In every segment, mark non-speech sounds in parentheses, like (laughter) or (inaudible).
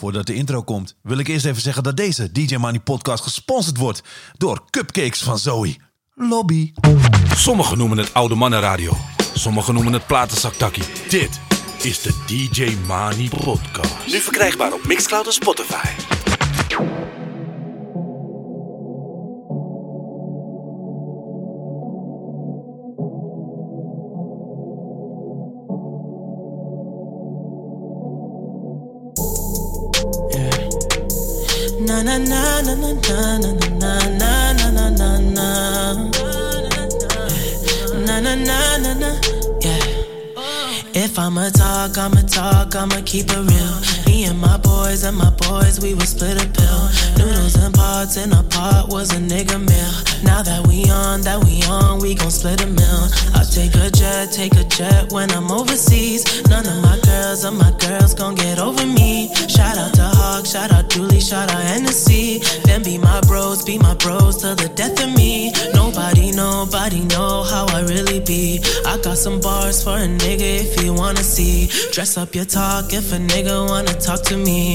Voordat de intro komt, wil ik eerst even zeggen dat deze DJ Money podcast gesponsord wordt door Cupcakes van Zoe. Lobby. Sommigen noemen het oude mannenradio. Sommigen noemen het platenzaktakkie. Dit is de DJ Money podcast. Nu verkrijgbaar op Mixcloud en Spotify. Na na na na na na na na na na na na na yeah. If I'ma talk, I'ma talk, I'ma keep it real. Me and my boys and my boys, we would split a pill. Noodles and pots in a pot was a nigga meal. Now that we on, that we on, we gon' split a meal. I take a jet, take a jet when I'm overseas. None of my girls or my girls gon' get over me. Shout out to Hawk, shout out Julie, shout out Hennessy. Them be my bros, be my bros till the death of me. Nobody, nobody know how I really be. I got some bars for a nigga if you wanna see. Dress up your talk if a nigga wanna talk to me.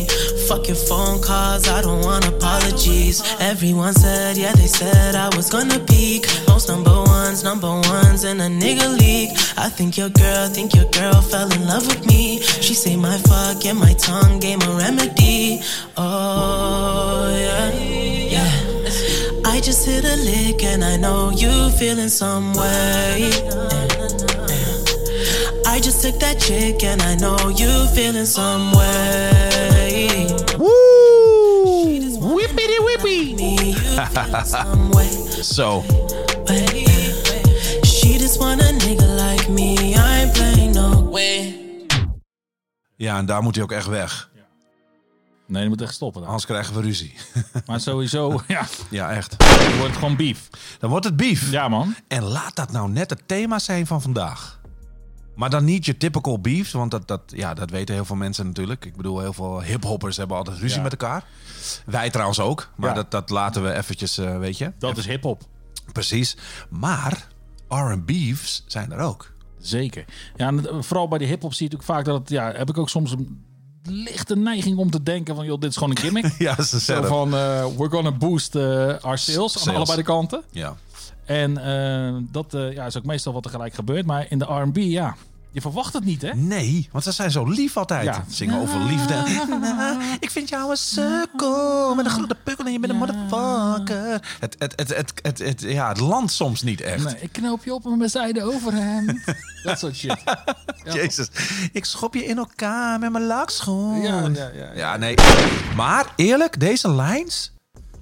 Fuck your phone calls, I don't want apologies. Everyone said, yeah, they said I was gonna peak. Most number ones, number ones in a nigga league. I think your girl, think your girl fell in love with me. She say my fuck and my tongue gave a remedy. Oh, yeah, yeah. I just hit a lick and I know you feeling some way. I just took that chick and I know you feeling some way. Woo! Whippity whippy. (laughs) Way. She just want a nigga like me. I ain't playing no way. ja, en daar moet hij ook echt weg. Nee, je moet echt stoppen dan. Anders krijgen we ruzie. (laughs) Maar sowieso, (laughs) ja, ja, echt. dan wordt het gewoon beef. Dan wordt het beef. Ja, man. En laat dat nou net het thema zijn van vandaag. Maar dan niet je typical beefs, want dat, dat, ja, dat weten heel veel mensen natuurlijk. Ik bedoel, heel veel hiphoppers hebben altijd ruzie Ja. met elkaar. Wij trouwens ook, maar Ja. dat, dat laten we eventjes, eh, weet je. Dat is hip-hop. Precies. Maar R&B's zijn er ook. Zeker. Ja, en vooral bij de hip-hop zie je natuurlijk vaak dat het, ja, heb ik ook soms een lichte neiging om te denken van, joh, dit is gewoon een gimmick. (laughs) Ja, ze Zo van, eh, we're gonna boost eh, our sales, aan Sales. allebei de kanten. Ja. En eh, dat eh, ja, is ook meestal wat er gelijk gebeurt. Maar in de R&B, ja, je verwacht het niet, hè? Nee, want ze zijn zo lief altijd. Ja. Zingen over liefde. (laughs) ik vind jou een sukkel met een grote pukkel en je bent een motherfucker. Het, het, het, het, het, het, ja, het landt soms niet echt. Nee, ik knoop je op met mijn zijde overhemd. (laughs) dat soort shit. Ja. Jezus, ik schop je in elkaar met mijn lakschoen. Ja, ja, ja, ja. ja, nee. Maar eerlijk, deze lines,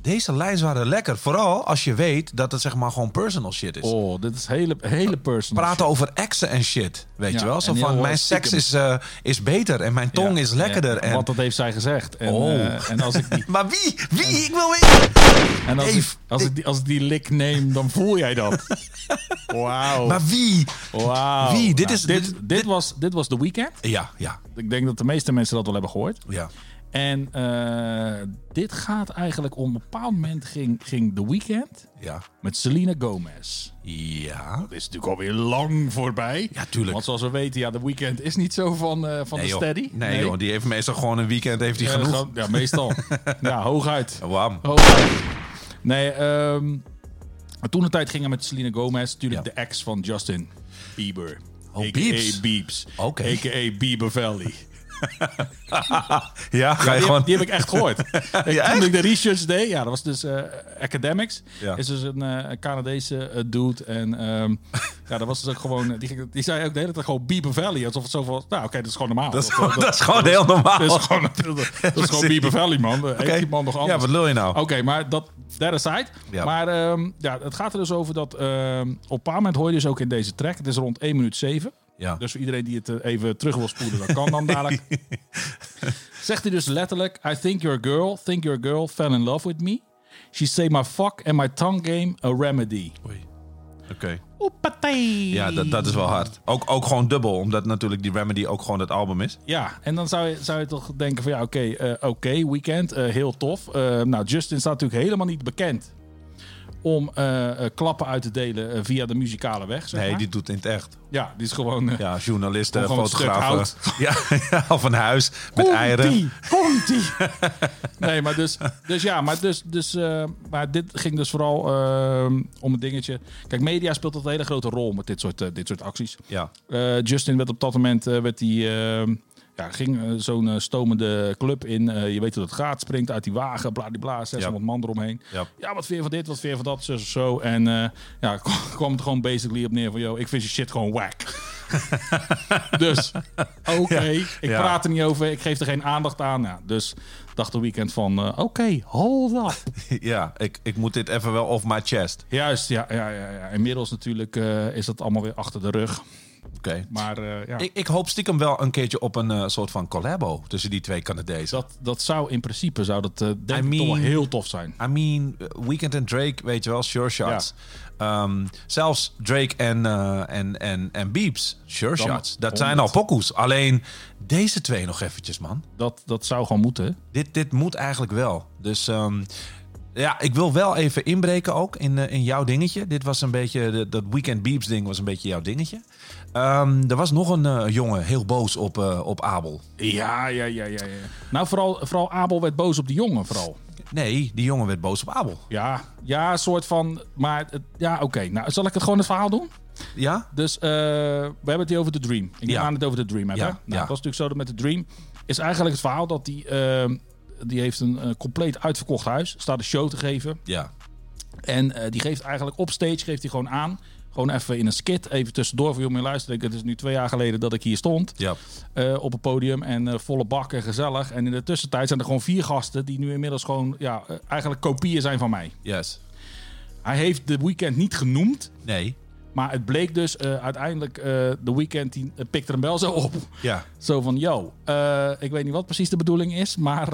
deze lines waren lekker. Vooral als je weet dat het zeg maar gewoon personal shit is. Oh, dit is hele, hele personal. Praten over exen en shit, weet Ja, je wel? Zo van, mijn stiekem. seks is, eh, is beter en mijn tong Ja, is lekkerder. ja, en... Want dat heeft zij gezegd. En, Oh. eh, en als ik die, (laughs) Maar wie? Wie? Ik wil weten. en als ik, als ik die, als ik die lik neem, dan voel jij dat. (laughs) Wauw. Maar wie? Wauw. Wie? Dit Nou, is- dit, dit- dit, was, dit was The Weeknd. Ja, ja, Ik denk dat de meeste mensen dat wel hebben gehoord. ja. En eh, dit gaat eigenlijk om een bepaald moment ging, ging The Weeknd Ja. met Selena Gomez. Ja. Dat is natuurlijk alweer lang voorbij. Ja, tuurlijk. Want zoals we weten, ja, The Weeknd is niet zo van, eh, van Nee, de steady. Nee, joh, die heeft meestal gewoon een weekend heeft hij Ja, genoeg. gewoon- Ja, meestal. (laughs) ja, hooguit. Wam. hooguit. Nee, ehm toen de tijd ging hij met Selena Gomez, natuurlijk Ja. de ex van Justin Bieber. Oh. Biebs. Oké. A.k.a. Bieber Valley. (laughs) Ja, ga je Die, gewoon... heb, die heb ik echt gehoord. (laughs) Ja, toen ik de research deed, ja, dat was dus eh, Academics. Ja. Is dus een eh, Canadese eh, dude. En ehm, (laughs) ja, dat was dus ook gewoon... Die, die zei ook de hele tijd gewoon Bieber Valley. Alsof het zo van... Nou, oké, dat is gewoon normaal. Dat is, gewoon, dat is gewoon heel normaal. dat is gewoon, dat is (laughs) gewoon. Bieber Valley, man. Oké. die man nog Ja, anders? wat lul je nou? Oké, maar dat that aside. Ja. Maar ehm, ja, het gaat er dus over dat... ehm, op een paar moment hoor je dus ook in deze track... Het is rond 1 minuut 7. Ja. Dus voor iedereen die het eh, even terug wil spoelen, dat kan dan dadelijk. (laughs) Zegt hij dus letterlijk... I think your girl, think your girl fell in love with me. She say my fuck and my tongue game a remedy. Oei. Oké. Oepatee. Ja, dat, dat is wel hard. Ook, ook gewoon dubbel, omdat natuurlijk die Remedy ook gewoon het album is. Ja, en dan zou je, zou je toch denken van ja, oké, eh, oké, weekend, eh, heel tof. Nou, Justin staat natuurlijk helemaal niet bekend om eh, eh, klappen uit te delen eh, via de muzikale weg. Zeg Nee, maar. die doet het in het echt. Ja, die is gewoon... Ja, journalisten, fotografen. (laughs) Ja, ja, of een huis met Komt eieren. ie, komt ie. (laughs) nee, maar dus, dus ja, maar, dus, dus, maar dit ging dus vooral om een dingetje. Kijk, media speelt altijd een hele grote rol met dit soort, dit soort acties. Ja, Justin werd op dat moment werd die, ja, ging eh, zo'n eh, stomende club in. Eh, je weet hoe dat gaat. Springt uit die wagen, bladibla, 600 man eromheen. Ja. Ja, wat vind je van dit, wat vind je van dat, zo zo. En ja, (laughs) kwam het gewoon basically op neer van... yo, ik vind je shit gewoon whack. (laughs) dus, oké, ik ja. praat er niet over. Ik geef er geen aandacht aan. Ja, dus dacht de weekend van... oké, hold up. (laughs) ja ik, ik moet dit even wel off my chest. Juist, ja, ja, ja, ja. Inmiddels natuurlijk is dat allemaal weer achter de rug. Oké. Maar eh, ja... Ik, ik hoop stiekem wel een keertje op een eh, soort van collabo tussen die twee Canadezen. Dat, dat zou in principe zou dat, eh, denk I ik toch wel heel tof zijn. I mean, Weekend en Drake, weet je wel, sure shots. Ehm, zelfs Drake en, eh en, en, en Beeps, sure Dan shots. Dat zijn al pokoes. Alleen deze twee nog eventjes, man. Dat, dat zou gewoon moeten. Dit, dit moet eigenlijk wel. Dus ehm, ja, ik wil wel even inbreken ook in, in jouw dingetje. Dit was een beetje, de- dat Weekend Beeps ding was een beetje jouw dingetje. Ehm, er was nog een eh, jongen heel boos op, eh, op Abel. Ja, ja, ja, ja. ja. Nou, vooral, vooral Abel werd boos op de jongen, vooral. Nee, die jongen werd boos op Abel. Ja, ja, soort van. Maar ja, oké. Nou, zal ik het gewoon het verhaal doen? Ja? Dus eh, we hebben het hier over de Dream. Ik Ja. het over de Dream hebben. Ja, Nou, ja. Het was natuurlijk zo dat met de Dream is eigenlijk het verhaal dat die, eh, die heeft een compleet uitverkocht huis, staat een show te geven Ja. en die geeft eigenlijk op stage geeft hij gewoon aan, gewoon even in een skit, even tussendoor voor je luisteren. Het is nu twee jaar geleden dat ik hier stond Ja. eh, op het podium en eh, volle bak en gezellig. En in de tussentijd zijn er gewoon vier gasten die nu inmiddels gewoon ja, eh, eigenlijk kopieën zijn van mij. Yes. Hij heeft de weekend niet genoemd. Nee. Maar het bleek dus uiteindelijk, de weekend die uh, pikte hem wel zo op. Ja. Zo van, yo, ik weet niet wat precies de bedoeling is, maar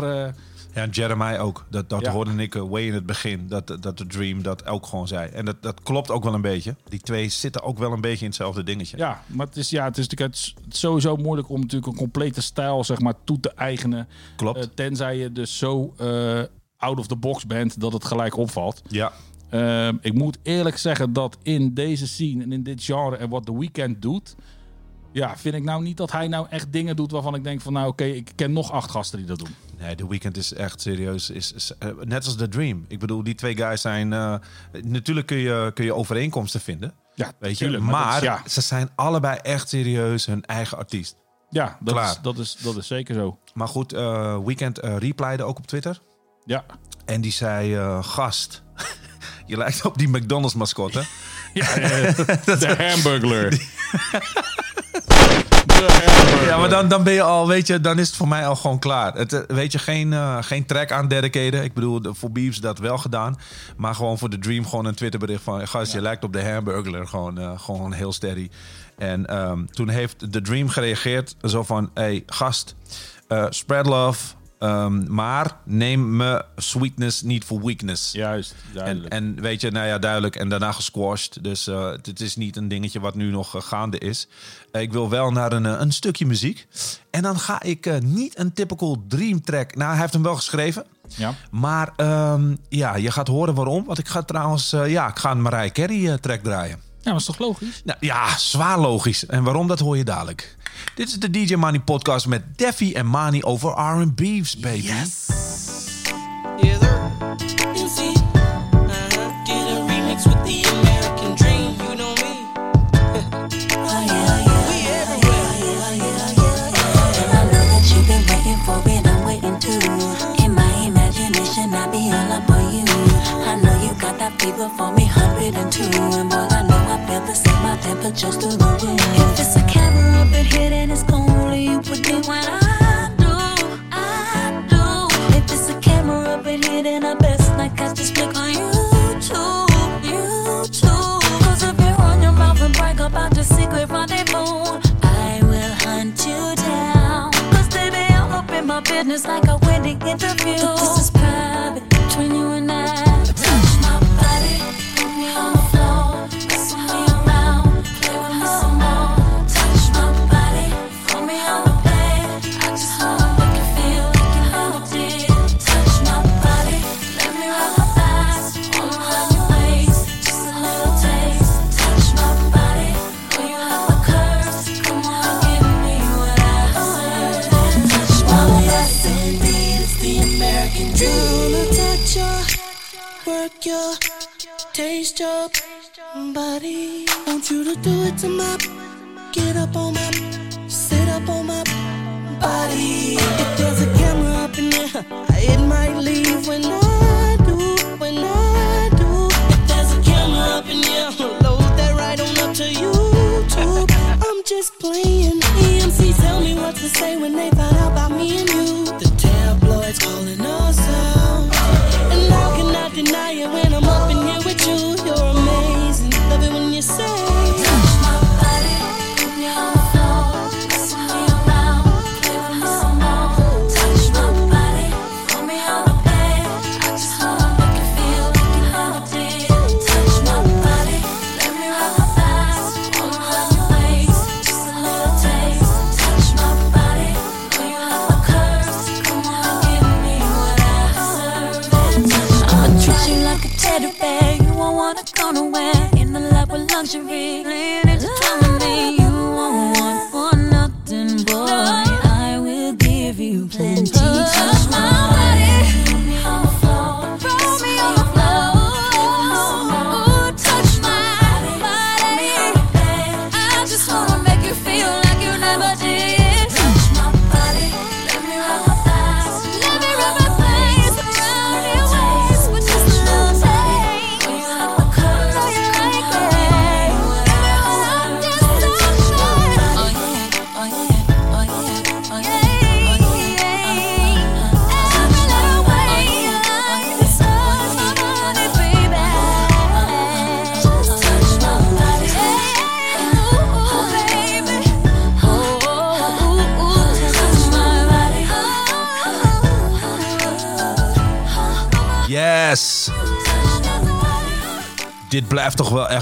Ja, en Jeremiah ook. Dat, dat Ja. hoorde ik uh, way in het begin. Dat, dat de Dream dat ook gewoon zei. En dat, dat klopt ook wel een beetje. Die twee zitten ook wel een beetje in hetzelfde dingetje. ja, maar het is, ja, het is natuurlijk het is sowieso moeilijk om natuurlijk een complete stijl zeg maar, toe te eigenen. Klopt. Eh, tenzij je dus zo eh, out of the box bent dat het gelijk opvalt. ja. Ik moet eerlijk zeggen dat in deze scene en in dit genre en wat The Weeknd doet, ja, vind ik nou niet dat hij nou echt dingen doet waarvan ik denk van nou oké, ik ken nog acht gasten die dat doen. Nee, The Weeknd is echt serieus. Is, is, eh, net als The Dream. Ik bedoel, die twee guys zijn... eh, natuurlijk kun je, kun je overeenkomsten vinden. Ja, Weet je? maar dat is- ja, ze zijn allebei echt serieus hun eigen artiest. ja dat, Klaar. is, dat, is, dat is zeker zo. Maar goed, eh Weekend replyde ook op Twitter. Ja, En die zei, gast, (laughs) je lijkt op die McDonald's mascotte. (laughs) ja (laughs) de hamburglar. Ja, maar dan, dan ben je al, weet je, dan is het voor mij al gewoon klaar. Het, eh, weet je, geen, eh, geen track aan dedicaten. Ik bedoel, voor Beeps dat wel gedaan. Maar gewoon voor de Dream gewoon een Twitterbericht van... Gast, je lijkt op de Hamburglar. Gewoon, eh, gewoon heel steady. En ehm, toen heeft de Dream gereageerd. Zo van, hey, gast, spread love. Ehm, maar neem me sweetness niet voor weakness. Juist, En, duidelijk. en weet je, nou ja, duidelijk. En daarna gesquashed. Dus eh, het is niet een dingetje wat nu nog eh, gaande is. Eh, ik wil wel naar een, een stukje muziek. En dan ga ik eh, niet een typical dream track. Nou, hij heeft hem wel geschreven. ja. Maar ehm, ja, je gaat horen waarom. Want ik ga trouwens, eh, ja, ik ga een Mariah Carey track draaien. ja, dat is toch logisch? Nou, ja, zwaar logisch. En waarom, dat hoor je dadelijk. Dit is de DJ Money podcast met Deffy en Mani over R&B's, baby. Fever for me, 102. And boy, I know I feel the same, my temperature's through the roof. If it's a camera up in here, then it's only you with me when I do, I do. If it's a camera up in here, then I best not catch this flick on YouTube, YouTube. Cause if you run your mouth and brag about your secret rendezvous, I will hunt you down. Cause baby, I'm up in my business like a wedding interview. This is private your, taste your body. Want you to do it to my, get up on my, sit up on my body. If there's a camera up in there, it might leave when I do, when I do. If there's a camera up in there, load that right on up to YouTube. I'm just playing. EMC tell me what to say when they find out about me and you.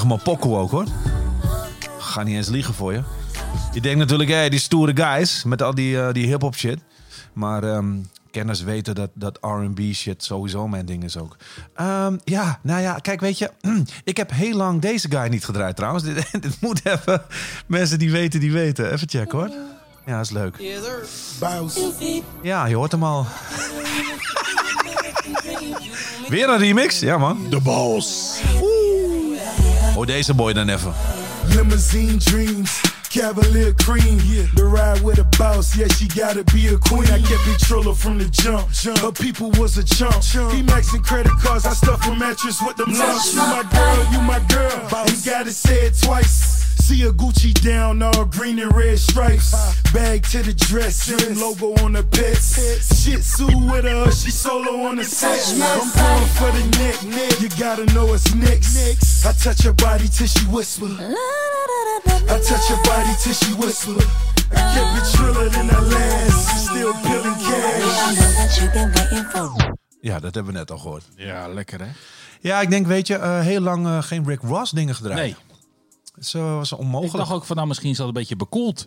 Mijn pokoe ook hoor. Ga niet eens liegen voor je. Je denkt natuurlijk, hé, die stoere guys met al die, eh, die hip-hop shit. Maar ehm, kenners weten dat, dat RB shit sowieso mijn ding is ook. Ehm, ja, nou ja, kijk, weet je, (clears throat) ik heb heel lang deze guy niet gedraaid trouwens. (laughs) Dit, dit moet even, mensen die weten, die weten. Even checken hoor. Ja, is leuk. Ja, je hoort hem al. (laughs) Weer een remix? Ja, man. The boss. Hoor deze boy dan even. Limousine dreams. Cavalier cream, yeah. the ride with a boss, yeah, she gotta be a queen. I kept it triller from the jump. jump. Her people was a chump. He maxing credit cards, I stuff a mattress with them lumps. You my girl, you my girl. Ain't gotta say it twice. See a Gucci down, all green and red stripes. Bag to the dress, same logo on the pets. Shit Sue with her, she solo on the set. I'm going for the neck, you gotta know it's next. I touch her body till she whisper. I touch her body till she whisper. I kept it triller than I last. Still peeling cash. Ja, dat hebben we net al gehoord. Ja, lekker hè? Ja, ik denk, weet je, eh, heel lang eh, geen Rick Ross dingen gedraaid. Nee. Zo was Ik onmogelijk. dacht ook van nou misschien is dat een beetje bekoeld.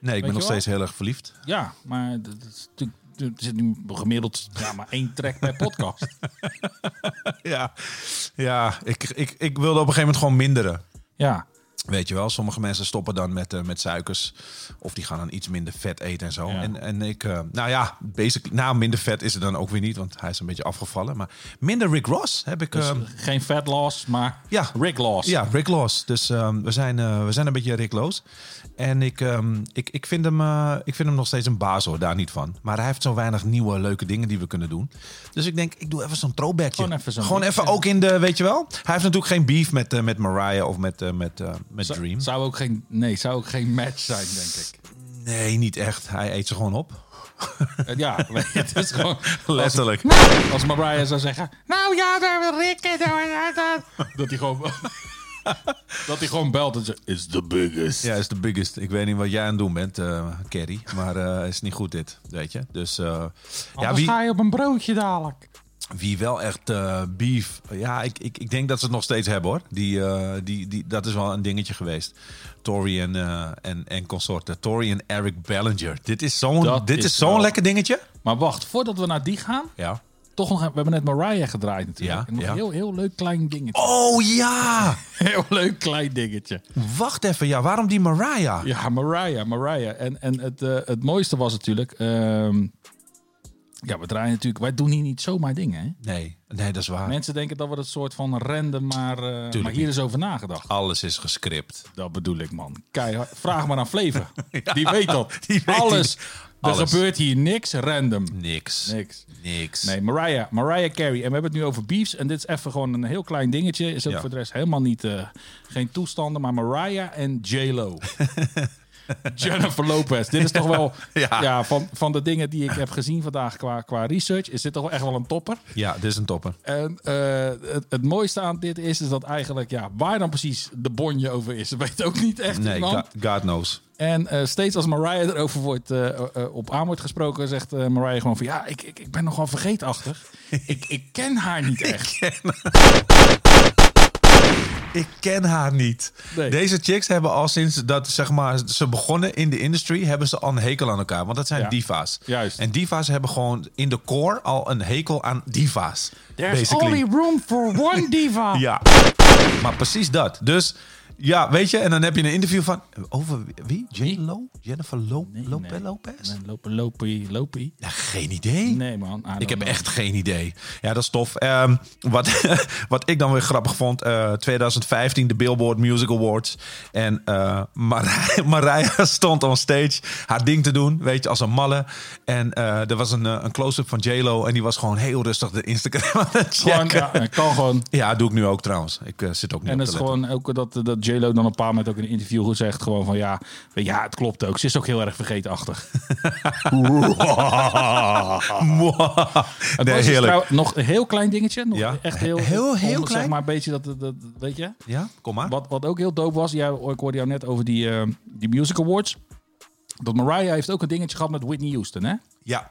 nee, ik ben nog steeds heel erg verliefd. Ja, maar dat is natuurlijk- er zit nu gemiddeld ja, maar één track per podcast. (laughs) Ja, ja ik, ik, ik wilde op een gegeven moment gewoon minderen. Ja, Weet je wel, sommige mensen stoppen dan met, eh, met suikers. Of die gaan dan iets minder vet eten en zo. Ja. En, en ik, eh, nou ja, basically, nou minder vet is het dan ook weer niet. Want hij is een beetje afgevallen. Maar minder Rick Ross heb ik... dus ehm, geen fat loss, maar Ja. Rick loss. Ja, Rick Loss. Dus ehm, we, zijn, eh, we zijn een beetje Rick Loos. En ik, ehm, ik, ik, vind hem, eh, ik vind hem nog steeds een baas hoor, daar niet van. Maar hij heeft zo weinig nieuwe leuke dingen die we kunnen doen. Dus ik denk, ik doe even zo'n throwbackje. Gewoon even zo'n Gewoon even ook in de, weet je wel. Hij heeft natuurlijk geen beef met, eh, met Mariah of met, eh, met, met Zou- Dream. Zou ook geen, nee, zou ook geen match zijn, denk ik. Nee, niet echt. Hij eet ze gewoon op. Ja, (laughs) het is gewoon... Letterlijk. Als, als Mariah zou zeggen... Nou ja, daar wil Rick... en daar- daar- daar." Dat hij gewoon... (laughs) dat hij gewoon belt en zegt... Is the biggest. Ja, is de biggest. Ik weet niet wat jij aan het doen bent, eh Kerry. Maar eh is niet goed dit, weet je. Dus eh, ja, wie, ga je op een broodje dadelijk. Wie wel echt eh, beef. Ja, ik, ik, ik denk dat ze het nog steeds hebben hoor. Die, eh, die, die, dat is wel een dingetje geweest. Tory en, eh, en, en consorten. Tory en Eric Bellinger. Dit is zo'n dit is is zo'n lekker dingetje. Maar wacht, voordat we naar die gaan... Ja. Toch nog... We hebben net Mariah gedraaid natuurlijk. Ja, En nog ja. heel, heel leuk klein dingetje. Oh ja! (laughs) Heel leuk klein dingetje. Wacht even. Ja, waarom die Mariah? Ja, Mariah, Mariah. En, en het, eh, het mooiste was natuurlijk... ehm, Ja, we draaien natuurlijk... Wij doen hier niet zomaar dingen, hè? Nee, nee, dat is waar. Mensen denken dat we het soort van random, maar, eh, maar hier is over nagedacht. Alles is gescript. Dat bedoel ik, man. Keihard. Vraag maar aan Flevo. (laughs) Die weet dat. die weet Alles. die- Er alles. gebeurt hier niks random. Niks. Niks. Niks. Nee, Mariah. Mariah Carey. En we hebben het nu over beefs. En dit is even gewoon een heel klein dingetje. Is ook Ja. voor de rest helemaal niet... eh, geen toestanden. Maar Mariah en J-Lo. (laughs) Jennifer Lopez. Dit is toch wel... ja. Ja. van, van de dingen die ik heb gezien vandaag qua, qua research... is dit toch wel echt wel een topper. Ja, dit is een topper. En eh, het, het mooiste aan dit is, is dat eigenlijk... Ja, waar dan precies de bonje over is... (laughs) weet ook niet echt Nee, iemand. God, God knows. En eh, steeds als Mariah erover wordt, eh, eh, op aan wordt gesproken, zegt Mariah gewoon van ja, ik, ik, ik ben nogal vergeetachtig. (laughs) ik, ik ken haar niet echt. Ik ken haar niet. Nee. Deze chicks hebben al sinds dat zeg maar, ze begonnen in de industry, hebben ze al een hekel aan elkaar. Want dat zijn Ja. diva's. Juist. En diva's hebben gewoon in de core al een hekel aan diva's. There's basically. only room for one diva. (laughs) Ja, maar precies dat. Dus ja, weet je, en dan heb je een interview van over wie? J-Lo? Jennifer Lo Lope- nee. Lopez? Lopen, lopie, lopie. Ja, geen idee. Nee man. Ik heb know. echt geen idee. Ja, dat is tof. Ehm, wat, (laughs) wat ik dan weer grappig vond, eh, 2015 de Billboard Music Awards. En eh Mariah, (laughs) Mariah (laughs) stond on stage haar ding te doen, weet je, als een malle. En eh, er was een, eh, een close-up van J-Lo en die was gewoon heel rustig de Instagram aan het Gewoon, checken. ja, kan gewoon. Ja, doe ik nu ook trouwens. Ik eh, zit ook niet En op het is gewoon ook dat, dat J-Lo dan een paar moment ook in een interview zegt gewoon van ja, ja, het klopt ook. Ze is ook heel erg vergeetachtig. (laughs) Het Nee, was dus heerlijk. nog een heel klein dingetje. Nog Ja. Echt heel, Heel, klein? Zeg maar een beetje dat, dat, dat weet je. Ja, kom maar. Wat, wat ook heel dope was, jij, ik hoorde jou net over die, eh, die Music Awards. Dat Mariah heeft ook een dingetje gehad met Whitney Houston, hè? Ja.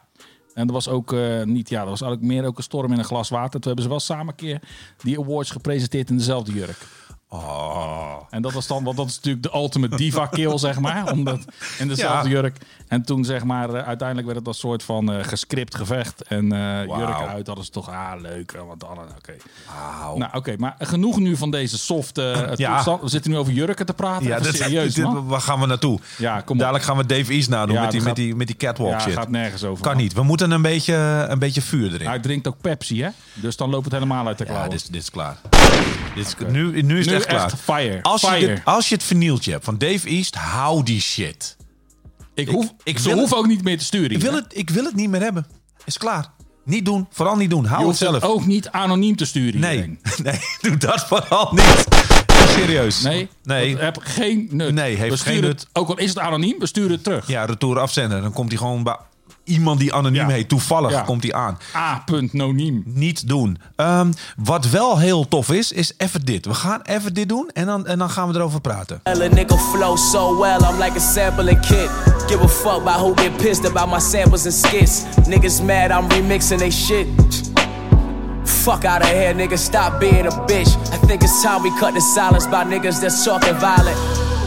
En dat was ook eh, niet, ja, dat was eigenlijk meer ook een storm in een glas water. Toen hebben ze wel samen een keer die awards gepresenteerd in dezelfde jurk. Oh. En dat was dan, want dat is natuurlijk de ultimate diva kill, zeg maar. Omdat in dezelfde Ja. jurk. En toen, zeg maar, eh, uiteindelijk werd het als soort van eh gescript gevecht. En eh jurken uit hadden ze toch, ah, leuk. Want dan, oké. Nou, oké, maar genoeg nu van deze soft eh, (clears throat) Ja. toestand. We zitten nu over jurken te praten. Ja, dit, serieus, dit- man. waar gaan we naartoe? Ja, kom op. Dadelijk gaan we Dave East nadoen Ja, met, die, dat met, die, met die catwalk Ja, shit. gaat nergens over. Kan man. niet. We moeten een beetje, een beetje vuur erin. Hij drinkt ook Pepsi, hè? Dus dan loopt het helemaal uit de ja, dit, is- dit is klaar. Dit is, nu, nu is het Nu echt klaar. echt fire. Als, Fire. Je dit- als je het vernieltje hebt van Dave East, hou die shit. ik hoef, ik ze hoeven ook niet meer te sturen. Ik wil, het, ik wil het niet meer hebben. Is klaar. Niet doen. Vooral niet doen. Hou Je het zelf. ook niet anoniem te sturen. nee. (laughs) nee, doe dat vooral niet. Serieus. Nee, Nee. heb geen nut. Nee, heeft we geen nut. Het, ook al is het anoniem, we sturen het terug. Ja, retour afzenden. Dan komt hij gewoon bij iemand die anoniem Ja. heet. Toevallig Ja. komt hij aan. A.noniem. niet doen. Ehm, wat wel heel tof is, is even dit. We gaan even dit doen en dan, en dan gaan we erover praten. Flow so well, I'm like a sampling kid. Give a fuck about who get pissed about my samples and skits. Niggas mad, I'm remixing they shit. Fuck out of here, nigga, stop being a bitch. I think it's time we cut the silence by niggas that's talking violent.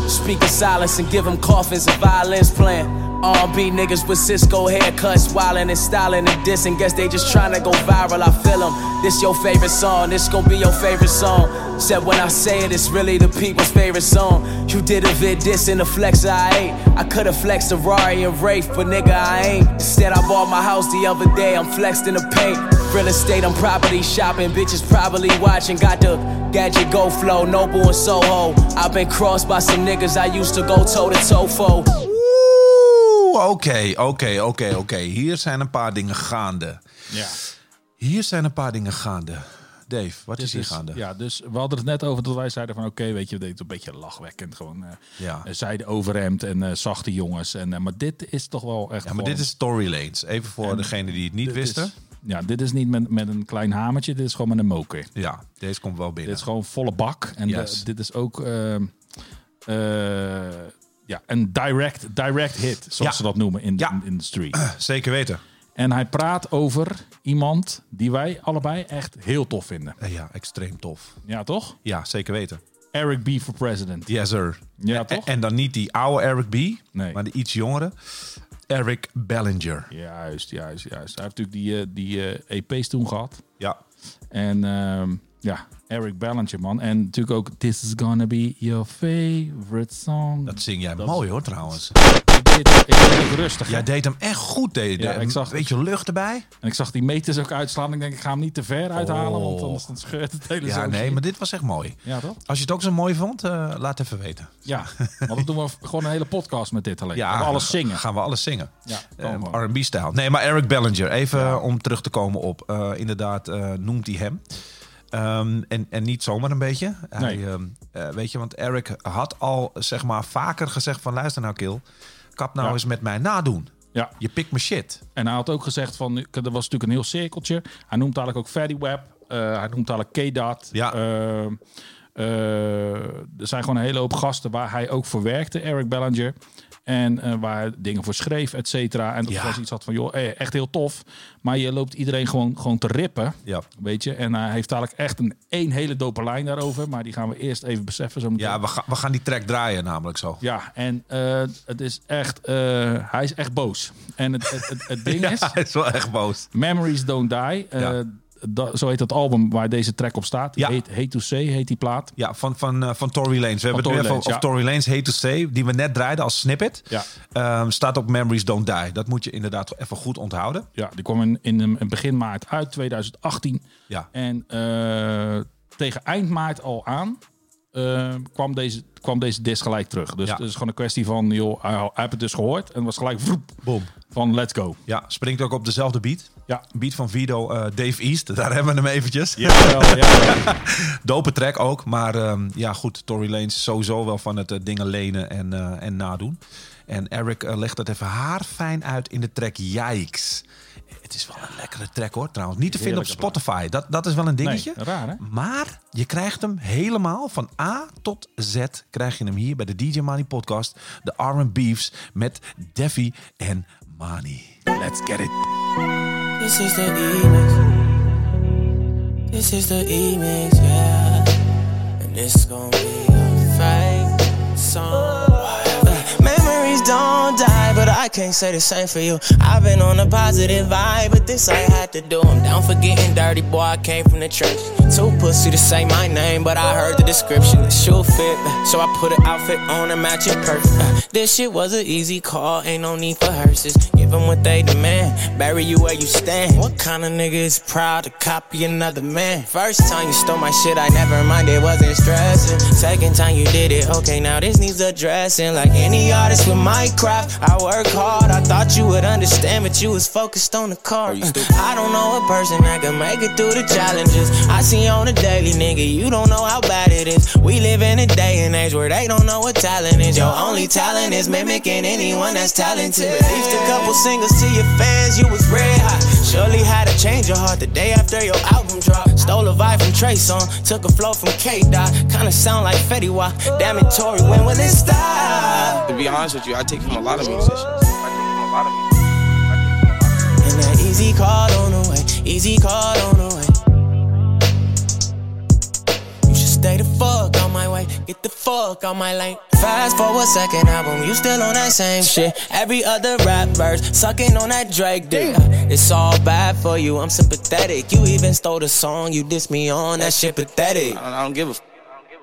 Speak in silence and give them coffins and violins playing. R&B niggas with Cisco haircuts, wildin' and styling and dissing. Guess they just tryna go viral, I feel them. This your favorite song, this gon' be your favorite song. Said when I say it, it's really the people's favorite song. You did a vid dissing the flex I ain't. I could've flexed a Rari and Wraith, but nigga I ain't. Instead I bought my house the other day, I'm flexed in the paint. Real estate, I'm property shopping, bitches probably watching. Got the gadget go flow, Noble and Soho. I've been crossed by some niggas I used to go toe to toe for. Oeh, oké, oké, oké, oké. Hier zijn een paar dingen gaande. Ja. Hier zijn een paar dingen gaande. Dave, wat is hier Dus, gaande? ja, dus we hadden het net over dat wij zeiden van oké, weet je, dit is een beetje lachwekkend. Gewoon eh Ja. eh, zijde overhemd en eh, zachte jongens. En, eh, maar dit is toch wel echt Ja, maar dit is Story Lanes. Even voor degenen die het niet wisten. is- ja, dit is niet met, met een klein hamertje, dit is gewoon met een moker. Ja, deze komt wel binnen. Dit is gewoon volle bak. En Yes. de- dit is ook ehm, eh, ja, een direct, direct hit, zoals Ja. ze dat noemen in de, Ja. in de street. (clears throat) Zeker weten. En hij praat over iemand die wij allebei echt heel tof vinden. Eh, Ja, extreem tof. Ja, toch? Ja, zeker weten. Eric B. for president. Yes, sir. Ja, En- toch? En dan niet die oude Eric B, Nee. maar de iets jongere. Eric Bellinger. Juist, juist, juist. Hij heeft natuurlijk die, eh, die eh, EP's toen gehad. Ja. En ehm, Ja, Eric Ballinger, man. En natuurlijk ook This is Gonna Be Your Favorite Song. Dat zing jij Dat mooi hoor trouwens. Ik deed, ik deed rustig. hè. Jij deed hem echt goed. Deed, Ja, ik zag- Een beetje lucht erbij. En ik zag die meters ook uitslaan. Ik denk, ik ga hem niet te ver uithalen, want Oh. anders dan scheurt het hele Ja, nee, maar dit was echt mooi. Ja, toch? Als je het ook zo mooi vond, eh, laat even weten. Ja, want dan doen we gewoon een hele podcast met dit alleen. Ja, Gaan we alles zingen. Gaan we alles zingen. Ja, Eh, gewoon. R&B-stijl. Nee, maar Eric Bellinger. Even om terug te komen op. eh, inderdaad, eh, noemt hij hem. Ehm, en, en niet zomaar een beetje. Hij, Nee. ehm, eh, weet je, want Eric had al zeg maar vaker gezegd van... luister nou, Kill. Kap nou Ja. eens met mij nadoen. Ja, Je pikt mijn shit. en hij had ook gezegd van, er was natuurlijk een heel cirkeltje. Hij noemt eigenlijk ook Fediweb. Uh, hij noemt eigenlijk K-Dot. Ja. Eh, eh, er zijn gewoon een hele hoop gasten waar hij ook voor werkte, Eric Bellinger. En eh, waar dingen voor schreef, et cetera. En dat Ja. was iets had van, joh, eh, echt heel tof. Maar je loopt iedereen gewoon, gewoon te rippen. Ja. Weet je, en hij heeft eigenlijk echt een één hele dope lijn daarover. Maar die gaan we eerst even beseffen. Zo meteen. Ja, we, ga- we gaan die track draaien namelijk zo. Ja, en eh, het is echt, hij is echt boos. En het, het, het, het ding (laughs) Ja, is, hij is wel echt boos. Memories Don't Die. Ja. Da- zo heet het album waar deze track op staat. Ja. heet Hate to Say, heet die plaat. Ja, van, van, eh, van Tory Lanez. We hebben het Tory over ja. Tory Lanez Hate to Say, die we net draaiden als snippet. Ja. Ehm, staat op Memories Don't Die. Dat moet je inderdaad even goed onthouden. Ja, die kwam in, in, begin maart uit, 2018. Ja. En eh, tegen eind maart al aan eh, kwam, deze, kwam deze disc gelijk terug. Dus Ja. het is gewoon een kwestie van, joh, hij, hij heeft het dus gehoord. En was gelijk vroep, Boom. van let's go. Ja, springt ook op dezelfde beat. Ja. Beat van Vido, eh, Dave East. (laughs) Daar hebben we hem eventjes. Jawel, ja. (laughs) Dope track ook. Maar ehm, ja, goed. Tory Lanez sowieso wel van het eh, dingen lenen en, eh, en nadoen. En Eric legt het even haarfijn uit in de track Yikes. Het is wel een lekkere track hoor trouwens. Niet te vinden op Spotify. Dat, dat is wel een dingetje. Nee, raar hè? Maar je krijgt hem helemaal van A tot Z. Krijg je hem hier bij de DJ Money podcast. De R&B's met Deffy en Mani. Let's get it. This is the remix. This is the remix, yeah. And it's gonna be a fight song. Memories don't die, but I can't say the same for you. I've been on a positive vibe, but this I had to do. I'm down for getting dirty, boy. I came from the trench. Too pussy to say my name, but I heard the description. The shoe fit, so I put an outfit on and match it perfect. Uh, This shit was an easy call, ain't no need for hearses. Give them what they demand, bury you where you stand. What kind of nigga is proud to copy another man? First time you stole my shit, I never mind, it wasn't stressing. Second time you did it, okay, now this needs addressing. Like any artist with my craft, I work hard. I thought you would understand, but you was focused on the car. I don't know a person that can make it through the challenges. I see on a daily, nigga, you don't know how bad it is. We live in a day and age where they don't know what talent is. Your only talent is mimicking anyone that's talented. Released a couple singles to your fans, you was red hot. Surely had to change your heart the day after your album dropped. Stole a vibe from Trey Song, took a flow from K Dot. Kinda sound like Fetty Wap. Damn it, Tory, when will it stop? To be honest with you, I take from a lot of musicians. I take from a lot of musicians. And that easy call on the way, easy call on the way. You should stay the fuck get the fuck on my lane. Fast forward second album, you still on that same shit. Every other rap verse, sucking on that Drake dick. It's all bad for you, I'm sympathetic. You even stole the song you dissed me on, that shit pathetic. I don't, I don't give a f-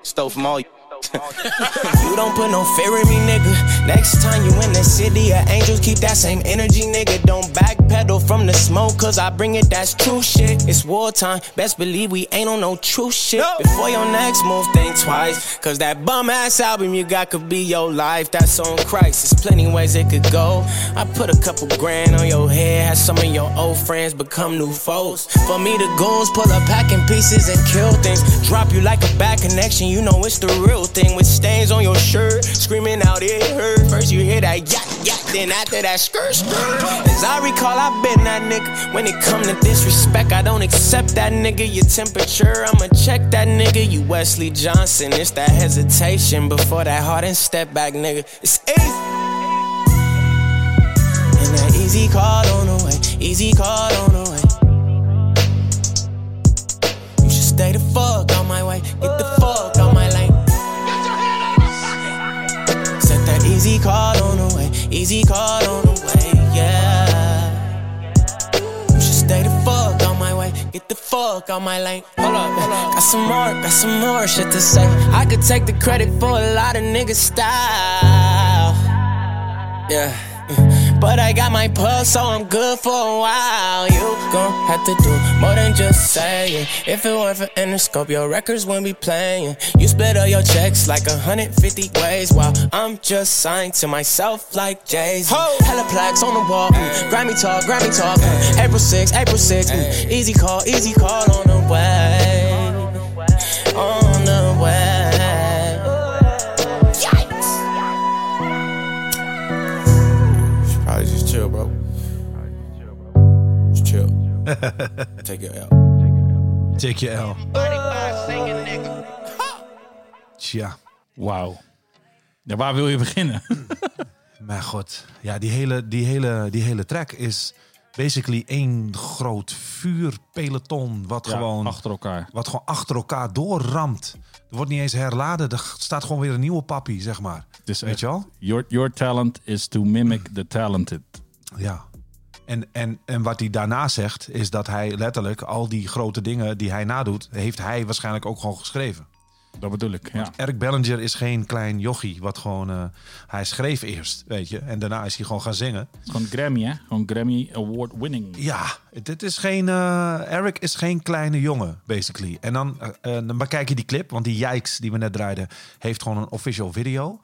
Stole from all you. You don't put no fear in me, nigga. Next time you in the city of angels, keep that same energy, nigga. Don't backpedal from the smoke, cause I bring it, that's true shit. It's wartime, best believe we ain't on no true shit. Before your next move, think twice. Cause that bum ass album you got could be your life, that's on Christ. There's plenty ways it could go. I put a couple grand on your head, had some of your old friends become new foes. For me, the goons pull up packing pieces and kill things. Drop you like a bad connection, you know it's the real thing. With stains on your shirt, screaming out it hurt. First you hear that yak yak, then after that skirt skirt. As I recall, I've been that nigga. When it come to disrespect, I don't accept that nigga. Your temperature, I'ma check that nigga. You Wesley Johnson, it's that hesitation before that hard and step back, nigga. It's that easy call on the way, easy call on the way. You should stay the fuck on my way, get the fuck on my lane. Easy call on the way, easy call on the way, yeah. You should stay the fuck on my way, Get the fuck out my lane. Hold up, got some more, got some more shit to say. I could take the credit for a lot of niggas' style. Yeah. Mm. But I got my pulse, so I'm good for a while. You gon' have to do more than just saying. If it weren't for Interscope, your records wouldn't be playing. You split all your checks like 150 ways, while I'm just signed to myself like Jay Z. Hella plaques on the wall, mm. Grammy talk, Grammy talk. mm. April 6, April 6, mm. easy call, easy call on the way, (laughs) Take it out. Take je L. Tja, Wauw. Ja, waar wil je beginnen? (laughs) mijn god. Ja, die hele, die, hele, die hele track is basically één groot vuurpeloton. Wat, Ja, gewoon, achter elkaar. wat gewoon achter elkaar doorramt. Er wordt niet eens herladen. Er staat gewoon weer een nieuwe papi, zeg maar. Dus Weet je wel? Your, your talent is to mimic the talented. Ja. En, en, en wat hij daarna zegt, is dat hij letterlijk al die grote dingen die hij nadoet, heeft hij waarschijnlijk ook gewoon geschreven. Dat bedoel ik, ja. Eric Bellinger is geen klein jochie, wat gewoon, eh, hij schreef eerst, weet je. En daarna is hij gewoon gaan zingen. Gewoon Grammy, hè? Gewoon Grammy Award winning. Ja, dit is geen, eh, Eric is geen kleine jongen, basically. En dan, eh, dan bekijk je die clip, want die Yikes die we net draaiden, heeft gewoon een official video.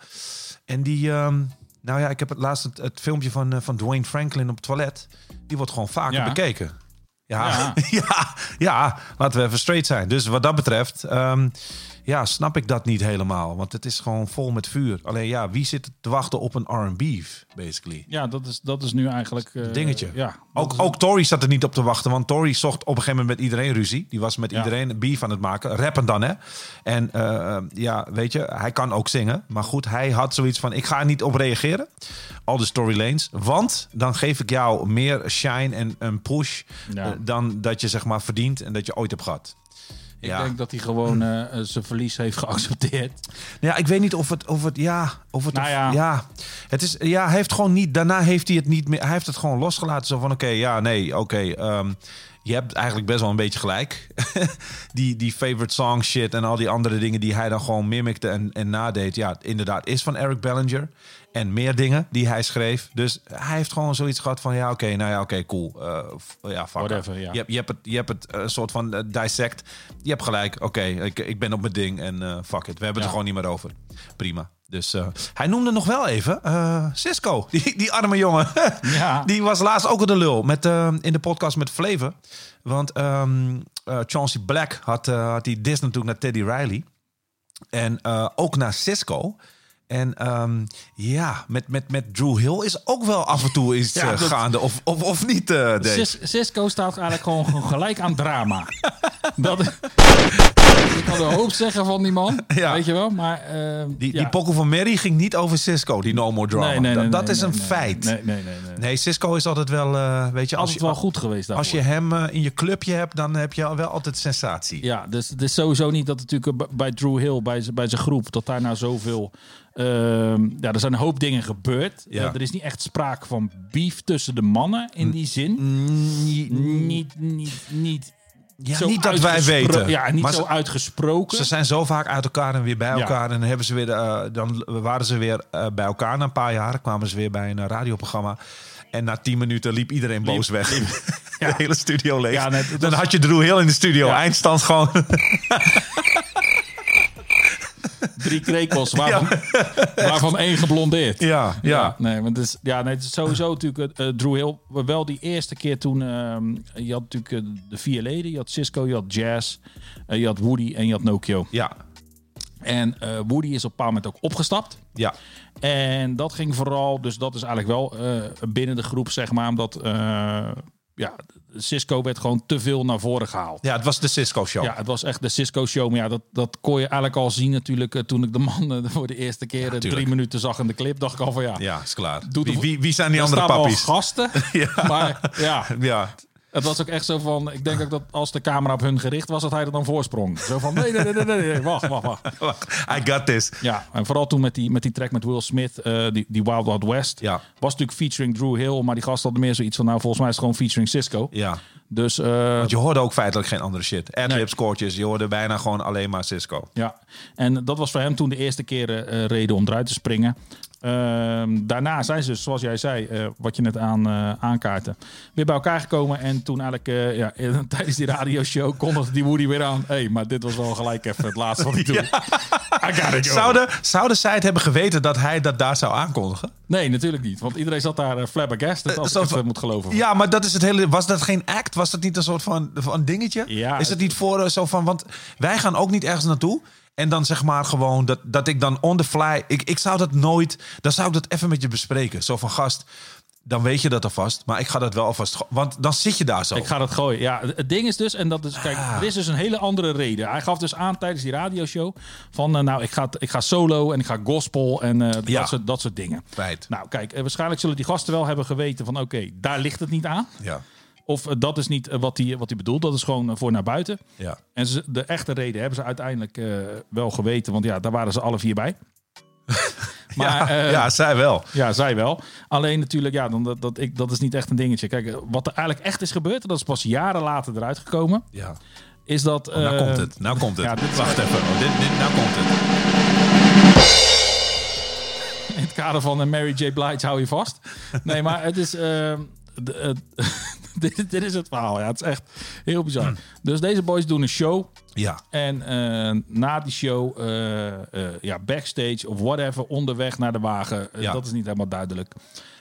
En die, ehm, nou ja, ik heb het laatst het, het filmpje van, eh, van Dwayne Franklin op het toilet. Die wordt gewoon vaker Ja. bekeken. Ja, Ja. (laughs) ja. ja, laten we even straight zijn. Dus wat dat betreft, ehm, ja, snap ik dat niet helemaal. Want het is gewoon vol met vuur. Alleen ja, wie zit te wachten op een R&B, basically? Ja, dat is, dat is nu eigenlijk... eh, Dingetje. Ja. Ook, is- ook Tory zat er niet op te wachten, want Tory zocht op een gegeven moment met iedereen ruzie. Die was met Ja. iedereen beef aan het maken, rappen dan hè. En eh, ja, weet je, hij kan ook zingen. Maar goed, hij had zoiets van, ik ga er niet op reageren. Al de storylanes. Want dan geef ik jou meer shine en een push Ja. eh, dan dat je zeg maar verdient en dat je ooit hebt gehad. Ik ja. denk dat hij gewoon eh, eh, zijn verlies heeft geaccepteerd. Ja, ik weet niet of het, of het ja, of het, Nou of- ja. het is, ja, hij heeft gewoon niet, daarna heeft hij het niet meer, hij heeft het gewoon losgelaten. Zo van, oké, ja, nee, oké, ehm, je hebt eigenlijk best wel een beetje gelijk. (laughs) die, die favorite song shit en al die andere dingen die hij dan gewoon mimikte en, en nadeed. Ja, inderdaad, is van Eric Bellinger. En meer dingen die hij schreef. Dus hij heeft gewoon zoiets gehad van, ja, oké, nou ja, oké, cool. Eh, ja, fuck Whatever, ja. Je, hebt- je hebt het, je hebt het een soort van eh, dissect. Je hebt gelijk, oké, ik, ik ben op mijn ding en fuck it. We hebben het er gewoon niet meer over. Prima. Dus hij noemde nog wel even eh, Cisco, (laughs) die, die arme jongen. (laughs) Ja. Die was laatst ook de lul met, in de podcast met Flavor. Want Chauncey Black had, had die dis natuurlijk naar Teddy Riley. En ook naar Cisco. En ehm, ja, met, met, met Drew Hill is ook wel af en toe iets Ja, eh, gaande. Of, of, of niet, eh Dave? Cis- Cisco staat eigenlijk gewoon, gewoon (laughs) gelijk aan drama. (laughs) dat, ik kan een hoop zeggen van die man, (laughs) Ja. weet je wel. Maar eh, Die, ja. die pokoe van Mary ging niet over Cisco, die No More Drama. Nee, nee, nee, dat is een feit. Nee, nee, nee. nee. Nee, Cisco is altijd wel, eh, weet je, als Altijd je, wel goed geweest daarvoor. als je hem eh, in je clubje hebt, dan heb je wel altijd sensatie. Ja, dus het is sowieso niet dat natuurlijk bij- Drew Hill, bij, bij zijn groep, dat daar nou zoveel... ehm, ja, er zijn een hoop dingen gebeurd. Ja. Er is niet echt sprake van beef tussen de mannen in die zin. Niet, niet, niet, Ja, zo niet dat wij weten. Ja, niet Maar zo ze- uitgesproken. Ze zijn zo vaak uit elkaar en weer bij Ja. elkaar. En dan, hebben ze weer, eh, dan waren ze weer eh, bij elkaar na een paar jaar. kwamen ze weer bij een eh, radioprogramma. En na tien minuten liep iedereen boos weg. (laughs) De hele studio leeg. Ja, dan was- had je Drew Hill in de studio. Eindstand gewoon. (laughs) Drie krekels, (laughs) waarvan, waarvan één geblondeerd. ja, ja. nee, want het is, ja, nee, het is sowieso natuurlijk eh, Drew Hill. Wel die eerste keer toen ehm, je had natuurlijk eh, de vier leden. Je had Cisco, je had Jazz, je had Woody en je had Nokio. Ja, En Woody is op een bepaald moment ook opgestapt. ja. En dat ging vooral, dus dat is eigenlijk wel binnen de groep, zeg maar, omdat ja, Cisco werd gewoon te veel naar voren gehaald. ja, het was de Cisco show. Ja, het was echt de Cisco show. Maar ja, dat, dat kon je eigenlijk al zien natuurlijk eh, toen ik de man eh, voor de eerste keer eh, drie minuten zag in de clip. Dacht ik al van ja, Ja, is klaar. Doe Wie, wie, wie zijn die er andere pappies? gasten. (laughs) Ja. Maar ja, Ja, Het was ook echt zo van, ik denk ook dat als de camera op hun gericht was, dat hij er dan voorsprong. Zo van, nee, nee, nee, nee, wacht, wacht, (laughs) wacht. I got this. Ja, en vooral toen met die, met die track met Will Smith, eh, die, die Wild Wild West. Ja. Was natuurlijk featuring Drew Hill, maar die gast had meer zoiets van, nou, volgens mij is het gewoon featuring Cisco. Ja. Dus, eh, Want je hoorde ook feitelijk geen andere shit. Adlibs, Nee. koortjes, je hoorde bijna gewoon alleen maar Cisco. ja. En dat was voor hem toen de eerste keer eh, reden om eruit te springen. Ehm, daarna zijn ze, zoals jij zei, eh, wat je net aan, aankaartte, weer bij elkaar gekomen. En toen eigenlijk, eh, ja, (laughs) tijdens die radioshow kondigde die Woody weer aan. Hé, hey, maar dit was wel gelijk even het laatste wat ik doe. (laughs) I gotta go. Zouden, zouden zij het hebben geweten dat hij dat daar zou aankondigen? Nee, natuurlijk niet. Want iedereen zat daar uh, flabbergasted, als ik het moet geloven. Ja, maar dat is het hele. Was dat geen act? Was dat niet een soort van, van dingetje? Ja, is het niet voor zo van. Want wij gaan ook niet ergens naartoe. En dan zeg maar gewoon dat, dat ik dan on the fly. Ik, ik zou dat nooit. Dan zou ik dat even met je bespreken. Zo van gast. Dan weet je dat alvast. Maar ik ga dat wel alvast. Want dan zit je daar zo. Ik ga dat gooien. Ja, het ding is dus, en dat is, kijk, Ah. er is dus een hele andere reden. Hij gaf dus aan tijdens die radioshow van, eh, nou, ik ga, ik ga solo en ik ga gospel en eh, Ja. dat, soort, dat soort dingen. Feit. Nou, kijk, eh, waarschijnlijk zullen die gasten wel hebben geweten van, oké, daar ligt het niet aan. Ja. Of eh, dat is niet eh, wat hij wat bedoelt. Dat is gewoon eh, voor naar buiten. Ja. En ze, de echte reden hebben ze uiteindelijk wel geweten, want ja, daar waren ze alle vier bij. (laughs) Maar, ja, ja, zij wel. Ja, zij wel. Alleen natuurlijk, ja, dan, dat, dat, ik, dat is niet echt een dingetje. Kijk, wat er eigenlijk echt is gebeurd, en dat is pas jaren later eruit gekomen, Ja. is dat... Nou eh, komt het. Nou komt het. ja, dit is- Wacht even. Oh, dit, dit, nou komt het. In het kader van Mary J. Blige hou je vast. Nee, maar het is... ehm, de- (laughs) dit, dit is het verhaal. Ja, het is echt heel bizar. Dus deze boys doen een show. Ja. En eh, na die show, eh, eh, ja, backstage of whatever, onderweg naar de wagen. Ja. Dat is niet helemaal duidelijk.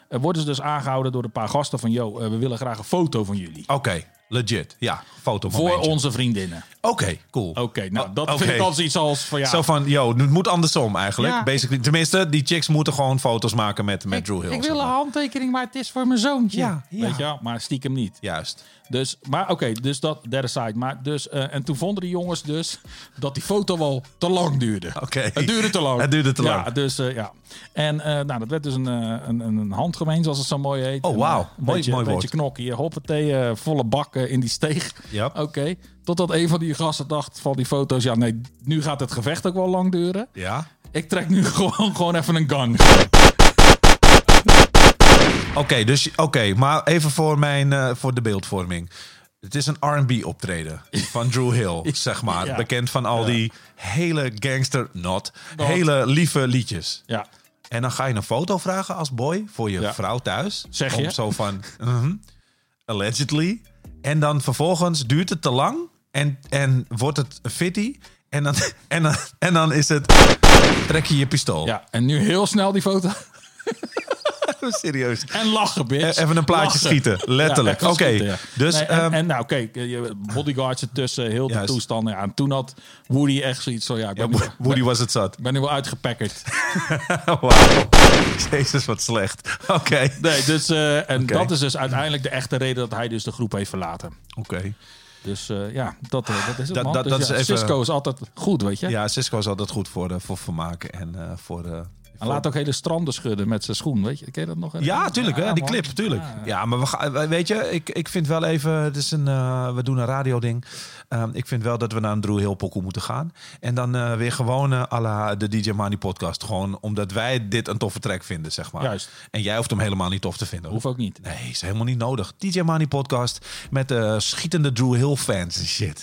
Worden ze dus aangehouden door een paar gasten van... Yo, eh, we willen graag een foto van jullie. Oké. Legit. Ja. Foto van Voor onze vriendinnen. Oké. Cool. Oké, nou, dat vind ik als iets als van ja. Zo van, yo, het moet andersom eigenlijk. Ja. Basically, tenminste, die chicks moeten gewoon foto's maken met, met Drew Hill. ik wil een handtekening, maar het is voor mijn zoontje. Ja, ja. Weet je wel, maar stiekem niet. Juist. Dus, maar oké, dus dat derde side. Maar dus, eh, en toen vonden die jongens dus dat die foto wel te lang duurde. Oké. Het duurde te lang. (laughs) Het duurde te Ja, lang. dus ja. En eh, nou, dat werd dus een, eh, een, een, een handgemeen, zoals het zo mooi heet. Oh, wauw. eh, Een Mooi- beetje, mooi een beetje woord. knokken hier. Hoppatee, eh, volle bak eh, in die steeg. Ja. Oké. Totdat een van die gasten dacht van die foto's... Ja, nee, nu gaat het gevecht ook wel lang duren. Ja. Ik trek nu (laughs) gewoon, gewoon even een gun. Oké, dus oké, maar even voor mijn eh, voor de beeldvorming. Het is een R&B optreden van Drew Hill, (laughs) (laughs) zeg maar. Ja. Bekend van al Ja. die hele gangster, not, Not. hele lieve liedjes. Ja. En dan ga je een foto vragen als boy voor je Ja. vrouw thuis. Zeg Om je? Zo van, mhm, allegedly. En dan vervolgens duurt het te lang en, en wordt het fitty. En dan, (laughs) en, dan, en dan is het, trek je je pistool. ja, en nu heel snel die foto. (laughs) Serieus. En lachen, bitch. E- Even een plaatje Lachen. schieten, letterlijk. Ja, Oké, ja. dus, Nee, en, ehm, en nou, kijk, je- bodyguards ertussen, heel de Juist. toestand. Ja, en toen had Woody echt zoiets van, ja, ik Ja, nu, Woody was het zat. ik ben nu wel uitgepakkerd. (laughs) Wauw. Jezus, wat slecht. Oké. Nee, dus, eh, en dat is dus uiteindelijk de echte reden dat hij dus de groep heeft verlaten. Oké. Dus eh, ja, dat, eh, dat is het, Dat- Dus dat is even- Cisco is altijd goed, weet je. Ja, Cisco is altijd goed voor, de, voor vermaken en voor de... Hij laat ook hele stranden schudden met zijn schoen, weet je. Ken je dat nog? Ja, tuurlijk, hè, die clip, tuurlijk. Ja. Ja, maar we gaan, weet je, ik, ik vind wel even, het is een, eh, we doen een radioding. Ehm ik vind wel dat we naar een Drew Hill pokoe moeten gaan. En dan eh, weer gewoon eh à la de DJ Money podcast. Gewoon omdat wij dit een toffe track vinden, zeg maar. Juist. En jij hoeft hem helemaal niet tof te vinden. Hoeft ook niet. Nee, is helemaal niet nodig. DJ Money podcast met eh, schietende Drew Hill fans en shit.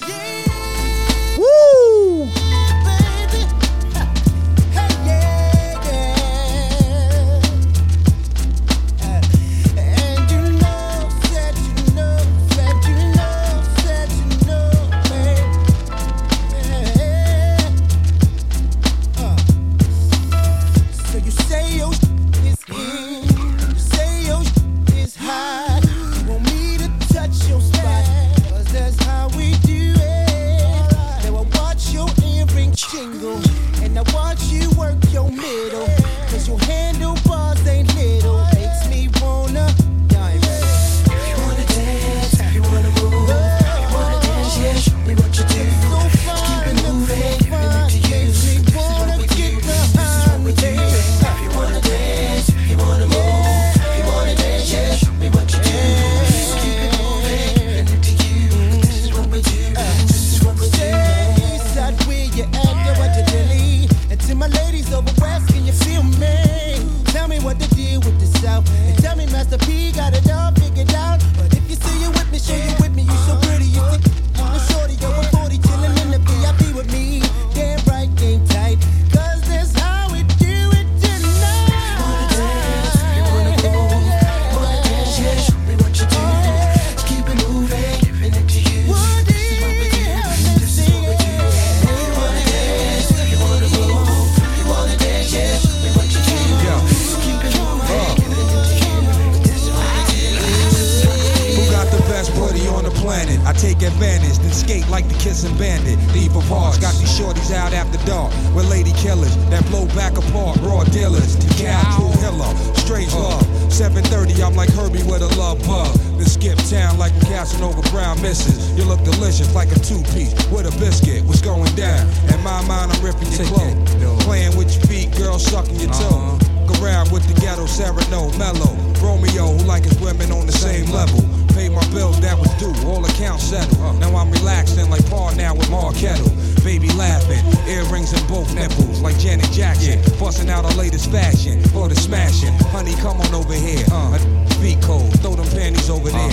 Like the kissing bandit. Leave parts, got these shorties out after dark. With lady killers that blow back apart, raw dealers. Cal, true hiller, strange love. 730, I'm like Herbie with a love bug. Then skip town like I'm casting over brown misses. You look delicious like a two piece with a biscuit. What's going down? In my mind, I'm ripping your clothes. Playing with your feet, girl, sucking your toe. Uh-huh. Around with the ghetto Sereno, mellow. Romeo, who like his women on the same level. Pay my bills that was due, all accounts settled. Now I'm relaxing like Paul now with Mark Kettle. Baby laughing, earrings in both nipples like Janet Jackson. Busting out her latest fashion for the smashing. Honey, come on over here. Uh, feet cold, throw them panties over there.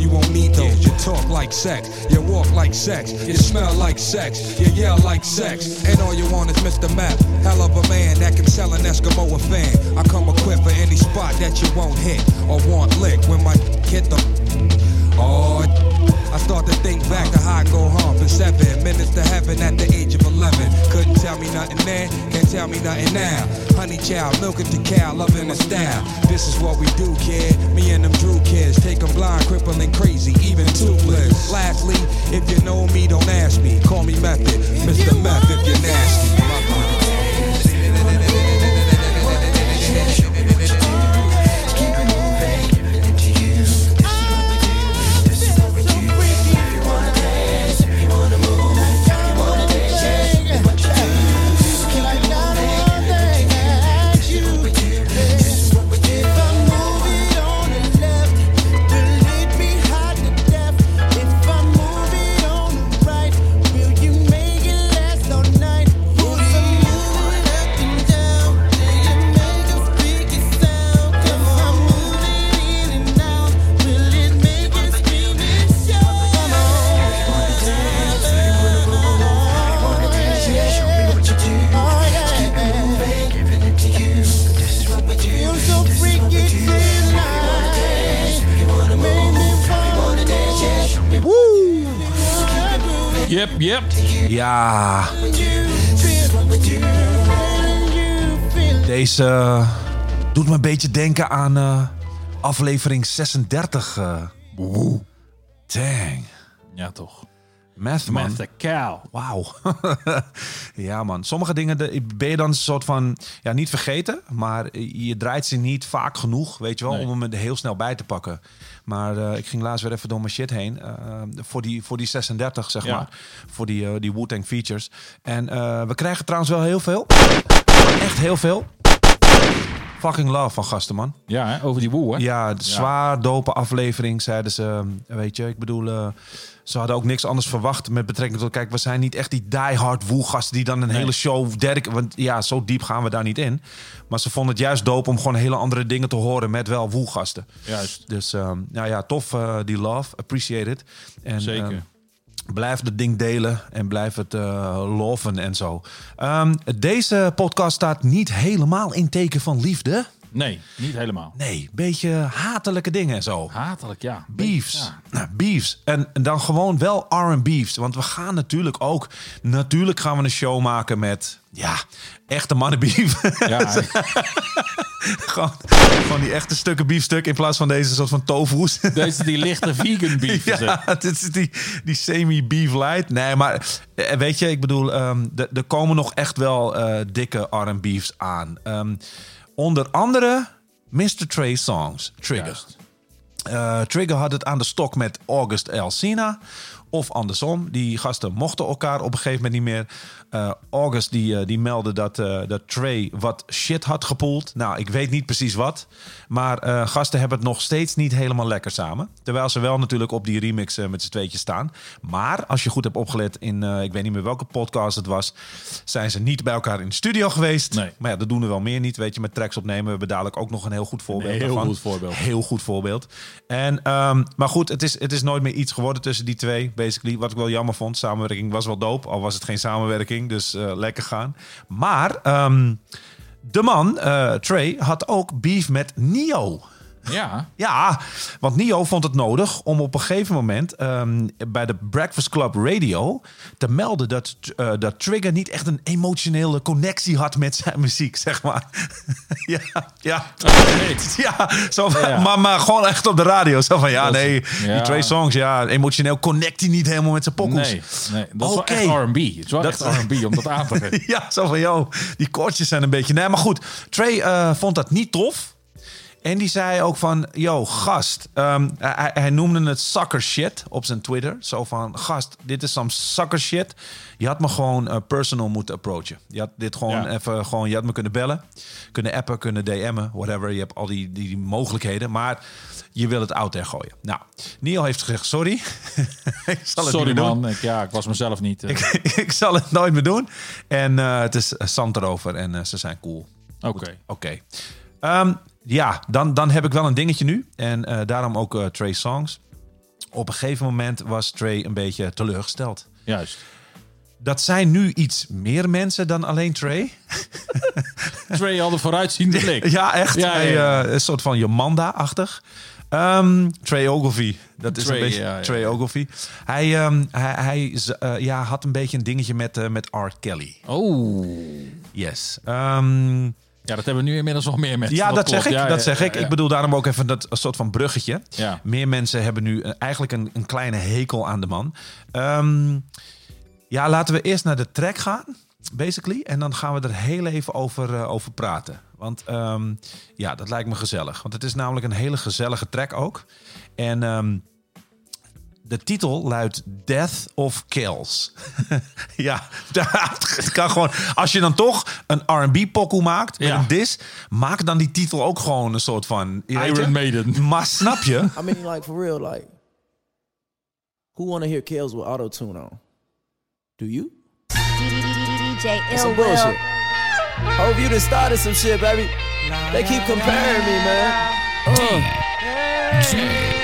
You won't need those. You talk like sex, you walk like sex, you smell like sex, you yell like sex. And all you want is Mr. Map. Hell of a man that can sell an Eskimo a fan. I come equipped for any spot that you won't hit or want lick when my hit the. Oh, I start to think back to how I go home for seven minutes to heaven at the age of 11. Couldn't tell me nothing then, can't tell me nothing now. Honey child, milking the cow, loving the style. This is what we do, kid. Me and them Drew kids, take 'em blind, crippling crazy, even toothless. Lastly, if you know me, don't ask me. Call me Method, Mr. Meth if you're nasty. Yep, yep. Ja. Deze eh, doet me een beetje denken aan eh, aflevering 36. eh. Woe. Dang. Ja, toch. Math, man. De cow. Wauw. (laughs) ja, man. Sommige dingen de, ben je dan een soort van... Ja, niet vergeten, maar je draait ze niet vaak genoeg, weet je wel, Nee. om hem er heel snel bij te pakken. Maar eh, ik ging laatst weer even door mijn shit heen. eh, voor, die, voor die 36, zeg Ja. maar. Voor die, eh, die Wu-Tang features. En we krijgen trouwens wel heel veel. Echt heel veel. Fucking love van gasten, man. Ja, hè, over die woe, hè? Ja, de zwaar dope aflevering, zeiden ze. Weet je, ik bedoel, eh, ze hadden ook niks anders verwacht met betrekking tot... Kijk, we zijn niet echt die diehard woelgasten die dan een Nee. hele show... Derk, want ja, zo diep gaan we daar niet in. Maar ze vonden het juist dope om gewoon hele andere dingen te horen met wel woelgasten. Juist. Dus ehm, nou ja, tof eh, die love. Appreciate it. En, Zeker. ehm, Blijf het ding delen en blijf het eh loven en zo. Ehm, deze podcast staat niet helemaal in teken van liefde. Nee, niet helemaal. Nee, beetje hatelijke dingen en zo. Hatelijk, ja. Beefs. Ja. Nou, beefs. En en dan gewoon wel R&B's. Want we gaan natuurlijk ook... Natuurlijk gaan we een show maken met... Ja, echte mannenbeef. Ja, (laughs) (laughs) gewoon, gewoon die echte stukken biefstuk... in plaats van deze soort van tofu's. (laughs) deze die lichte vegan (laughs) beef. Ja, het is die, die semi-beef light. Nee, maar eh, weet je, ik bedoel, ehm, er komen nog echt wel eh, dikke R&B's aan. Ehm, onder andere Mr. Trey Songs, Trigger. Eh, Trigger had het aan de stok met August Elsina. Of andersom, die gasten mochten elkaar op een gegeven moment niet meer. Eh, August die, eh, die meldde dat, eh, dat Trey wat shit had gepoeld. Nou, ik weet niet precies wat. Maar gasten hebben het nog steeds niet helemaal lekker samen. Terwijl ze wel natuurlijk op die remix met z'n tweetjes staan. Maar als je goed hebt opgelet in, ik weet niet meer welke podcast het was... zijn ze niet bij elkaar in de studio geweest. Nee. Maar ja, dat doen we wel meer niet, weet je, met tracks opnemen. We hebben dadelijk ook nog een heel goed voorbeeld Een heel daarvan. goed voorbeeld. Heel goed voorbeeld. En, ehm, maar goed, het is, het is nooit meer iets geworden tussen die twee, basically. Wat ik wel jammer vond. Samenwerking was wel dope, al was het geen samenwerking. Dus eh, lekker gaan. Maar ehm, de man, eh, Trey, had ook beef met Nio. Ja. Ja, want Nio vond het nodig om op een gegeven moment ehm, bij de Breakfast Club Radio te melden dat, eh, dat Trigger niet echt een emotionele connectie had met zijn muziek, zeg maar. (laughs) ja, ja. ja, zo van- Ja. Maar, maar gewoon echt op de radio. Zo van, ja, Dat- nee, ja. die Trey Songs, ja, emotioneel connect hij niet helemaal met zijn pokkels. Nee, nee, dat is Oké. wel echt R&B. Het is wel Dat- echt R&B om dat aan te (laughs) geven. Ja, zo van, joh, die koortjes zijn een beetje... Nee, maar goed, Trey eh, vond dat niet tof. En die zei ook van, yo, gast. ehm, hij, hij noemde het sucker shit op zijn Twitter. Zo van, gast, dit is some sucker shit. Je had me gewoon eh, personal moeten approachen. Je had dit gewoon Ja. even, gewoon, je had me kunnen bellen. Kunnen appen, kunnen DM'en, whatever. Je hebt al die, die, die mogelijkheden. Maar je wil het out there gooien. Nou, Neil heeft gezegd, sorry. (laughs) ik zal het Sorry man, ik, ja, ik was mezelf niet. eh. (laughs) Ik, ik zal het nooit meer doen. En eh, het is zand erover en ze zijn cool. Oké. Oké. Ehm, ja, dan, dan heb ik wel een dingetje nu. En eh, daarom ook eh Trey Songs. Op een gegeven moment was Trey een beetje teleurgesteld. Juist. Dat zijn nu iets meer mensen dan alleen Trey. (laughs) Trey had een vooruitziende blik. Ja, echt. Ja, Hij, ja, ja. eh, een soort van Jomanda-achtig. Ehm, Trey Ogilvie. Dat is Trey, een beetje ja, ja. Trey Ogilvie. Hij, ehm, hij, hij eh, ja, had een beetje een dingetje met, met R. Kelly. Oh. Yes. Ehm, Ja, dat hebben nu inmiddels nog meer mensen. Ja, dat, zeg ik. Ja, dat ja, zeg ja, ik. Ik bedoel daarom ook even dat een soort van bruggetje. Ja. Meer mensen hebben nu eh, eigenlijk een, een kleine hekel aan de man. Ehm, ja, laten we eerst naar de track gaan, basically. En dan gaan we er heel even over, eh, over praten. Want ehm, ja, dat lijkt me gezellig. Want het is namelijk een hele gezellige track ook. En ehm, de titel luidt Death of Kills. (laughs) ja, het kan gewoon. Als je dan toch een R&B pokoe maakt met Ja. een dis, maak dan die titel ook gewoon een soort van? Iron Maiden. Maar snap je? (laughs) I mean, like for real, like, who want to hear Kills with auto tune on? Do you? DJ Ill Will. bullshit. Hope you done started some shit, baby. They keep comparing me, man. Uh.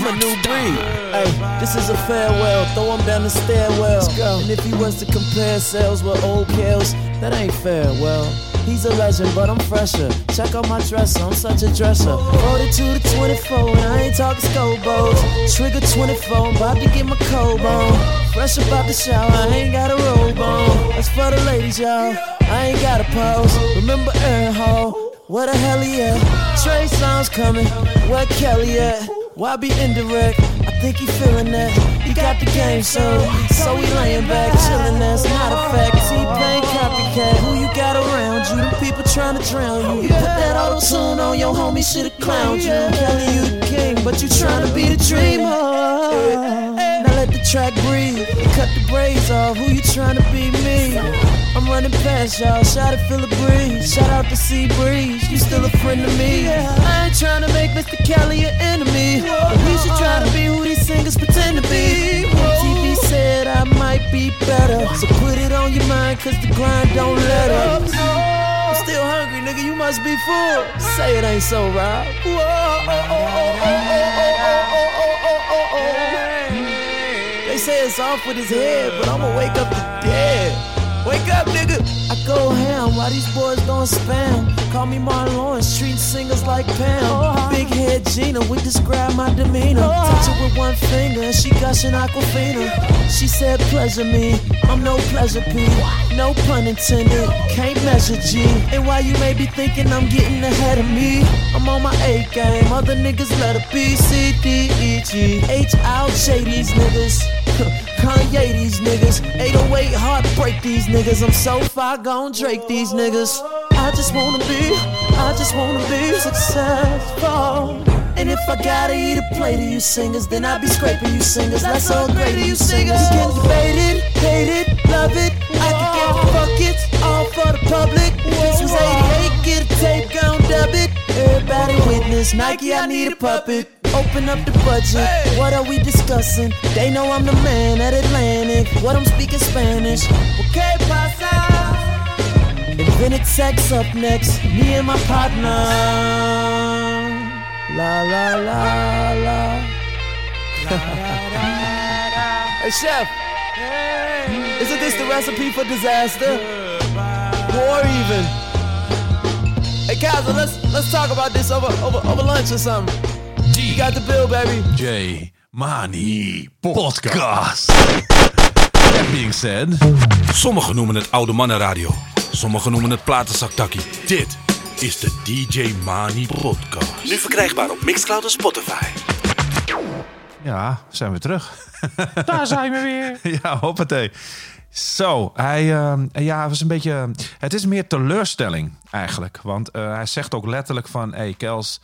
I'm a new breed. Hey, this is a farewell. Throw him down the stairwell. And if he was to compare sales with old kills, that ain't fair. Well, he's a legend, but I'm fresher. Check out my dresser, I'm such a dresser. 42 to 24, and I ain't talking scobos. Trigger 24, I'm about to get my cold on. Fresh about the shower, I ain't got a robe on. That's for the ladies, y'all. I ain't got a pose. Remember Hall? What the hell yeah? Trey Songz coming. Where Kelly at? Why be indirect? I think he feeling that. He got the game, so so he laying back, chilling. That's not a fact. T-Pain copycat. Who you got around you? The people trying to drown you. You put that auto tune on your homie, shoulda clowned you. Kelly, you the king, but you trying to be the dreamer. Now let the track breathe. Cut the braids off. Who you trying to be? Me. I'm running past y'all. Shout feel the breeze. Shout out to Sea Breeze. You still a friend to me. I ain't trying to make Mr. Kelly an enemy. But he should try to be who these singers pretend to be. TV said I might be better. So put it on your mind, cause the grind don't let up. I'm still hungry, nigga. You must be full. Say it ain't so, Rob. Whoa, oh, oh, oh, oh, oh, oh, oh, oh, oh, oh. They say it's off with his head, but I'ma wake up the dead. Wake up, nigga. Go ham while these boys going spam. Call me Marlon, street singers like Pam. Big head Gina, we describe my demeanor. Touch her with one finger, and she gushing Aquafina. She said, pleasure me, I'm no pleasure P. No pun intended, can't measure G. And while you may be thinking I'm getting ahead of me, I'm on my A game. Other niggas let it be C, D, E, G. H, out, J these niggas. (laughs) Kanye these niggas. 808 heartbreak these niggas. I'm so far gone Drake these niggas. I just wanna be, I just wanna be successful. And if I gotta eat a plate of you singers, then I be scraping you singers. That's so great of you singers. You can debate it, hate it, love it. I can give a fuck it, all for the public. This was 88, get a tape, gon' dub it. Everybody witness, Nike, I need a puppet. Open up the budget. What are we discussing? They know I'm the man at Atlantic. What I'm speaking Spanish. Okay, pasa. Invented sex up next. Me and my partner. La la la la. (laughs) hey chef, isn't this the recipe for disaster? War even. Hey, Kaiser, let's let's talk about this over over over lunch or something. You got the bill, baby. DJ Money Podcast. That being said. Sommigen noemen het oude mannenradio. Sommigen noemen het platenzaktakkie. Dit is de DJ Money Podcast. Nu verkrijgbaar op Mixcloud en Spotify. Ja, zijn we terug. (laughs) Daar zijn we weer. (laughs) ja, hoppatee. Zo, hij, eh, ja, was een beetje. Het is meer teleurstelling eigenlijk. Want eh, hij zegt ook letterlijk van: hey, Kels,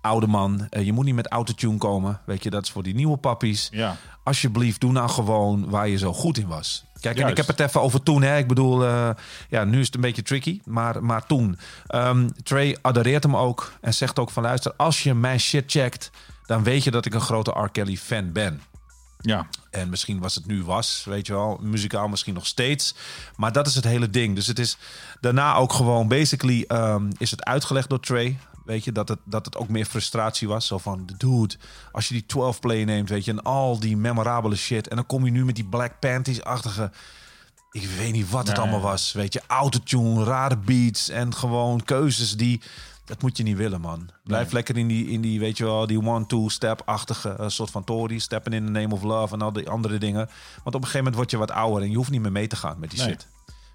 oude man, eh, je moet niet met autotune komen. Weet je, dat is voor die nieuwe pappies. Ja. Alsjeblieft, doe nou gewoon waar je zo goed in was. Kijk, en ik heb het even over toen. Hè. Ik bedoel, eh, ja, nu is het een beetje tricky. Maar, maar toen. Ehm, Trey adoreert hem ook. En zegt ook van luister, als je mijn shit checkt... dan weet je dat ik een grote R. Kelly fan ben. Ja. En misschien was het nu was, weet je wel. Muzikaal misschien nog steeds. Maar dat is het hele ding. Dus het is daarna ook gewoon... Basically ehm, is het uitgelegd door Trey. Weet je, dat het, dat het ook meer frustratie was. Zo van, dude, als je die 12-play neemt, weet je... en al die memorabele shit... en dan kom je nu met die Black Panties-achtige... Ik weet niet wat het Nee. allemaal was. Weet je, autotune, rare beats... en gewoon keuzes die... Dat moet je niet willen, man. Blijf Nee. lekker in die, in die, weet je wel, die one-two-step-achtige eh, soort van Tory. Steppen in the name of love en al die andere dingen. Want op een gegeven moment word je wat ouder en je hoeft niet meer mee te gaan met die Nee. shit.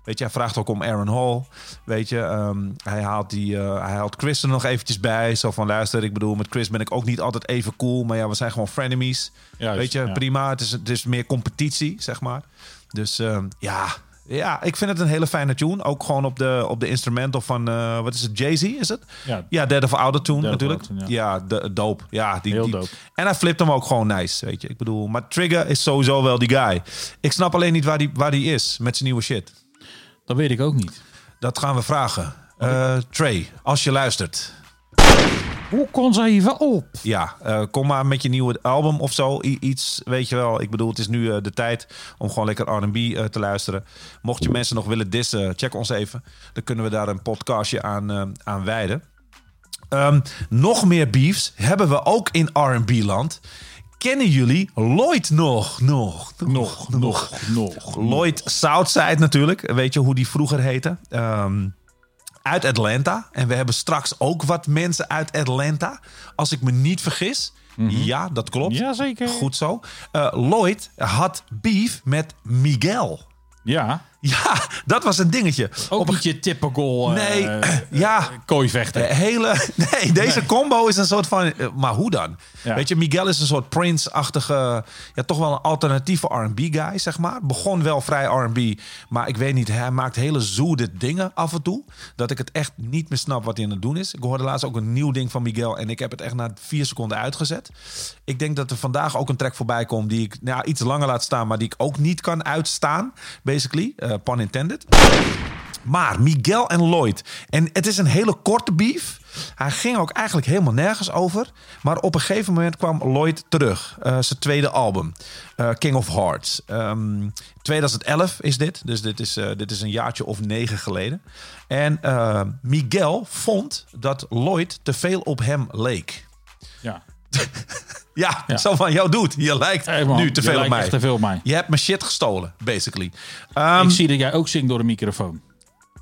Weet je, hij vraagt ook om Aaron Hall. Weet je, ehm, hij, haalt die, eh, hij haalt Chris er nog eventjes bij. Zo van, luister, ik bedoel, met Chris ben ik ook niet altijd even cool. Maar ja, we zijn gewoon frenemies. Juist, Weet je, ja. prima. Het is, het is meer competitie, zeg maar. Dus ehm, ja, ja, ik vind het een hele fijne tune. Ook gewoon op de, op de instrumental van, eh, wat is het, Jay-Z is het? Ja. Ja, Dead of Dead of natuurlijk. Ja, de, dope. Ja, die, Heel die- dope. En hij flipt hem ook gewoon nice, weet je. Ik bedoel, maar Trigger is sowieso wel die guy. Ik snap alleen niet waar die, waar die is met zijn nieuwe shit. Dat weet ik ook niet. Dat gaan we vragen. Eh, Trey, als je luistert. Hoe kon ze even op? Ja, eh, kom maar met je nieuwe album of zo. I- iets, weet je wel. Ik bedoel, het is nu eh, de tijd om gewoon lekker R&B te luisteren. Mocht je mensen nog willen dissen, check ons even. Dan kunnen we daar een podcastje aan, aan wijden. Ehm, nog meer beefs hebben we ook in R&B-land. Kennen jullie Lloyd nog? Nog, nog, nog, nog. Lloyd Southside natuurlijk. Weet je hoe die vroeger heette? Ehm, uit Atlanta. En we hebben straks ook wat mensen uit Atlanta. Als ik me niet vergis. Ja, dat klopt. Jazeker. Goed zo. Eh, Lloyd had beef met Miguel. Ja. Ja, dat was een dingetje. Ook niet je typical eh, Nee, (clears throat) ja. kooivechter. Eh, hele, (laughs) nee, deze combo is een soort van. eh, Maar hoe dan? Ja. Weet je, Miguel is een soort Prince-achtige. Ja, toch wel een alternatieve RB-guy, zeg maar. Begon wel vrij RB. Maar ik weet niet, hij maakt hele zoede dingen af en toe. Dat ik het echt niet meer snap wat hij aan het doen is. Ik hoorde laatst ook een nieuw ding van Miguel. En ik heb het echt na vier seconden uitgezet. Ik denk dat er vandaag ook een track voorbij komt. Die ik nou, iets langer laat staan. Maar die ik ook niet kan uitstaan. Basically. Eh pun intended. Maar Miguel en Lloyd. En het is een hele korte beef. Hij ging ook eigenlijk helemaal nergens over. Maar op een gegeven moment kwam Lloyd terug. Eh, zijn tweede album. eh, King of Hearts. Ehm, 2011 is dit. Dus dit is, dit is een jaartje of negen geleden. En Miguel vond dat Lloyd te veel op hem leek. Ja. (laughs) Ja, Ja. zo van, jou doet. Je lijkt Hey, man, nu te veel op mij. echt te veel op mij. Je hebt mijn shit gestolen, basically. Ehm, ik zie dat jij ook zingt door de microfoon.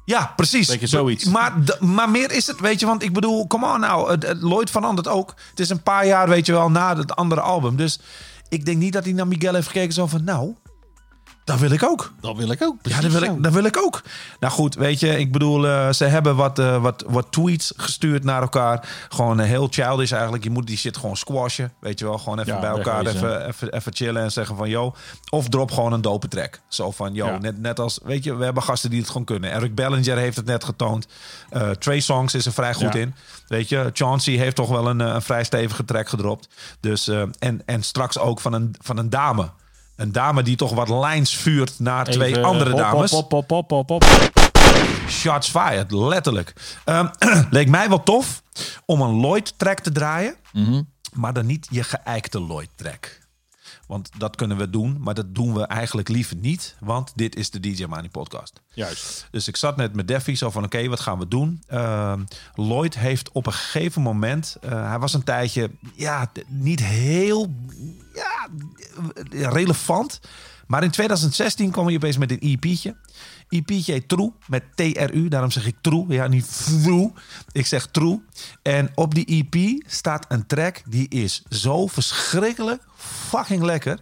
Ja, precies. Zoiets. Maar, maar meer is het, weet je, want ik bedoel, come on nou, Lloyd verandert ook. Het is een paar jaar, weet je wel, na het andere album. Dus ik denk niet dat hij naar Miguel heeft gekeken zo van, nou, dat wil ik ook. Dat wil ik ook. Ja, dat wil, ik, dat wil ik ook. Nou goed, weet je, ik bedoel, eh, ze hebben wat, eh, wat, wat tweets gestuurd naar elkaar. Gewoon eh, heel childish eigenlijk. Je moet die shit gewoon squashen, weet je wel. Gewoon even Ja, bij elkaar even, even, even chillen en zeggen van, yo. Of drop gewoon een dope track. Zo van, yo, Ja. net, net als, weet je, we hebben gasten die het gewoon kunnen. Eric Bellinger heeft het net getoond. Trey Songs is er vrij goed Ja. in. Weet je, Chauncey heeft toch wel een, een vrij stevige track gedropt. Dus, en, en straks ook van een, van een dame. Een dame die toch wat lijns vuurt naar twee Even, andere hop, dames. Hop, hop, hop, hop, hop. Shots fired, letterlijk. Ehm, (clears throat) leek mij wel tof om een Lloyd-track te draaien. Mhm. Maar dan niet je geëikte Lloyd-track. Want dat kunnen we doen, maar dat doen we eigenlijk liever niet. Want dit is de DJ Money podcast. Juist. Dus ik zat net met Deffy zo van, oké, wat gaan we doen? Ehm, Lloyd heeft op een gegeven moment... eh, hij was een tijdje, ja, niet heel ja, relevant... Maar in 2016 kwam hij opeens met een EP'tje. EP'tje heet True, met T-R-U. Daarom zeg ik True, ja, niet True. Ik zeg True. En op die EP staat een track die is zo verschrikkelijk fucking lekker...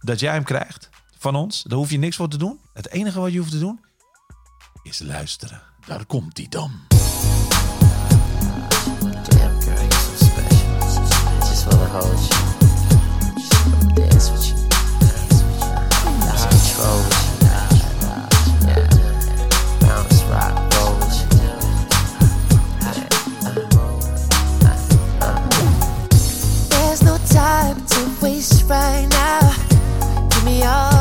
dat jij hem krijgt van ons. Daar hoef je niks voor te doen. Het enige wat je hoeft te doen is luisteren. Daar komt hij dan. Damn girl, you're so special. Just wanna hold you. There's no time to waste right now. Give me all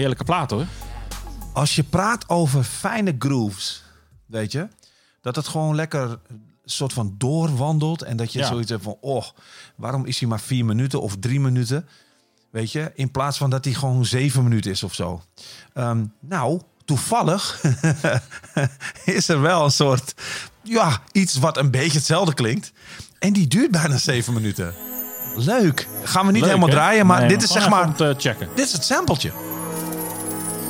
heerlijke plaat hoor. Als je praat over fijne grooves, weet je, dat het gewoon lekker soort van doorwandelt en dat je Ja. zoiets hebt van, oh, waarom is hij maar vier minuten of drie minuten, weet je, in plaats van dat hij gewoon zeven minuten is of zo. Ehm, nou, toevallig (laughs) is er wel een soort, ja, iets wat een beetje hetzelfde klinkt en die duurt bijna zeven minuten. Leuk. Gaan we niet Leuk, helemaal draaien, maar Nee, dit is zeg maar. te checken. Dit is het sampletje.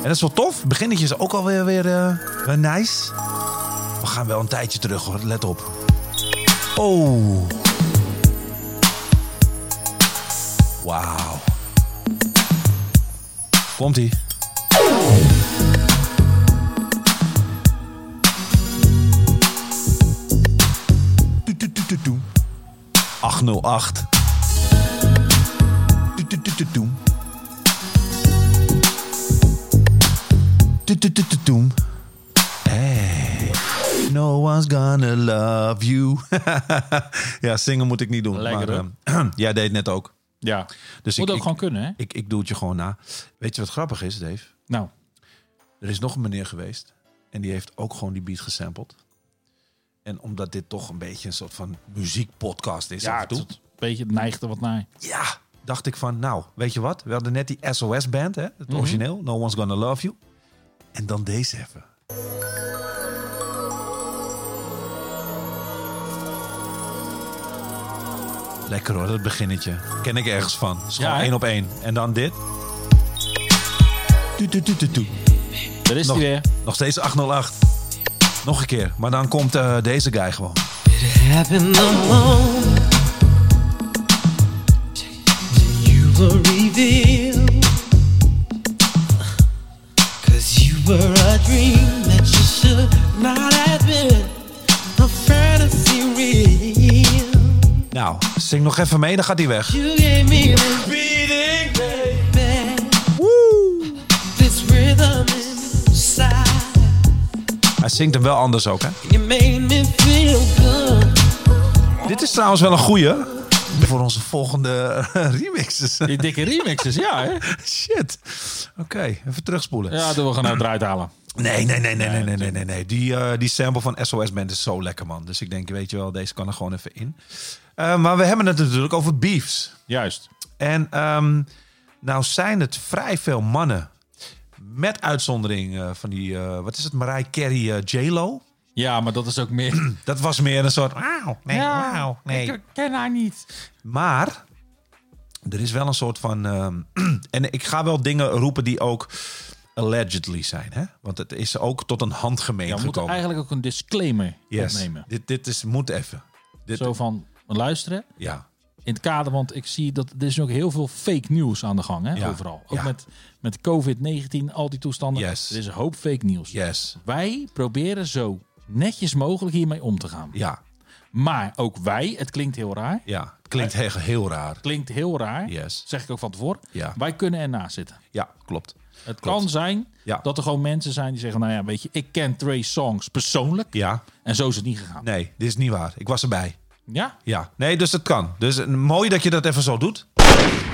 En dat is wel tof. Het beginnetje is ook alweer weer, eh, weer nice. We gaan wel een tijdje terug hoor, let op. Oh. Wauw. Komt-ie. Toet, toet, toet. 808. Hey. No one's gonna love you. (laughs) ja, zingen moet ik niet doen. Lekker, maar, ehm, (clears throat) jij deed net ook. Ja. Dus Moet ik, ook ik- gewoon kunnen, hè? Ik, ik doe het je gewoon na. Weet je wat grappig is, Dave? Nou. Er is nog een meneer geweest. En die heeft ook gewoon die beat gesampled. En omdat dit toch een beetje een soort van muziekpodcast is Ja, een beetje het neigt er wat naar. Ja, dacht ik van, nou, weet je wat? We hadden net die SOS-band, hè? Het Mhm. origineel. No One's Gonna Love You. En dan deze even. Lekker hoor, dat beginnetje. Ken ik ergens van. Het is gewoon één op één. En dan dit. Toet, toet, toet, toet, toet. Daar is nog, hij weer. Nog steeds 808. Nog een keer. Maar dan komt eh, deze guy gewoon. Nou, zing nog even mee, dan gaat hij weg. Hij zingt hem wel anders ook, hè? Dit is trouwens wel een goeie voor onze volgende (laughs) remixes. Die dikke remixes, ja. Hè? (laughs) Shit. Oké, even terugspoelen. Ja, doen we gaan uitdraaien nou eruit halen. Nee, nee, nee, nee, nee, nee, nee, nee. nee. Die, uh, die sample van SOS Band is zo lekker, man. Dus ik denk, weet je wel, deze kan er gewoon even in. Eh, maar we hebben het natuurlijk over beefs. Juist. En um, nou zijn het vrij veel mannen. Met uitzondering eh, van die, wat is het, Mariah Carey, J-Lo. Ja, maar dat is ook meer... (clears throat) Dat was meer een soort, wauw, nee, wauw, nee. ik ken haar niet. Maar er is wel een soort van. ehm, (clears throat) en ik ga wel dingen roepen die ook allegedly zijn. Hè? Want het is ook tot een handgemeen Ja, gekomen. eigenlijk ook een disclaimer Yes. opnemen. Dit, dit is, moet even. Dit, Zo van, luisteren. Ja. In het kader, want ik zie dat er is ook heel veel fake nieuws aan de gang, hè, Ja. overal. Ook Ja. met, met COVID-19, al die toestanden. Yes. Er is een hoop fake nieuws. Yes. Wij proberen zo netjes mogelijk hiermee om te gaan. Ja. Maar ook wij, het klinkt heel raar. Ja, het klinkt heel, heel raar. Klinkt heel raar. Yes. Zeg ik ook van tevoren. Ja. Wij kunnen ernaast zitten. Ja, klopt. Het Klopt. kan zijn Ja. dat er gewoon mensen zijn die zeggen... nou ja, weet je, ik ken Trey Songs persoonlijk. Ja. En zo is het niet gegaan. Nee, dit is niet waar. Ik was erbij. Ja? Ja. Nee, dus het kan. Dus eh, mooi dat je dat even zo doet.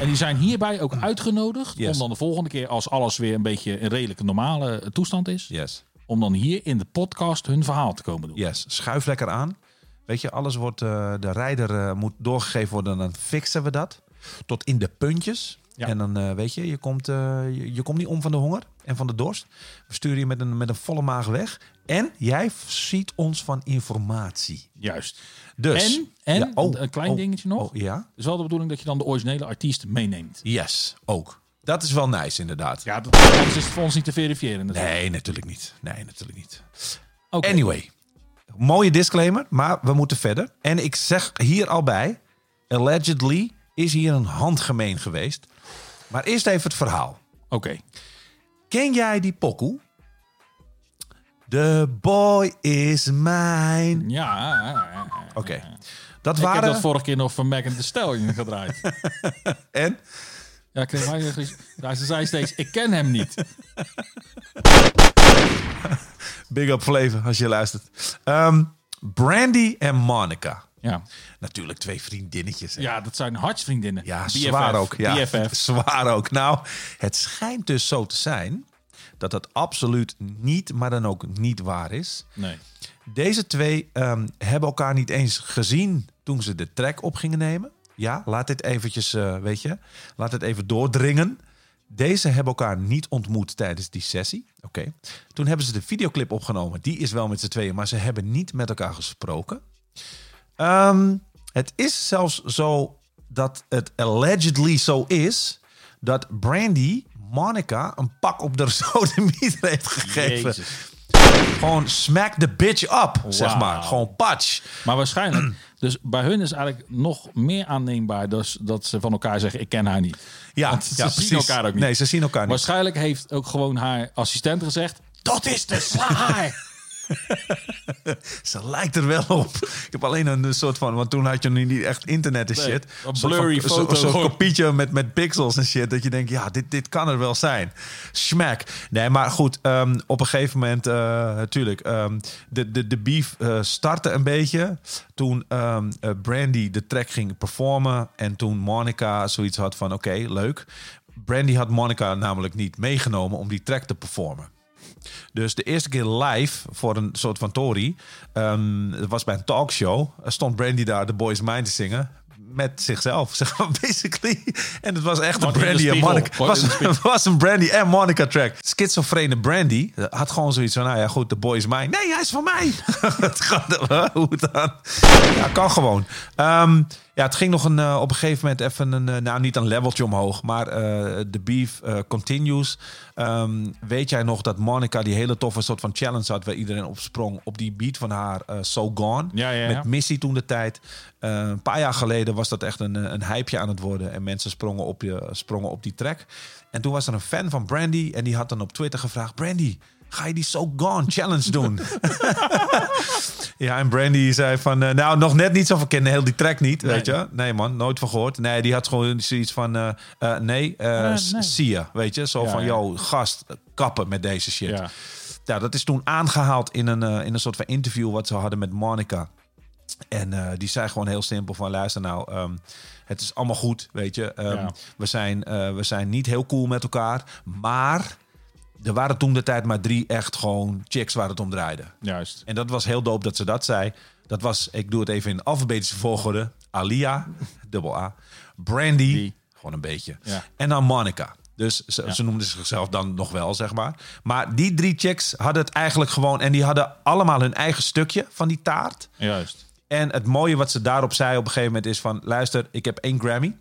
En die zijn hierbij ook uitgenodigd... Yes. om dan de volgende keer, als alles weer een beetje een redelijke normale toestand is... Yes. Om dan hier in de podcast hun verhaal te komen doen. Yes. Schuif lekker aan. Weet je, alles wordt, eh, de rijder eh, moet doorgegeven worden. Dan fixen we dat. Tot in de puntjes. Ja. En dan eh, weet je, je komt, je, je komt niet om van de honger en van de dorst. We sturen je met een, met een volle maag weg. En jij ziet ons van informatie. Juist. Dus. En, en Ja, oh, een klein oh, dingetje nog. oh, ja? Het is wel de bedoeling dat je dan de originele artiest meeneemt. Yes, ook. Dat is wel nice, inderdaad. Ja, dat anders is het voor ons niet te verifiëren. natuurlijk. Nee, natuurlijk niet. Nee, natuurlijk niet. Anyway, mooie disclaimer, maar we moeten verder. En ik zeg hier al bij, allegedly is hier een handgemeen geweest. Maar eerst even het verhaal. Oké. Ken jij die pokoe? The boy is mine. Ja. Oké. Dat Ik waren... heb dat vorige keer nog van Megan Thee Stallion gedraaid. (laughs) En? Ja, ik kreeg. Ja, ze zei steeds, ik ken hem niet. (laughs) Big up Flavor, als je luistert. Ehm, Brandy en Monica. Ja. Natuurlijk twee vriendinnetjes. hè? Ja, dat zijn hartsvriendinnen. Ja, BFF, zwaar ook. Ja, BFF. (laughs) zwaar ook. Nou, het schijnt dus zo te zijn dat dat absoluut niet, maar dan ook niet waar is. Nee. Deze twee ehm, hebben elkaar niet eens gezien toen ze de track op gingen nemen. Ja, laat dit eventjes, eh, weet je, laat het even doordringen. Deze hebben elkaar niet ontmoet tijdens die sessie. Oké. Toen hebben ze de videoclip opgenomen. Die is wel met z'n tweeën, maar ze hebben niet met elkaar gesproken. Ehm, het is zelfs zo dat het allegedly zo is dat Brandy Monica een pak op de (laughs) sodemieter heeft gegeven. Gewoon smack the bitch up, zeg maar. Gewoon patch. Maar waarschijnlijk, (clears throat) dus bij hun is eigenlijk nog meer aanneembaar dus dat ze van elkaar zeggen: Ik ken haar niet. Ja, Want ze ja, zien precies. elkaar ook niet. Nee, ze zien elkaar niet. Waarschijnlijk heeft ook gewoon haar assistent gezegd: Dat is de (laughs) slager. (laughs) Ze lijkt er wel op. Ik heb alleen een soort van... Want toen had je nu niet echt internet en Nee, shit. een blurry zo- Zo'n kopietje met, met pixels en shit. Dat je denkt, ja, dit, dit kan er wel zijn. Smack. Nee, maar goed. ehm, op een gegeven moment, eh, natuurlijk... ehm, de, de, de beef eh, startte een beetje. Toen ehm, eh, Brandy de track ging performen. En toen Monica zoiets had van, oké, leuk. Brandy had Monica namelijk niet meegenomen om die track te performen. Dus de eerste keer live voor een soort van Tory. ehm, was bij een talkshow. Er stond Brandy daar de Boys Mind te zingen. Met zichzelf, (laughs) zeg maar, basically. En het was echt een Brandy en. Monica. Was, (laughs) was een Brandy en Monica track. Schizofrene Brandy had gewoon zoiets van... Nou ja, goed, de Boys Mind. Nee, hij is van mij. (laughs) Hoe dan? Ja, kan gewoon. Ehm, ja, het ging nog een, eh, op een gegeven moment even een... eh, nou, niet een leveltje omhoog, maar eh, de beef continues. Ehm, weet jij nog dat Monica die hele toffe soort van challenge had... waar iedereen op sprong op die beat van haar So Gone. Ja, ja, ja. Met Missy toen de tijd. Eh, een paar jaar geleden was dat echt een, een hypeje aan het worden. En mensen sprongen op, je, sprongen op die track. En toen was er een fan van Brandy. En die had dan op Twitter gevraagd... Brandy, ga je die So Gone challenge doen? (laughs) ja, en Brandy zei van... eh, nou, nog net niet zo van kennen. Heel die track niet, weet je. Nee man, nooit van gehoord. Nee, die had gewoon zoiets van... eh, eh, nee, nee. zie je, weet je. Zo Ja, van, ja. yo, gast, kappen met deze shit. Ja. Ja, dat is toen aangehaald in een, in een soort van interview wat ze hadden met Monica. En die zei gewoon heel simpel van luister nou, ehm, het is allemaal goed, weet je. Ehm, Ja. we, zijn, we zijn niet heel cool met elkaar, maar er waren toen de tijd maar drie echt gewoon chicks waar het om draaide. Juist. En dat was heel dope dat ze dat zei. Dat was, ik doe het even in alfabetische volgorde. Alia, (laughs) dubbel A. Brandy, gewoon een beetje. Ja. En dan Monica. Dus ze, Ja. ze noemden zichzelf dan nog wel, zeg maar. Maar die drie chicks hadden het eigenlijk gewoon... en die hadden allemaal hun eigen stukje van die taart. Juist. En het mooie wat ze daarop zei op een gegeven moment is van... luister, ik heb één Grammy.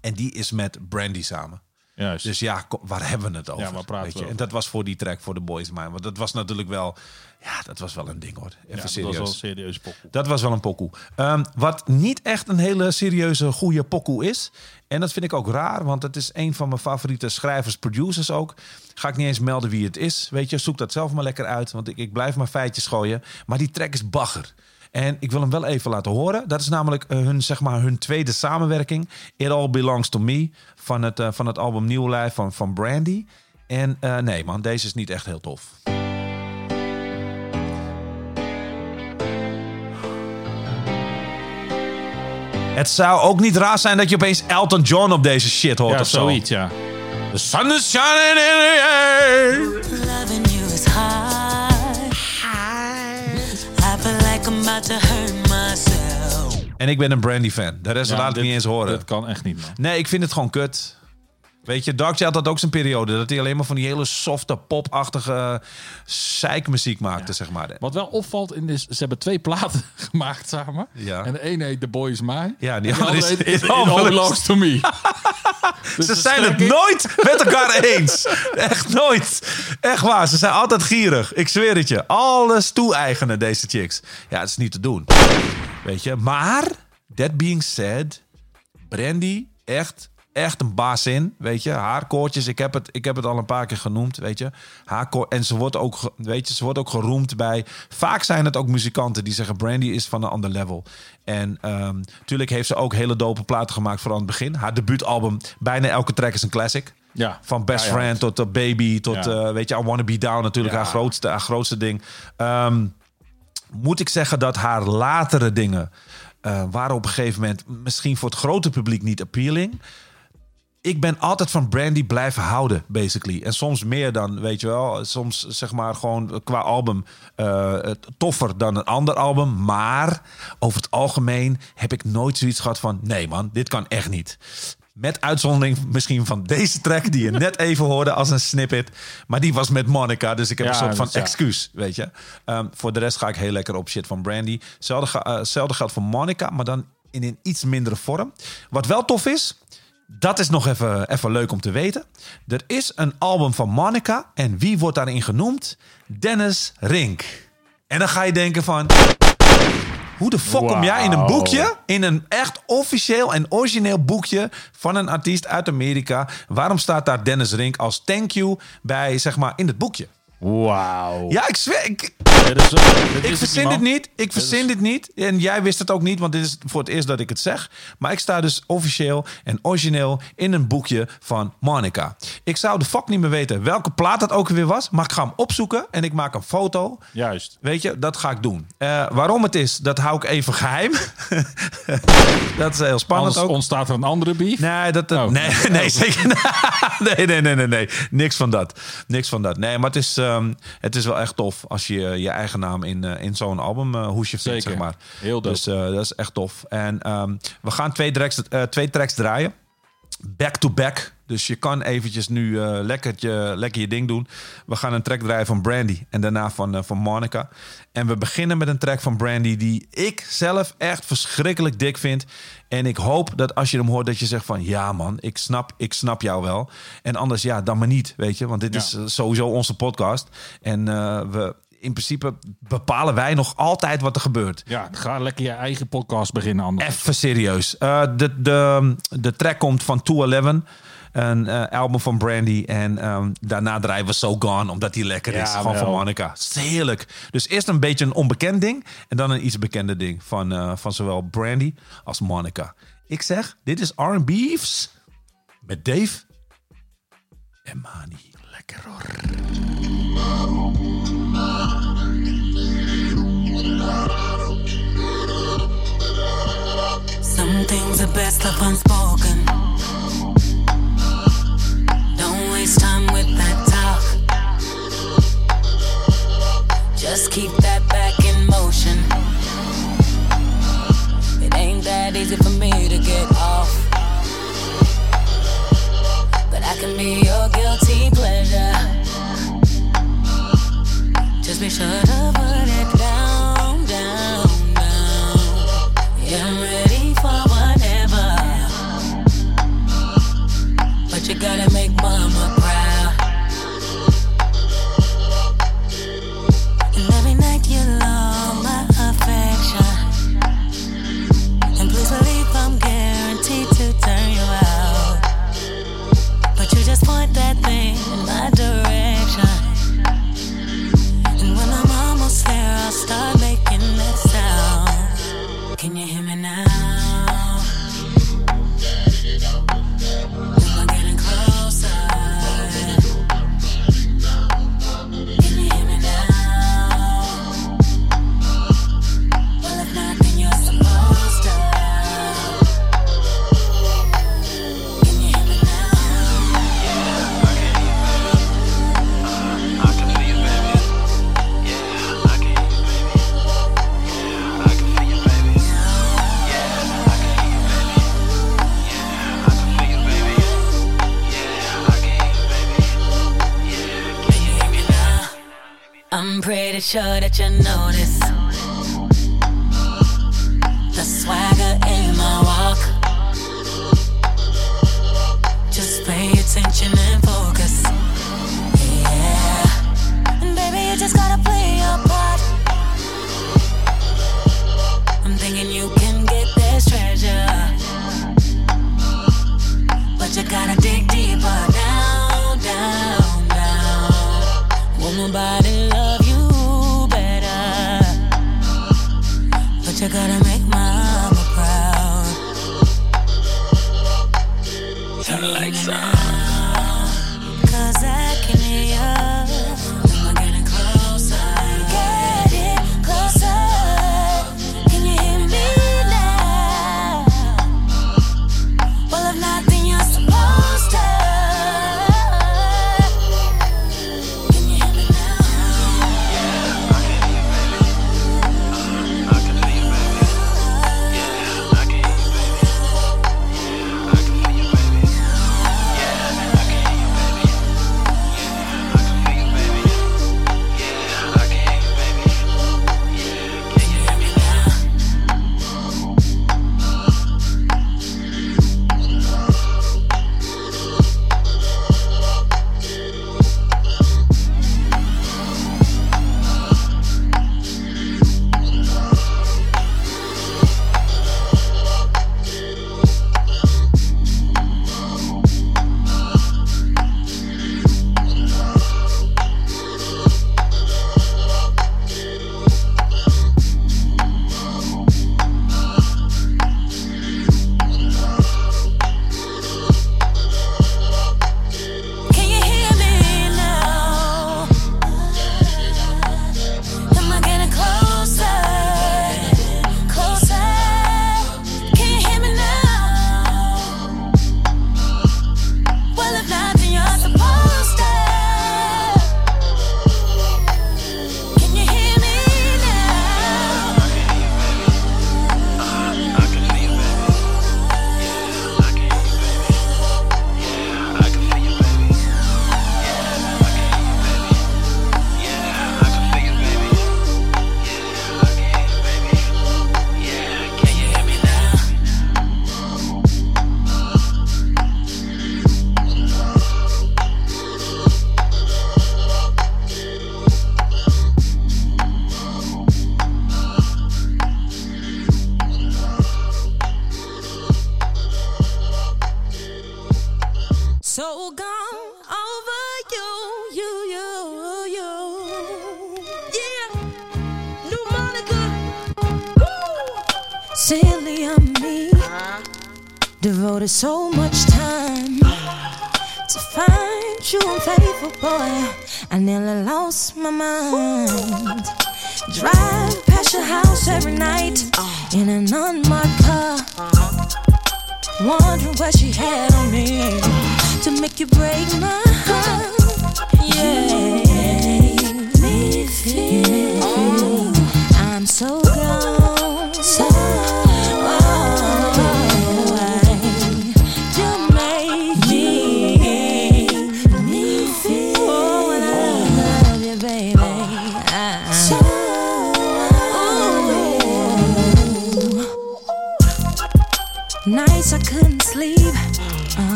En die is met Brandy samen. Juist. Dus ja, waar hebben we het over? Ja, waar praten weet we je? En dat was voor die track, voor de Boys Mind. Want dat was natuurlijk wel... Ja, dat was wel een ding hoor. Even Ja, dat serieus. was wel een serieuze pokoe. Dat was wel een pokoe. Ehm, wat niet echt een hele serieuze, goede pokoe is. En dat vind ik ook raar, want het is een van mijn favoriete schrijvers, producers ook. Ga ik niet eens melden wie het is. Weet je, zoek dat zelf maar lekker uit, want ik, ik blijf maar feitjes gooien. Maar die track is bagger. En ik wil hem wel even laten horen. Dat is namelijk eh, hun, zeg maar, hun tweede samenwerking. It All Belongs to Me. Van het, eh, van het album Nieuw Life van, van Brandy. En eh, nee man, deze is niet echt heel tof. Het zou ook niet raar zijn dat je opeens Elton John op deze shit hoort Ja, of zo. zoiets, ja. The sun is shining in the air. Loving you is hard. About to hurt myself. En ik ben een Brandy fan. De rest Ja, laat ik dit- niet eens horen. Dat kan echt niet, man. Nee, ik vind het gewoon kut. Weet je, Darkseid had ook zijn periode. Dat hij alleen maar van die hele softe, popachtige zeikmuziek maakte, zeg maar. Wat wel opvalt, in is, ze hebben twee platen (laughs) gemaakt samen. Ja. En de ene heet The Boy Is Mine. Ja, die andere is heet It It All Belongs- To Me. (laughs) Dus Ze zijn het nooit met elkaar eens. Echt nooit. Echt waar. Ze zijn altijd gierig. Ik zweer het je. Alles toe-eigenen, deze chicks. Ja, het is niet te doen. Weet je. Maar, that being said, Brandy, echt, echt een baas in. Weet je, haarkoortjes. Ik heb het, ik heb het al een paar keer genoemd. Weet je, haarkoor. En ze wordt ook, weet je, ze wordt ook geroemd bij. Vaak zijn het ook muzikanten die zeggen Brandy is van een ander level. En ehm natuurlijk heeft ze ook hele dope platen gemaakt voor aan het begin. Haar debuutalbum, bijna elke track is een classic. Ja. Van Best Ja, ja. Friend tot uh, Baby tot, Ja. eh, weet je, I Wanna Be Down natuurlijk. Haar, grootste, haar grootste ding. Ehm, moet ik zeggen dat haar latere dingen eh, waren op een gegeven moment misschien voor het grote publiek niet appealing. Ik ben altijd van Brandy blijven houden, basically. En soms meer dan, weet je wel, soms zeg maar gewoon qua album eh, toffer dan een ander album. Maar over het algemeen heb ik nooit zoiets gehad van, nee man, dit kan echt niet. Met uitzondering misschien van deze track die je (laughs) net even hoorde als een snippet. Maar die was met Monica, dus ik heb Ja, een soort van ja. excuus, weet je. Ehm, voor de rest ga ik heel lekker op shit van Brandy. Hetzelfde, ga- eh, hetzelfde geldt voor Monica, maar dan in een iets mindere vorm. Wat wel tof is, dat is nog even, even leuk om te weten. Er is een album van Monica en wie wordt daarin genoemd? Dennis Rink. En dan ga je denken van... Hoe de fuck kom jij in een boekje, in een echt officieel en origineel boekje van een artiest uit Amerika? Waarom staat daar Dennis Rink als thank you bij, zeg maar, in het boekje? Wauw. Ja, ik zweer, ik, Dit is, dit ik is verzin dit niet. Ik verzin dit niet. En jij wist het ook niet, want dit is voor het eerst dat ik het zeg. Maar ik sta dus officieel en origineel in een boekje van Monica. Ik zou de fuck niet meer weten welke plaat dat ook weer was. Maar ik ga hem opzoeken en ik maak een foto. Juist. Weet je, dat ga ik doen. Eh, waarom het is, dat hou ik even geheim. (laughs) dat is heel spannend Anders ook. ontstaat er een andere beef. Nee, dat, Oh. nee, (laughs) nee, zeker. (laughs) nee, nee, nee, nee, nee. Niks van dat. Niks van dat. Nee, maar het is, ehm, het is wel echt tof als je je eigen naam in, eh, in zo'n album eh, hoesje vindt, zeg maar. Heel dope. Dus eh, dat is echt tof. En ehm, we gaan twee tracks, twee tracks draaien. Back to back. Dus je kan eventjes nu eh, lekker, je, lekker je ding doen. We gaan een track draaien van Brandy en daarna van, eh, van Monica. En we beginnen met een track van Brandy die ik zelf echt verschrikkelijk dik vind. En ik hoop dat als je hem hoort dat je zegt van... ja man, ik snap, ik snap jou wel. En anders ja, dan maar niet, weet je. Want dit Ja. is eh, sowieso onze podcast. En we, in principe bepalen wij nog altijd wat er gebeurt. Ja, ga lekker je eigen podcast beginnen anders. Even serieus. De, de, de track komt van 211. Een eh, album van Brandy. En ehm, daarna draaien we So Gone, omdat die lekker is. Ja, Gewoon van. Monica. Het is heerlijk. Dus eerst een beetje een onbekend ding. En dan een iets bekender ding. Van, eh, van zowel Brandy als Monica. Ik zeg, dit is R&B's met Dave en Mani. Lekker hoor. Some things are best left unspoken. Waste time with that talk. Just keep that back in motion. It ain't that easy for me to get off. But I can be your guilty pleasure. Just be sure to put it down, down, down. Yeah, I'm ready for whatever. But you gotta make mama I'm pretty sure that you notice the swagger in my walk. Just pay attention and focus. Yeah. And baby, you just gotta play Devoted so much time to find you unfaithful, oh boy. I nearly lost my mind. Drive past your house every night in an unmarked car. Wondering what she had on me to make you break my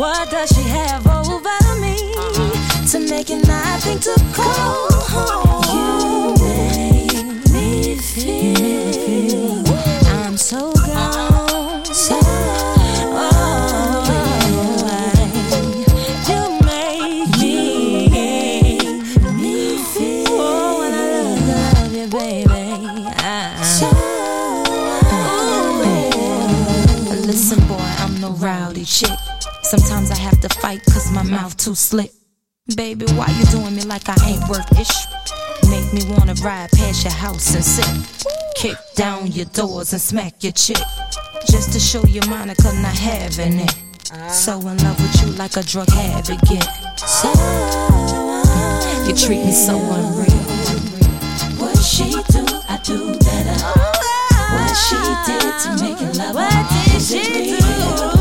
What does she have over me to make it not think to call? You mouth too slick. Baby, why you doing me like I ain't worth ish? Make me wanna ride past your house and sit. Kick down your doors and smack your chick. Just to show you Monica not having it. So in love with you like a drug habit get. So you treat me so unreal. What she do, I do better. What she did to make it love What did she do?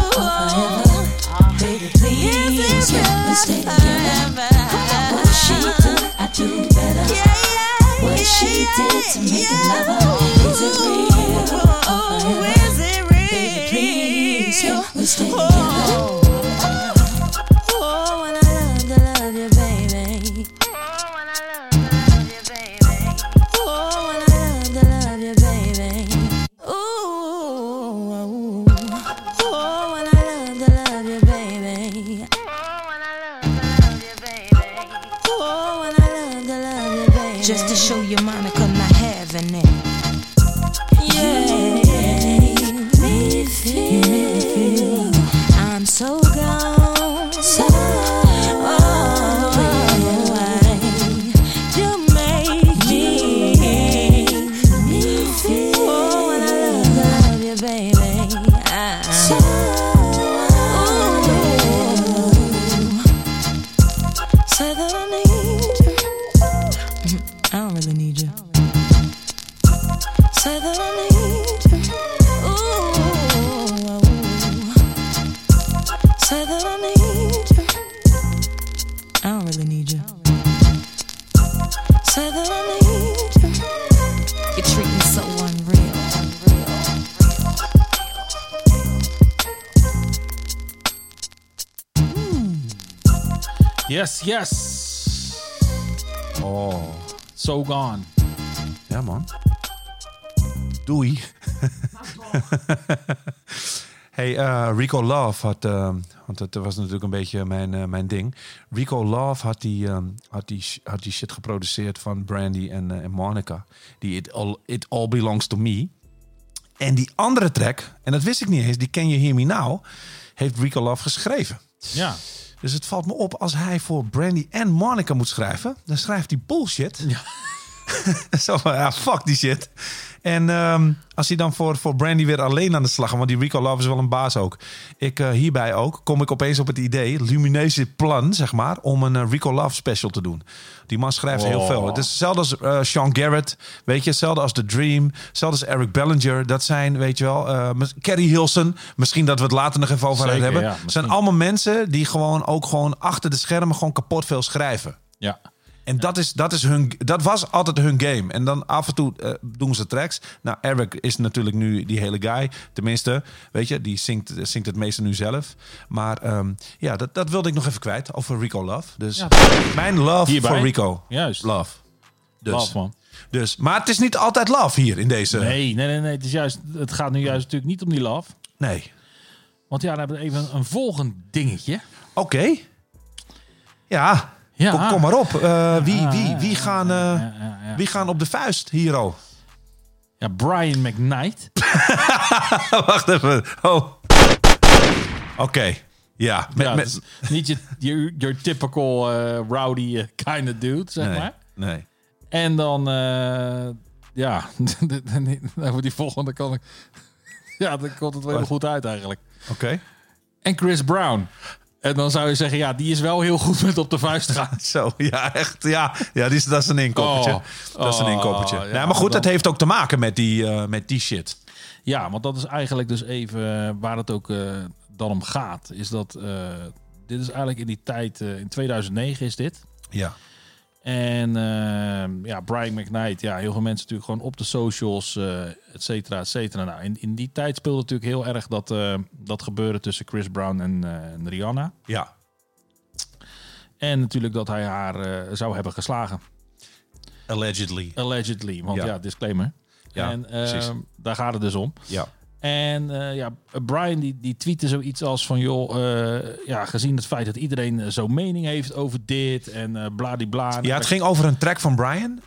Forever. Baby, please, can we stay together? What she do, I do better. What she did to make it love Is it real or forever? Baby, please, can we stay together? Oh, Yes. Oh. So gone. Ja, man. Doei. (laughs) hey, eh, Rico Love had, eh, want dat was natuurlijk een beetje mijn, eh, mijn ding. Rico Love had die, had, die, had die shit geproduceerd van Brandy en, en Monica. Die It All, It All Belongs to Me. En die andere track, en dat wist ik niet eens, die Can You Hear Me Now, heeft Rico Love geschreven. Ja. Dus het valt me op, als hij voor Brandy en Monica moet schrijven, dan schrijft hij bullshit. Ja. (laughs) Zo van, ja, fuck die shit. En ehm, als hij dan voor, voor Brandy weer alleen aan de slag gaat, want die Rico Love is wel een baas ook. Ik eh, hierbij ook, kom ik opeens op het idee, lumineuze plan, zeg maar, om een eh, Rico Love special te doen. Die man schrijft heel Oh. veel. Het is hetzelfde als eh, Sean Garrett, weet je, hetzelfde als The Dream, hetzelfde als Eric Bellinger. Dat zijn, weet je wel, Carrie Hilson. Misschien dat we het later nog even over Zeker, hebben. ja, Het zijn allemaal mensen die gewoon ook gewoon achter de schermen gewoon kapot veel schrijven. Ja. En dat, is, dat, is hun, dat was altijd hun game. En dan af en toe eh, doen ze tracks. Nou, Eric is natuurlijk nu die hele guy. Tenminste, weet je, die zingt, zingt het meeste nu zelf. Maar ehm, ja, dat, dat wilde ik nog even kwijt over Rico Love. Dus Ja. mijn love Hierbij. voor Rico. Juist. Love. Dus. Love, man. Dus, maar het is niet altijd love hier in deze. Nee, nee, nee, nee. Het, is juist, het gaat nu juist natuurlijk niet om die love. Nee. Want ja, dan hebben we even een, een volgend dingetje. Oké. Ja. Ja. Kom, kom maar op. Wie, wie, wie, gaan, wie gaan op de vuist, Hero? Ja, Brian McKnight. (laughs) Wacht even. Oh. Oké. Ja. Met, ja, met- niet je, je your typical eh, rowdy eh, kind of dude, zeg nee, maar. Nee. En dan, eh, ja, (laughs) over die volgende kan ik... (laughs) Ja, dan komt het wel heel goed uit eigenlijk. Oké. En Chris Brown. En dan zou je zeggen, ja, die is wel heel goed met op de vuist gaan. (laughs) Zo, ja, echt. Ja, ja die is, dat is een inkoppertje. Oh. dat is een Oh, inkoppertje. ja, Ja, maar goed, dan- dat heeft ook te maken met die, eh, met die shit. Ja, want dat is eigenlijk dus even eh, waar het ook eh, dan om gaat. Is dat, dit is eigenlijk in die tijd, in 2009 is dit. Ja. En eh, ja, Brian McKnight, ja, heel veel mensen natuurlijk gewoon op de socials, eh et cetera, et cetera. Nou, in, in die tijd speelde natuurlijk heel erg dat, eh, dat gebeuren tussen Chris Brown en, eh, en Rihanna. Ja. En natuurlijk dat hij haar eh, zou hebben geslagen. Allegedly. Allegedly, want Ja. ja, disclaimer. Ja, en precies. eh, daar gaat het dus om. Ja. En eh, ja, Brian die, die tweette zoiets als van... joh, eh, ja, gezien het feit dat iedereen eh, zo'n mening heeft over dit en eh bladibla. Ja, het ging over een track van Brian.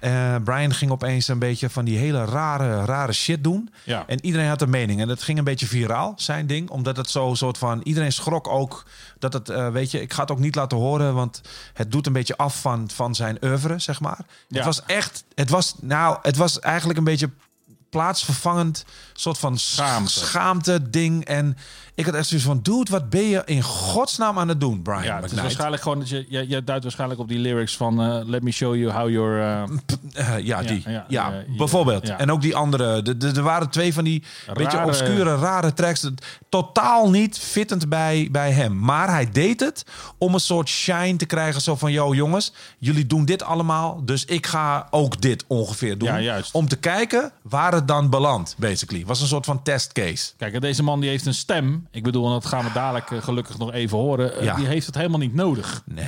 Brian ging opeens een beetje van die hele rare, rare shit doen. Ja. En iedereen had een mening. En dat ging een beetje viraal, zijn ding. Omdat het zo soort van... Iedereen schrok ook dat het... weet je, ik ga het ook niet laten horen. Want het doet een beetje af van, van zijn oeuvre, zeg maar. Ja. Het was echt... Het was, nou, het was eigenlijk een beetje plaatsvervangend soort van schaamte. schaamte ding. En ik had echt zoiets van... Dude, wat ben je in godsnaam aan het doen, Brian Ja, het is McKnight? waarschijnlijk gewoon dat je, je, je duidt waarschijnlijk op die lyrics van eh, Let me show you how your... eh, Eh, ja, die. ja, Ja, bijvoorbeeld. ja. En ook die andere. De- de- Er waren twee van die beetje Rare- obscure, rare tracks. Dat- Totaal niet fittend bij, bij hem. Maar hij deed het om een soort shine te krijgen. Zo van, yo jongens, jullie doen dit allemaal. Dus ik ga ook dit ongeveer doen. Ja, juist. Om te kijken waar het dan belandt, basically. Was een soort van testcase. Kijk, en deze man die heeft een stem. Ik bedoel, en dat gaan we dadelijk eh, gelukkig nog even horen. Eh, Ja. Die heeft het helemaal niet nodig. Nee,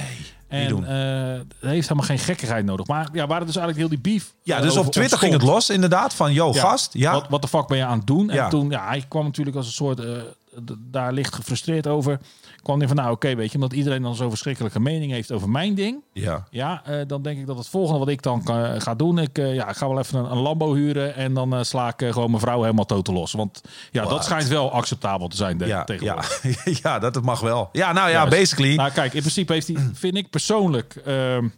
En hij heeft helemaal geen gekkigheid nodig. Maar ja, waren dus eigenlijk heel die beef. Ja, dus op Twitter ging het los inderdaad. Van, yo Ja. gast, ja. Wat, wat de fuck ben je aan het doen? En Ja. toen, ja, hij kwam natuurlijk als een soort, daar licht gefrustreerd over. Kwam hij van, nou oké, weet je, omdat iedereen dan zo'n verschrikkelijke mening heeft over mijn ding. Ja. Ja, eh, dan denk ik dat het volgende wat ik dan kan, ga doen, ik, eh, ja, ik ga wel even een, een Lambo huren en dan eh, sla ik gewoon mijn vrouw helemaal totaal los. Want ja, What? dat schijnt wel acceptabel te zijn de, Ja, tegenwoordig. ja. (laughs) ja, dat het mag wel. Ja, nou ja, basically. Nou kijk, in principe heeft hij, (clears throat) vind ik persoonlijk, ehm,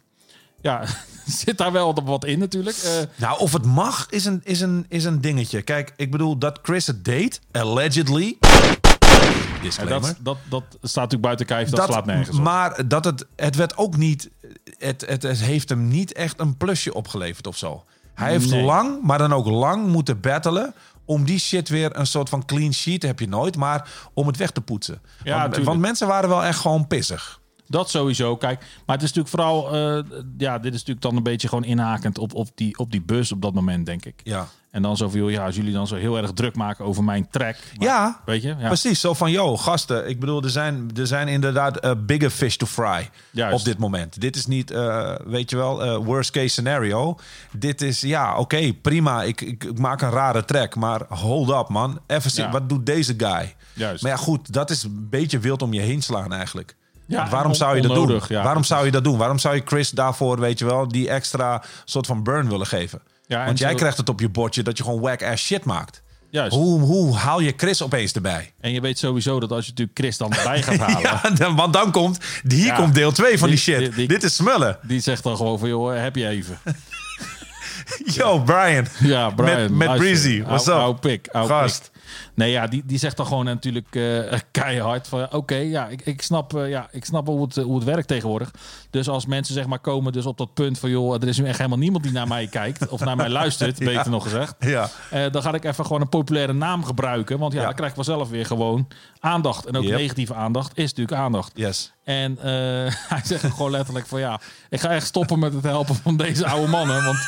ja, (laughs) zit daar wel wat in natuurlijk. Nou, of het mag, is een, is, een, is een dingetje. Kijk, ik bedoel, dat Chris het deed, allegedly. En dat, dat, dat staat natuurlijk buiten kijf, dat, Dat- slaat nergens op. Maar dat het, het werd ook niet. Het, het, het heeft hem niet echt een plusje opgeleverd of zo. Hij heeft Nee. lang, maar dan ook lang moeten battelen. Om die shit weer een soort van clean sheet heb je nooit, maar om het weg te poetsen. Ja, want, want mensen waren wel echt gewoon pissig. Dat sowieso. Kijk, maar het is natuurlijk vooral, eh, ja, dit is natuurlijk dan een beetje gewoon inhakend op, op, die, op die bus op dat moment, denk ik. Ja. En dan zo van, ja, als jullie dan zo heel erg druk maken over mijn track. maar- Ja, Weet je? Ja. Precies, zo van, yo, gasten. Ik bedoel, er zijn, er zijn inderdaad eh, bigger fish to fry Juist. op dit moment. Dit is niet, eh, weet je wel, worst case scenario. Dit is, ja, oké, prima. Ik, ik, ik maak een rare track, maar hold up, man. Even zien, Ja. wat doet deze guy? Juist. Maar ja, goed, dat is een beetje wild om je heen slaan eigenlijk. Ja, waarom zou je dat onnodig, doen? ja. waarom zou je dat doen? Waarom zou je Chris daarvoor, weet je wel, die extra soort van burn willen geven? Ja, Want jij zo- krijgt het op je bordje dat je gewoon whack ass shit maakt. Juist. Hoe, hoe haal je Chris opeens erbij? En je weet sowieso dat als je natuurlijk Chris dan erbij gaat (laughs) halen. Ja, dan- want dan komt, hier Ja. komt deel 2 van die, Die- shit. die- die- Dit is smullen. Die zegt dan gewoon van, joh, heb je even. (laughs) Yo, Brian. Ja, Brian. Met. Breezy. What's up? hou pik, Gast. Nee, ja, die, die zegt dan gewoon natuurlijk eh, (laughs) keihard van... Oké, ja, ik, ik, snap, eh, ja, ik snap hoe het, eh, hoe het werkt tegenwoordig. Dus als mensen zeg maar komen dus op dat punt van... joh, er is nu echt helemaal niemand die naar mij (laughs) kijkt... of naar mij luistert, (laughs) beter Ja. nog gezegd. Ja. Dan ga ik even gewoon een populaire naam gebruiken. Want ja, Ja. dan krijg ik vanzelf weer gewoon aandacht. En ook Yep. negatieve aandacht is natuurlijk aandacht. Yes. En eh, (laughs) hij zegt gewoon letterlijk van ja, ik ga echt stoppen met het helpen van deze oude mannen. Want (laughs)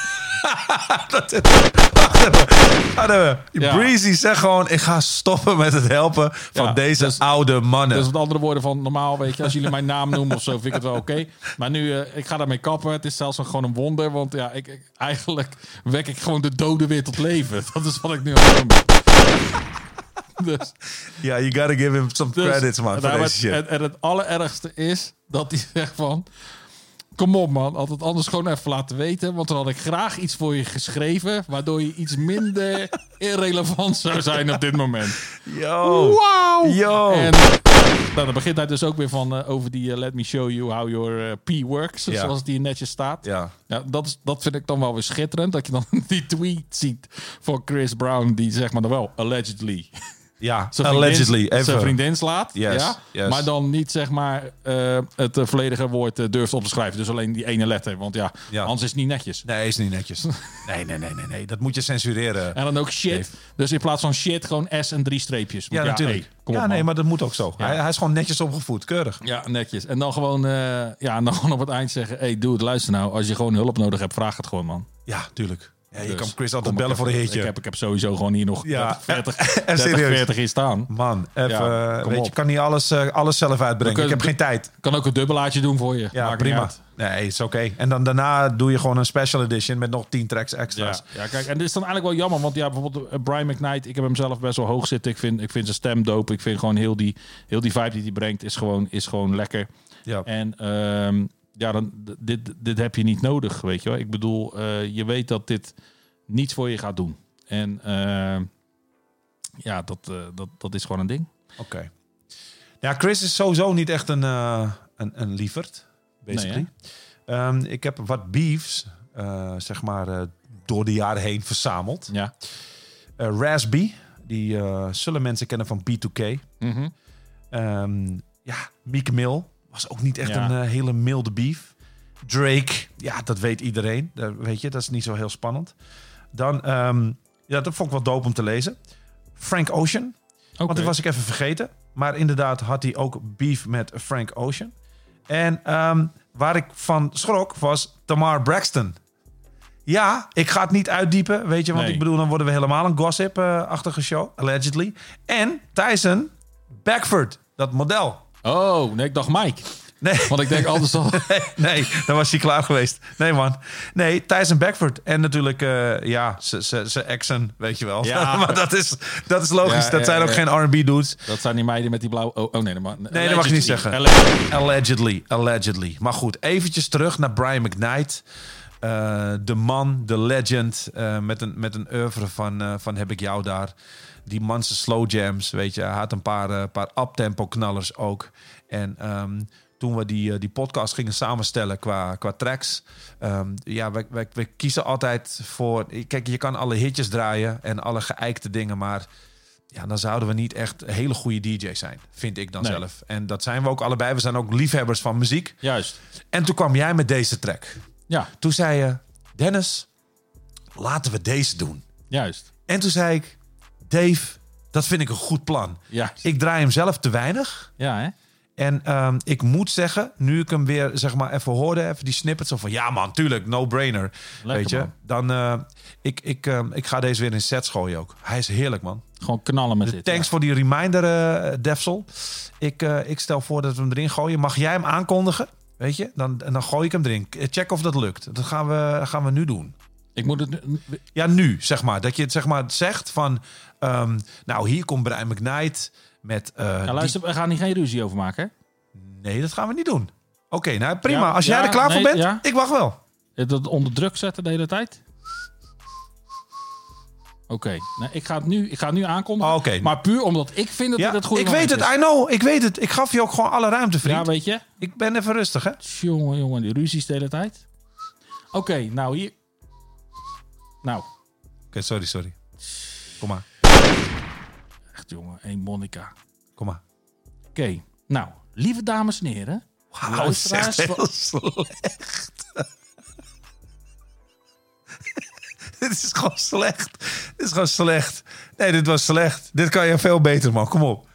hadden we. Ja. Breezy zegt gewoon, ik ga stoppen met het helpen van Ja, deze dus- oude mannen. Dus met andere woorden van normaal, weet je, als jullie mijn naam noemen of zo, vind ik het wel oké. Maar nu, eh, ik ga daarmee kappen. Het is zelfs een, gewoon een wonder, want ja, ik, ik- eigenlijk wek ik gewoon de doden weer tot leven. (laughs) Dat is wat ik nu aan het doen ben. (laughs) Dus, Ja, you gotta give him some dus- credits, man, voor deze shit. En, en het allerergste is dat hij zegt van... Kom op man, had het anders gewoon even laten weten. Want dan had ik graag iets voor je geschreven... waardoor je iets minder (laughs) irrelevant zou zijn op dit moment. Yo. Yo. En nou, dan begint hij dus ook weer van eh, over die eh, let me show you how your eh, P works. Ja. Zoals die netjes staat. Ja. Ja, dat, is, dat vind ik dan wel weer schitterend. Dat je dan (laughs) die tweet ziet van Chris Brown. Die zeg maar dan wel allegedly. Ja, zijn vriendin- allegedly. Zijn Even. vriendin slaat. Yes, ja? yes. Maar dan niet zeg maar eh, het eh, volledige woord eh, durft op te schrijven. Dus alleen die ene letter. Want ja, Ja. anders is het niet netjes. Nee, is niet netjes. (laughs) Nee, nee, nee, nee, nee. Dat moet je censureren. En dan ook shit. Dus in plaats van shit gewoon S en drie streepjes. Ja, Want natuurlijk. hey, kom ja, op, nee, maar dat moet ook zo. Ja. Hij, hij is gewoon netjes opgevoed, keurig. Ja, netjes. En dan gewoon, ja, en dan (laughs) gewoon op het eind zeggen: hey, doe het, luister nou. Als je gewoon hulp nodig hebt, vraag het gewoon, man. Ja, tuurlijk. Ja, je Dus, kan Chris altijd bellen voor een hitje. Ik heb, ik heb sowieso gewoon hier nog Ja, 30, 40, (laughs) en 30, serieus. 40 in staan. Man, even, Ja, eh, weet je, kan niet alles, eh, alles zelf uitbrengen. Ik heb geen tijd. Kan ook een dubbelaatje doen voor je. Ja, Maakt prima. Nee, is oké. En dan daarna doe je gewoon een special edition met nog 10 tracks Ja, extra's. ja, kijk, en dit is dan eigenlijk wel jammer, want ja, bijvoorbeeld eh, Brian McKnight, ik heb hem zelf best wel hoog zitten. Ik vind, ik vind zijn stem dope. Ik vind gewoon heel die, heel die vibe die hij brengt is gewoon, is gewoon lekker. Ja. En ehm, ja, dan, dit, dit heb je niet nodig, weet je wel. Ik bedoel, eh, je weet dat dit niets voor je gaat doen. En ehm, ja, dat, eh, dat, dat is gewoon een ding. Oké. Ja, Chris is sowieso niet echt een, eh, een, een lieverd, basically. Ehm, ik heb wat beefs, eh, zeg maar, eh, door de jaren heen verzameld. Ja. Eh Raspy, die eh, zullen mensen kennen van B2K. Mhm. Ehm, ja, Meek Mill was ook niet echt Ja. een eh, hele milde beef. Drake, ja, dat weet iedereen. Dat weet je, dat is niet zo heel spannend. Dan, ehm, ja, dat vond ik wel dope om te lezen. Frank Ocean, want dat was ik even vergeten. Maar inderdaad had hij ook beef met Frank Ocean. En ehm, waar ik van schrok was Tamar Braxton. Ja, ik ga het niet uitdiepen, weet je. Want Nee. ik bedoel, dan worden we helemaal een gossip-achtige show, allegedly. En Tyson Beckford, dat model. Oh, nee, ik dacht Mike. Nee. Want ik denk altijd (laughs) al... nee, nee, dan was hij klaar geweest. Nee, man. Nee, Tyson Beckford. En natuurlijk, eh, ja, zijn exen, weet je wel. Ja. (laughs) maar dat is, dat is logisch. Ja, dat ja, zijn ook geen R&B dudes. Dat zijn die meiden met die blauwe... Oh, oh nee, dat mag, Nee, dat mag je niet zeggen. Allegedly. Allegedly. Allegedly. Maar goed, eventjes terug naar Brian McKnight. Eh, de man, de legend. eh, met, een, met een oeuvre van, van Heb ik jou daar. Die man zijn slow jams, weet je. Hij had een paar, eh, paar uptempo knallers ook. En ehm, toen we die, eh, die podcast gingen samenstellen qua, qua tracks. ehm, ja, wij, wij, wij kiezen altijd voor... Kijk, je kan alle hitjes draaien en alle geëikte dingen, maar... Ja, dan zouden we niet echt hele goede DJ's zijn, vind ik dan Nee. zelf. En dat zijn we ook allebei. We zijn ook liefhebbers van muziek. Juist. En toen kwam jij met deze track. Ja. Toen zei je, Dennis, laten we deze doen. Juist. En toen zei ik, Dave, dat vind ik een goed plan. Ja. Ik draai hem zelf te weinig. Ja, hè? En ehm, ik moet zeggen, nu ik hem weer zeg maar even hoorde, even die snippets van ja man, tuurlijk, no brainer, weet je. man. Dan eh, ik ik ehm, ik ga deze weer in sets gooien ook. Hij is heerlijk man. Gewoon knallen met dit. thanks ja. voor die reminder, eh Defsel. Ik, eh, ik stel voor dat we hem erin gooien. Mag jij hem aankondigen? Weet je? Dan, en dan gooi ik hem erin. Check of dat lukt. Dat gaan we, gaan we nu doen. Ik moet het... nu- Ja, nu, zeg maar. Dat je het zeg maar zegt van... ehm, nou, hier komt Brian McKnight met... eh, die- luister, we gaan hier geen ruzie over maken, hè? Nee, dat gaan we niet doen. Oké, nou prima. Ja, Als jij ja, er klaar voor bent, ja. ik wacht wel. Dat onder druk zetten de hele tijd? Oké, nou, ik, ga het nu, ik ga het nu aankondigen. Oh. Maar puur omdat ik vind dat Ja, het het goede ik weet het, I know. Ik weet het. Ik gaf je ook gewoon alle ruimte, vriend. Ja, weet je? Ik ben even rustig, hè? Jongen, jongen, die ruzies de hele tijd. Oké, nou hier... Nou, Oké, sorry, sorry. Kom maar. Echt jongen, één Monica. Kom maar. Oké, nou, lieve dames en heren. Wauw, het is luisteraars echt van- heel slecht. (laughs) dit is gewoon slecht. Dit is gewoon slecht. Nee, dit was slecht. Dit kan je veel beter, man. Kom op.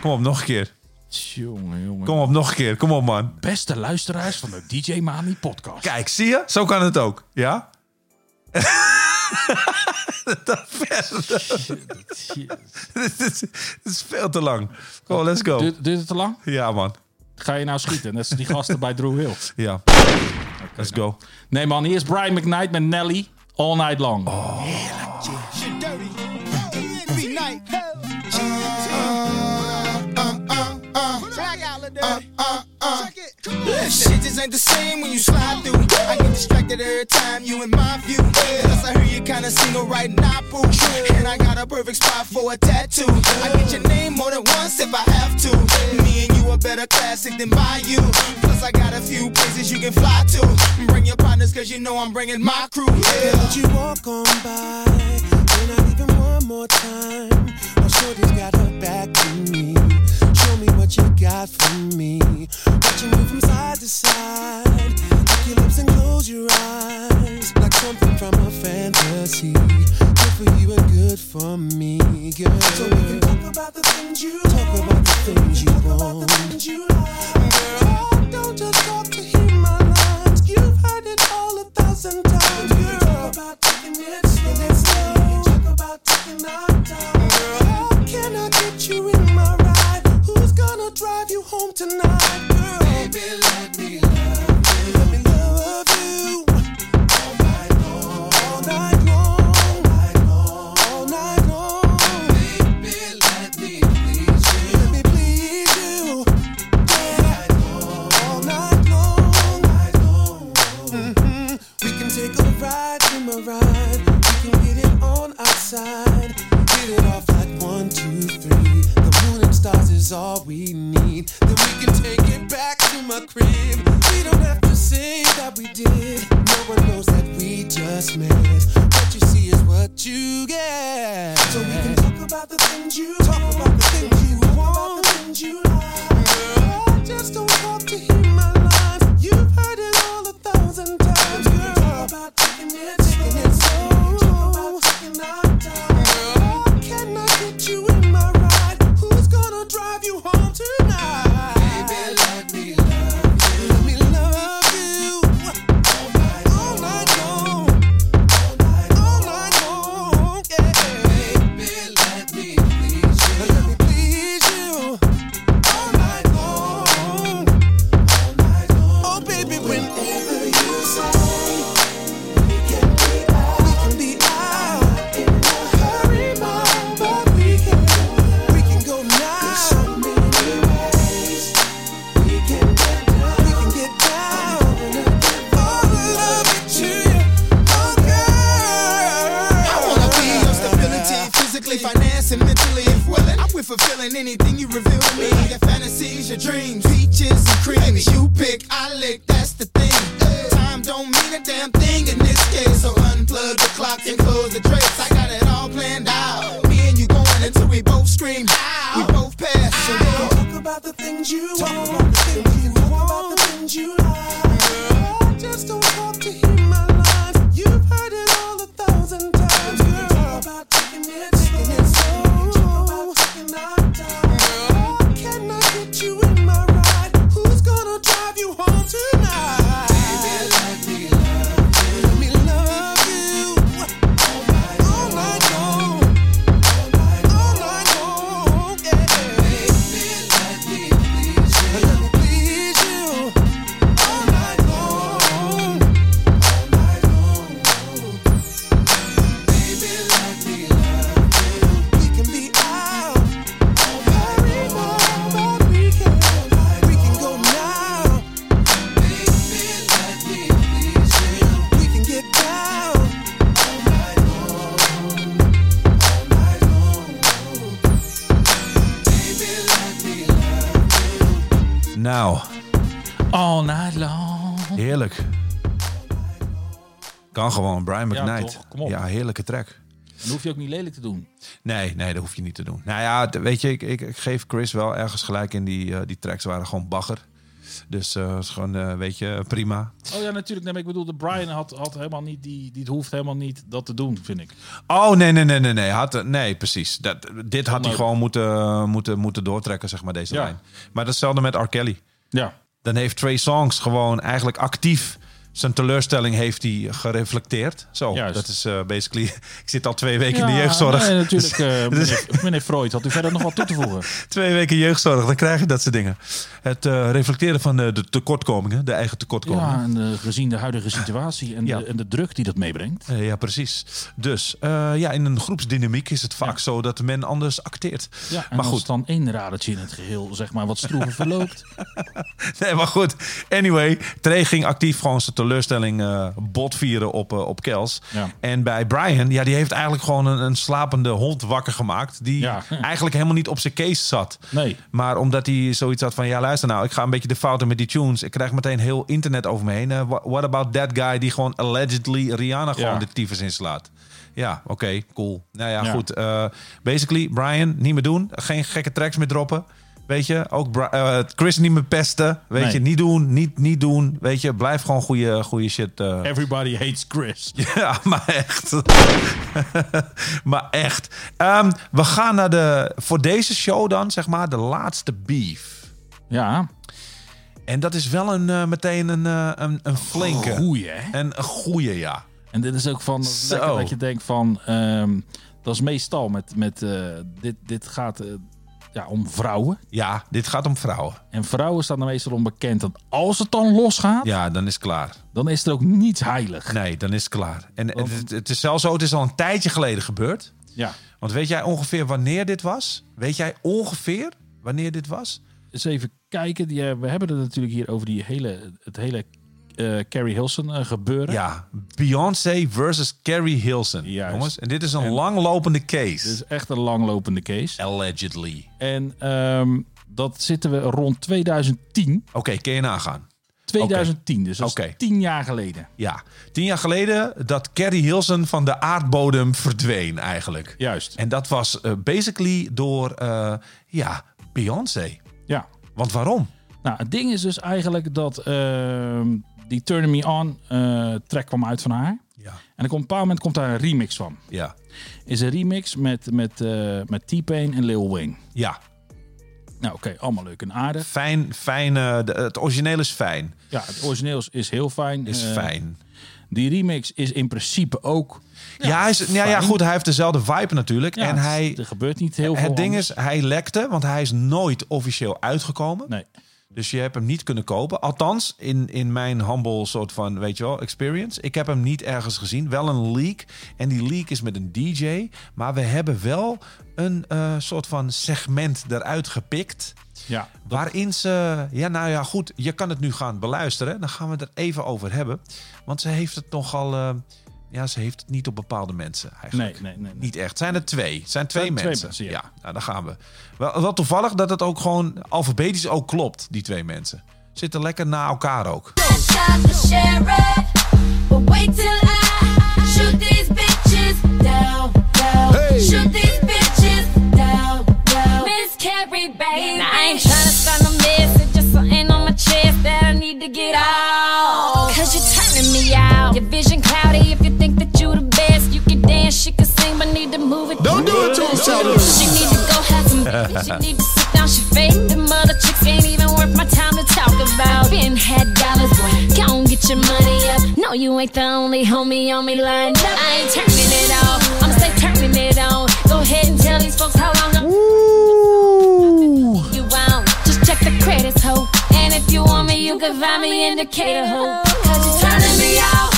Kom op, nog een keer. Jongen, jongen. Kom op, nog een keer. Kom op, man. Beste luisteraars van de DJ Mami podcast. Kijk, zie je? Zo kan het ook. Ja? Dan verder. Dit is, dit is veel te lang. Go, let's go. Duurt, duurt het te lang? Ja, man. Ga je nou schieten? Net als die gasten bij Drew Hill. Ja. Let's go. Nee man, hier is Brian McKnight met Nelly. All Night Long. Shit Shit just ain't the same when you slide through. I get distracted every time you in my view. Plus I hear you kinda single right now, boo. And I got a perfect spot for a tattoo. I get your name more than once if I have to. Me and you a better classic than by you. Plus I got a few places you can fly to. Bring your partners cause you know I'm bringing my crew. Yeah. Don't you walk on by? We're not even one more time. Oh, shorty's got her back to me. Me what you got for me. Watch you from side to side. Lick your lips and close your eyes. Like something from a fantasy. Good for you and good for me, girl. So we can talk about the things you talk about the things you want. Things you like. Girl, don't just talk to hear my lines. You've heard it all a thousand times. Girl, talk about taking it slow. Talk about taking our time. Girl, can I get you in my ride? Gonna drive you home tonight, girl? Baby, let me love you. Let me love you. All night long. All night long. All night long. Baby, let me please you. Let me please you. Yeah. All night long. Mhm. We can take a ride to my ride. We can get it on outside. Get it off stars is all we need. Then we can take it back to my crib. We don't have to say that we did. No one knows that we just met. What you see is what you get. So we can talk about the things you talk about the things you want, the things you like. Girl, just don't talk to hear my lines. You've heard it all a thousand times, girl. Talk about taking it, taking it slow. Talk about taking our time, girl. Tonight? Fulfilling anything you reveal to me. Your fantasies, your dreams, peaches and cream. You pick, I lick, that's the thing. Time don't mean a damn thing in this case. So unplug the clock and close the drapes. I got it all planned out. Me and you going until we both scream. We both pass. So talk about the things you talk Brian Ja, McKnight. toch? Kom op. Ja, heerlijke track. Dan hoef je ook niet lelijk te doen. Nee, nee, dat hoef je niet te doen. Nou ja, weet je, ik, ik, ik geef Chris wel ergens gelijk in. Die, eh, die tracks waren gewoon bagger. Dus eh is gewoon, eh, weet je, prima. Oh ja, natuurlijk. Nee, maar ik bedoel, de Brian had, had helemaal niet die, die hoeft helemaal niet dat te doen, vind ik. Oh, nee, nee, nee, nee, nee. Had, nee, precies. Dat, dit had hij gewoon moeten, moeten, moeten doortrekken, zeg maar, deze Ja. lijn. Maar datzelfde met R. Kelly. Ja. Dan heeft Trey Songs gewoon eigenlijk actief zijn teleurstelling heeft hij gereflecteerd. Zo, Juist. dat is eh, basically... (laughs) Ik zit al twee weken in de jeugdzorg. nee, natuurlijk. (laughs) Dus- meneer, meneer Freud, had u verder nog wat toe te voegen? (laughs) Twee weken jeugdzorg, dan krijg je dat soort dingen. Het eh, reflecteren van de, tekortkomingen, de eigen tekortkomingen. Ja, en gezien de huidige situatie en, de, en de druk die dat meebrengt. Ja, precies. Dus ja, in een groepsdynamiek is het vaak zo dat men anders acteert. Ja, en maar goed. dan één radertje in het geheel zeg maar wat stroever verloopt. Nee, maar goed. Anyway, Trey ging actief gewoon zijn teleurstelling eh botvieren op, eh, op Kels. Ja. En bij Brian, ja, die heeft eigenlijk gewoon een, een slapende hond wakker gemaakt. Die Ja. (laughs) eigenlijk helemaal niet op zijn case zat. Nee. Maar omdat hij zoiets had van, ja luister nou, ik ga een beetje de fouten met die tunes. Ik krijg meteen heel internet over me heen. Eh, wha- what about that guy die gewoon allegedly Rihanna gewoon Ja. de tyfus inslaat? Ja, oké, cool. Nou ja, Ja. goed. basically, Brian, niet meer doen. Geen gekke tracks meer droppen. Weet je, ook eh, Chris niet meer pesten. Weet Nee. je, niet doen, niet, niet doen. Weet je, blijf gewoon goede, goede shit. eh. Everybody hates Chris. (laughs) Ja, maar echt. (laughs) maar echt. Ehm, we gaan naar de, voor deze show dan, zeg maar, de laatste beef. Ja. En dat is wel een, eh, meteen een, een, een flinke. Goeie, hè? En een goeie, ja. En dit is ook van dat je denkt van ehm, dat is meestal met, met dit, dit gaat ja, om vrouwen. Ja, dit gaat om vrouwen. En vrouwen staan er meestal onbekend dat als het dan losgaat, Ja, dan is het klaar. dan is er ook niets heilig. Nee, dan is het klaar. En het, het, het is zelfs zo, het is al een tijdje geleden gebeurd. Ja. Want weet jij ongeveer wanneer dit was? Weet jij ongeveer wanneer dit was? Eens even kijken. Die, eh, we hebben het natuurlijk hier over die hele, het hele eh Carrie Hilson eh, gebeuren. Ja, Beyoncé versus Carrie Hilson. Juist. Jongens, en dit is een En- langlopende case. Dit is echt een langlopende case. Allegedly. En ehm, dat zitten we rond 2010. Oké, kun je nagaan. 2010, dus dat is Oké. tien jaar geleden. Ja, tien jaar geleden dat Carrie Hilson van de aardbodem verdween eigenlijk. Juist. En dat was eh, basically door, ja, Beyoncé. Ja. Want waarom? Nou, het ding is dus eigenlijk dat ehm, die Turn Me On eh, track kwam uit van haar. Ja. En op een bepaald moment komt daar een remix van. Ja. Is een remix met, met, eh, met T-Pain en Lil Wayne. Ja. Nou, oké, allemaal leuk en aardig. Fijn, fijn. eh, de- het origineel is fijn. Ja, het origineel is, is heel fijn. Is fijn. Die remix is in principe ook. Ja, hij is, ja, ja, goed, hij heeft dezelfde vibe natuurlijk. Ja, en het- hij, er gebeurt niet heel veel. het ding anders. is, hij lekte, want hij is nooit officieel uitgekomen. Nee. Dus je hebt hem niet kunnen kopen. Althans, in, in mijn humble soort van, weet je wel, experience. Ik heb hem niet ergens gezien. Wel een leak. En die leak is met een DJ. Maar we hebben wel een eh, soort van segment eruit gepikt. Ja, Waarin ze, ja, nou ja, goed, je kan het nu gaan beluisteren. Dan gaan we het er even over hebben. Want ze heeft het nogal, eh, ja, ze heeft het niet op bepaalde mensen eigenlijk. Nee, nee, nee. nee. Niet echt. Zijn er twee? Het zijn twee Zijn twee mensen. mensen, ja. ja. nou, daar gaan we. Wel, wel toevallig dat het ook gewoon alfabetisch ook klopt, die twee mensen. Zitten lekker na elkaar ook. get out. Cause you're turning me out. Your vision cloudy if you she can sing, but need to move it. Don't do it to him, Charlie. She need to go have some She need to sit down, she fake. The mother chicks ain't even worth my time to talk about. Been had dollars, boy. Go get your money up. No, you ain't the only homie on me lined up. I ain't turning it off. I'ma stay turning it on. Go ahead and tell these folks how long I'm you want. Just check the credits, ho. And if you want me, you can find me in Decatur, ho. Cause you're turning me out.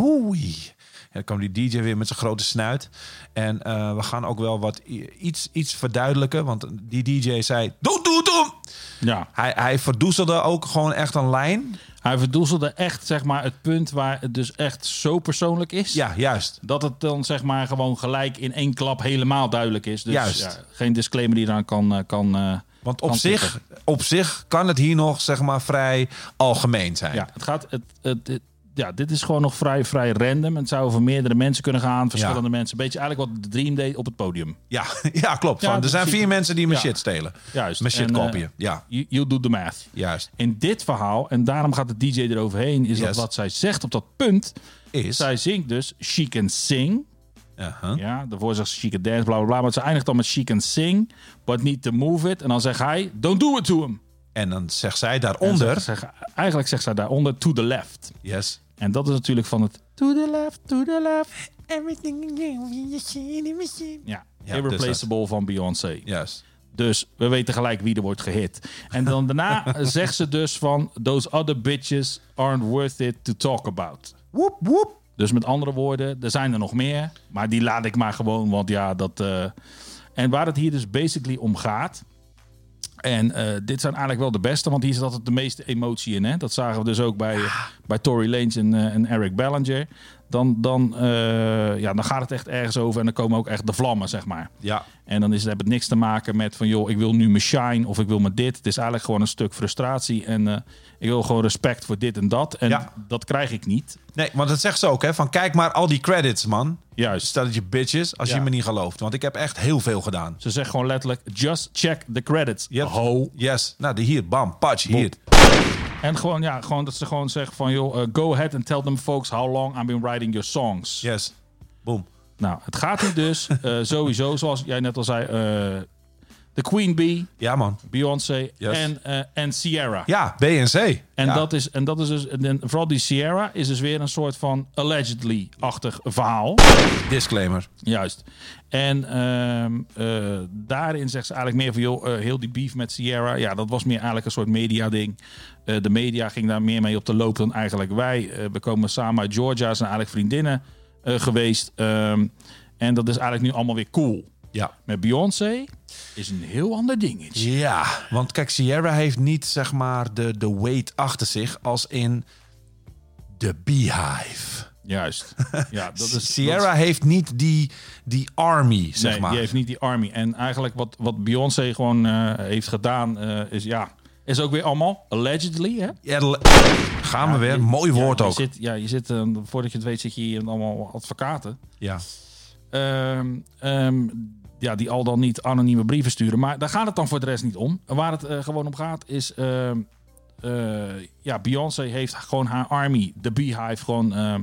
Oei. Ja, dan kwam die DJ weer met zijn grote snuit. En eh, we gaan ook wel wat iets, iets verduidelijken. Want die DJ zei: Doe, doe, doe! Ja. Hij, hij verdoezelde ook gewoon echt een lijn. Hij verdoezelde echt zeg maar, het punt waar het dus echt zo persoonlijk is. Ja, juist. Dat het dan zeg maar gewoon gelijk in één klap helemaal duidelijk is. Dus Juist. Ja, geen disclaimer die eraan kan. eh, kan eh, Want op zich, op zich kan het hier nog zeg maar vrij algemeen zijn. Ja, het gaat. Het, het, het- ja, dit is gewoon nog vrij, vrij random. Het zou over meerdere mensen kunnen gaan, verschillende mensen. Beetje eigenlijk wat de Dream deed op het podium. Ja, (laughs) ja klopt. Ja, Van, er zijn vier mensen die mijn Ja. shit stelen. Juist. Mijn shit eh, kopieën. ja, You, you do the math. juist. In dit verhaal, en daarom gaat de DJ eroverheen, is Yes. dat wat zij zegt op dat punt. Is. Zij zingt dus She Can Sing. Uh-huh. Ja, daarvoor zegt ze She Can Dance, bla bla bla. Maar ze eindigt dan met She Can Sing, but need to move it. En dan zegt hij, don't do it to him. En dan zegt zij daaronder... Eigenlijk zegt zij daaronder to the left. Yes. En dat is natuurlijk van het to the left, to the left. Everything Ja, Ja, Irreplaceable van Beyoncé. Yes. Dus we weten gelijk wie er wordt gehit. En dan daarna (laughs) zegt ze dus van... Those other bitches aren't worth it to talk about. Woep, woep. Dus met andere woorden, er zijn er nog meer. Maar die laat ik maar gewoon, want ja, dat... eh, En waar het hier dus basically om gaat... En eh, dit zijn eigenlijk wel de beste, want hier zit altijd de meeste emotie in. Hè? Dat zagen we dus ook bij, bij Tory Lanez en, eh, en Eric Ballinger. Dan, dan, eh, ja, dan gaat het echt ergens over en dan komen ook echt de vlammen, zeg maar. Ja. En dan is het, heeft het niks te maken met van, joh, ik wil nu mijn shine of ik wil mijn dit. Het is eigenlijk gewoon een stuk frustratie en eh, ik wil gewoon respect voor dit en dat. En Ja. dat krijg ik niet. Nee, want dat zegt ze ook, hè? Van kijk maar al die credits, man. Juist. Stel dat je bitches, als Ja. je me niet gelooft. Want ik heb echt heel veel gedaan. Ze zegt gewoon letterlijk, just check the credits. Ho. Yes. Nou, die hier, bam, patch, hier. En gewoon, ja, gewoon dat ze gewoon zeggen van, joh, uh, go ahead and tell them folks how long I've been writing your songs. Yes. Boom. Nou, het gaat hier dus uh, sowieso, zoals jij net al zei, uh, de Queen Bee. Ja, man. Beyoncé Yes. en, uh, en Sierra. Ja, B en C. En, Ja. dat is, en dat is dus, en vooral die Sierra is dus weer een soort van allegedly-achtig verhaal. Disclaimer. Juist. En ehm, eh, daarin zegt ze eigenlijk meer van, joh, eh, heel die beef met Sierra, ja, dat was meer eigenlijk een soort media-ding. Eh, de media ging daar meer mee op de loop dan eigenlijk wij. Eh, we komen samen uit Georgia, zijn eigenlijk vriendinnen eh, geweest. Ehm, en dat is eigenlijk nu allemaal weer cool. Ja. Met Beyoncé is een heel ander dingetje. Ja, want kijk, Sierra heeft niet zeg maar de, de weight achter zich als in de Beehive. Juist. (laughs) Ja, dat is, Sierra dat is- heeft niet die, die army, zeg nee, maar. die heeft niet die army. En eigenlijk wat, wat Beyoncé gewoon eh, heeft gedaan, eh, is ja, is ook weer allemaal allegedly, hè? Ja, gaan we weer. je- Mooi woord ja, je ook. Zit, ja, je zit, eh, voordat je het weet, zit je hier allemaal advocaten. Ja. Ehm, ja, die al dan niet anonieme brieven sturen. Maar daar gaat het dan voor de rest niet om. Waar het eh, gewoon om gaat is... ehm, eh, ja, Beyoncé heeft gewoon haar army, de Beehive, gewoon ehm,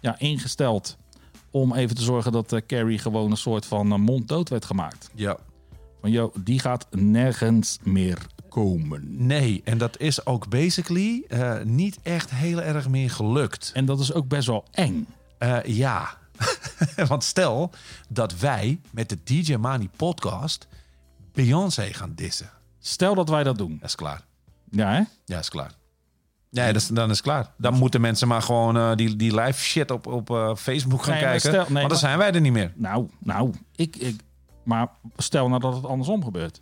ja, ingesteld... om even te zorgen dat eh, Carrie gewoon een soort van eh, monddood werd gemaakt. Ja. Van, joh, die gaat nergens meer komen. Nee, en dat is ook basically niet echt heel erg meer gelukt. En dat is ook best wel eng. Ja, (laughs) want stel dat wij met de DJ Mani podcast Beyoncé gaan dissen. Stel dat wij dat doen. Dat is klaar. Ja, hè? Ja, is klaar. Nee, dat is, dan is het klaar. Dan moeten mensen maar gewoon eh, die, die live shit op, op eh, Facebook gaan Nee, maar kijken. stel- nee, want dan maar- zijn wij er niet meer. Nou, nou, ik, ik... Maar stel nou dat het andersom gebeurt.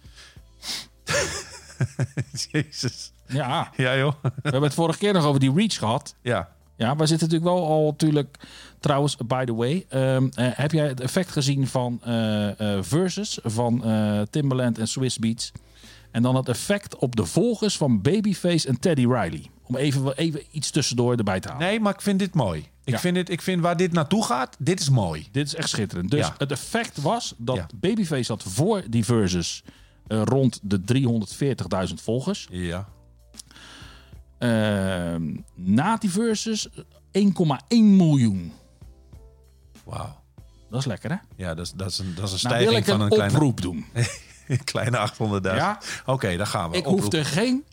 (laughs) Jezus. Ja. Ja, joh. We hebben het vorige keer nog over die reach gehad. Ja. Ja, wij zitten natuurlijk wel al natuurlijk... Trouwens, by the way. ehm, eh, heb jij het effect gezien van eh, eh, Versus van Timbaland en Swiss Beats? En dan het effect op de volgers van Babyface en Teddy Riley. Om even, even iets tussendoor erbij te halen. Nee, maar ik vind dit mooi. Ik, Ja. vind dit, ik vind waar dit naartoe gaat, dit is mooi. Dit is echt schitterend. Dus Ja. het effect was dat Ja. Babyface had voor die Versus rond de 340.000 volgers. Ja. Ehm, na die Versus 1,1 miljoen. Wauw. Dat is lekker, hè? Ja, dat is, dat is een, dat is een Nou stijging van een een kleine, oproep doen. een (laughs) kleine 800.000. Ja? Oké, daar gaan we. Ik Oproep. hoef er geen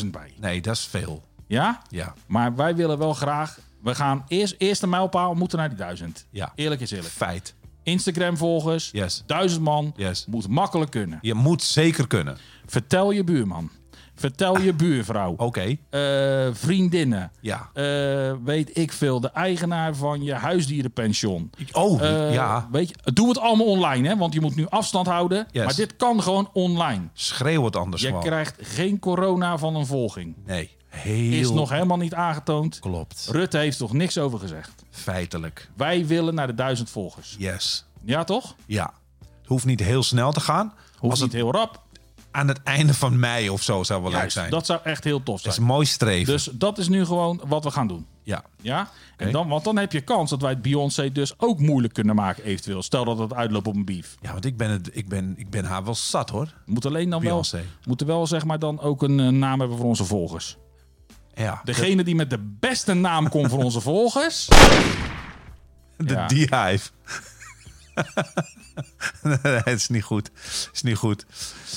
800.000 bij. Nee, dat is veel. Ja? Ja. Maar wij willen wel graag... We gaan eerst, eerste mijlpaal moeten naar die 1000. Ja. Eerlijk is eerlijk. Feit. Instagram volgers, Yes. 1000 man, Yes. moet makkelijk kunnen. Je moet zeker kunnen. Vertel je buurman. Vertel je buurvrouw. Oké. Eh, vriendinnen. Ja. Eh, weet ik veel. De eigenaar van je huisdierenpension. Oh, Eh, ja. Weet je, doe het allemaal online, hè? Want je moet nu afstand houden. Yes. Maar dit kan gewoon online. Schreeuw het anders Je gewoon. krijgt geen corona van een volging. Nee. Heel Is nog helemaal niet aangetoond. klopt. Rutte heeft toch niks over gezegd. Feitelijk. Wij willen naar de duizend volgers. Yes. Ja, toch? Ja. Het hoeft niet heel snel te gaan. Hoeft Als niet het heel rap. Aan het einde van mei of zo zou wel leuk Juist, zijn. dat zou echt heel tof Dat zijn. is een mooi streven. Dus dat is nu gewoon wat we gaan doen. ja. Ja? En dan, want dan heb je kans dat wij het Beyoncé dus ook moeilijk kunnen maken eventueel. Stel dat het uitloopt op een beef. ja, want ik ben, het, ik, ben, ik ben haar wel zat hoor. Moet alleen dan wel, Beyoncé. moeten wel zeg maar dan ook een eh, naam hebben voor onze volgers. Ja. Degene die met de beste naam komt voor onze (laughs) volgers. De Ja. Beehive. (laughs) nee, het is niet goed. Het is niet goed.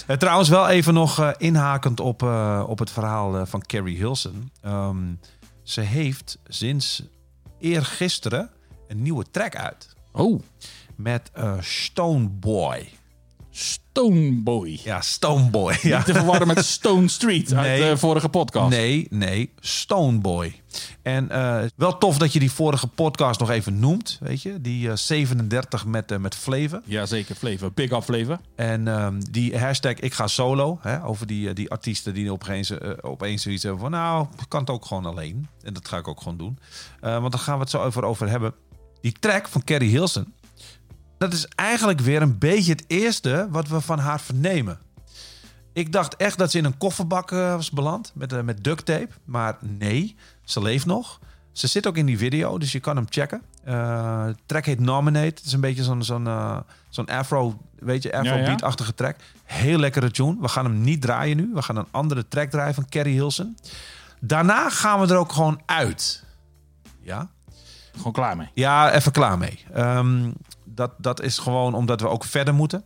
Eh, trouwens, wel even nog eh, inhakend op, eh, op het verhaal van Carrie Hilson. Ehm, ze heeft sinds eergisteren een nieuwe track uit. Oh. Met Stone Boy. Stoneboy. Ja, Stoneboy. Ja. Niet te verwarren met Stone Street uit de vorige podcast. Nee, nee, Stoneboy. En eh, wel tof dat je die vorige podcast nog even noemt, weet je. Die eh, 37 met, eh met Flavor. Ja, zeker. Flavor. Big up Flavor. En ehm, die hashtag ik ga solo, hè, over die, die artiesten die opeens, opeens zoiets hebben van... nou, ik kan het ook gewoon alleen. En dat ga ik ook gewoon doen. Want daar gaan we het zo over, over hebben. Die track van Carrie Hilson, dat is eigenlijk weer een beetje het eerste wat we van haar vernemen. Ik dacht echt dat ze in een kofferbak eh, was beland met, eh, met duct tape. Maar nee, ze leeft nog. Ze zit ook in die video, dus je kan hem checken. De track heet Nominate. Het is een beetje zo'n zo'n zo'n afro, weet je, afrobeat-achtige track. Heel lekkere tune. We gaan hem niet draaien nu. We gaan een andere track draaien van Carrie Hilson. Daarna gaan we er ook gewoon uit. Ja? Gewoon klaar mee. Ja, even klaar mee. Ehm, dat, dat is gewoon omdat we ook verder moeten.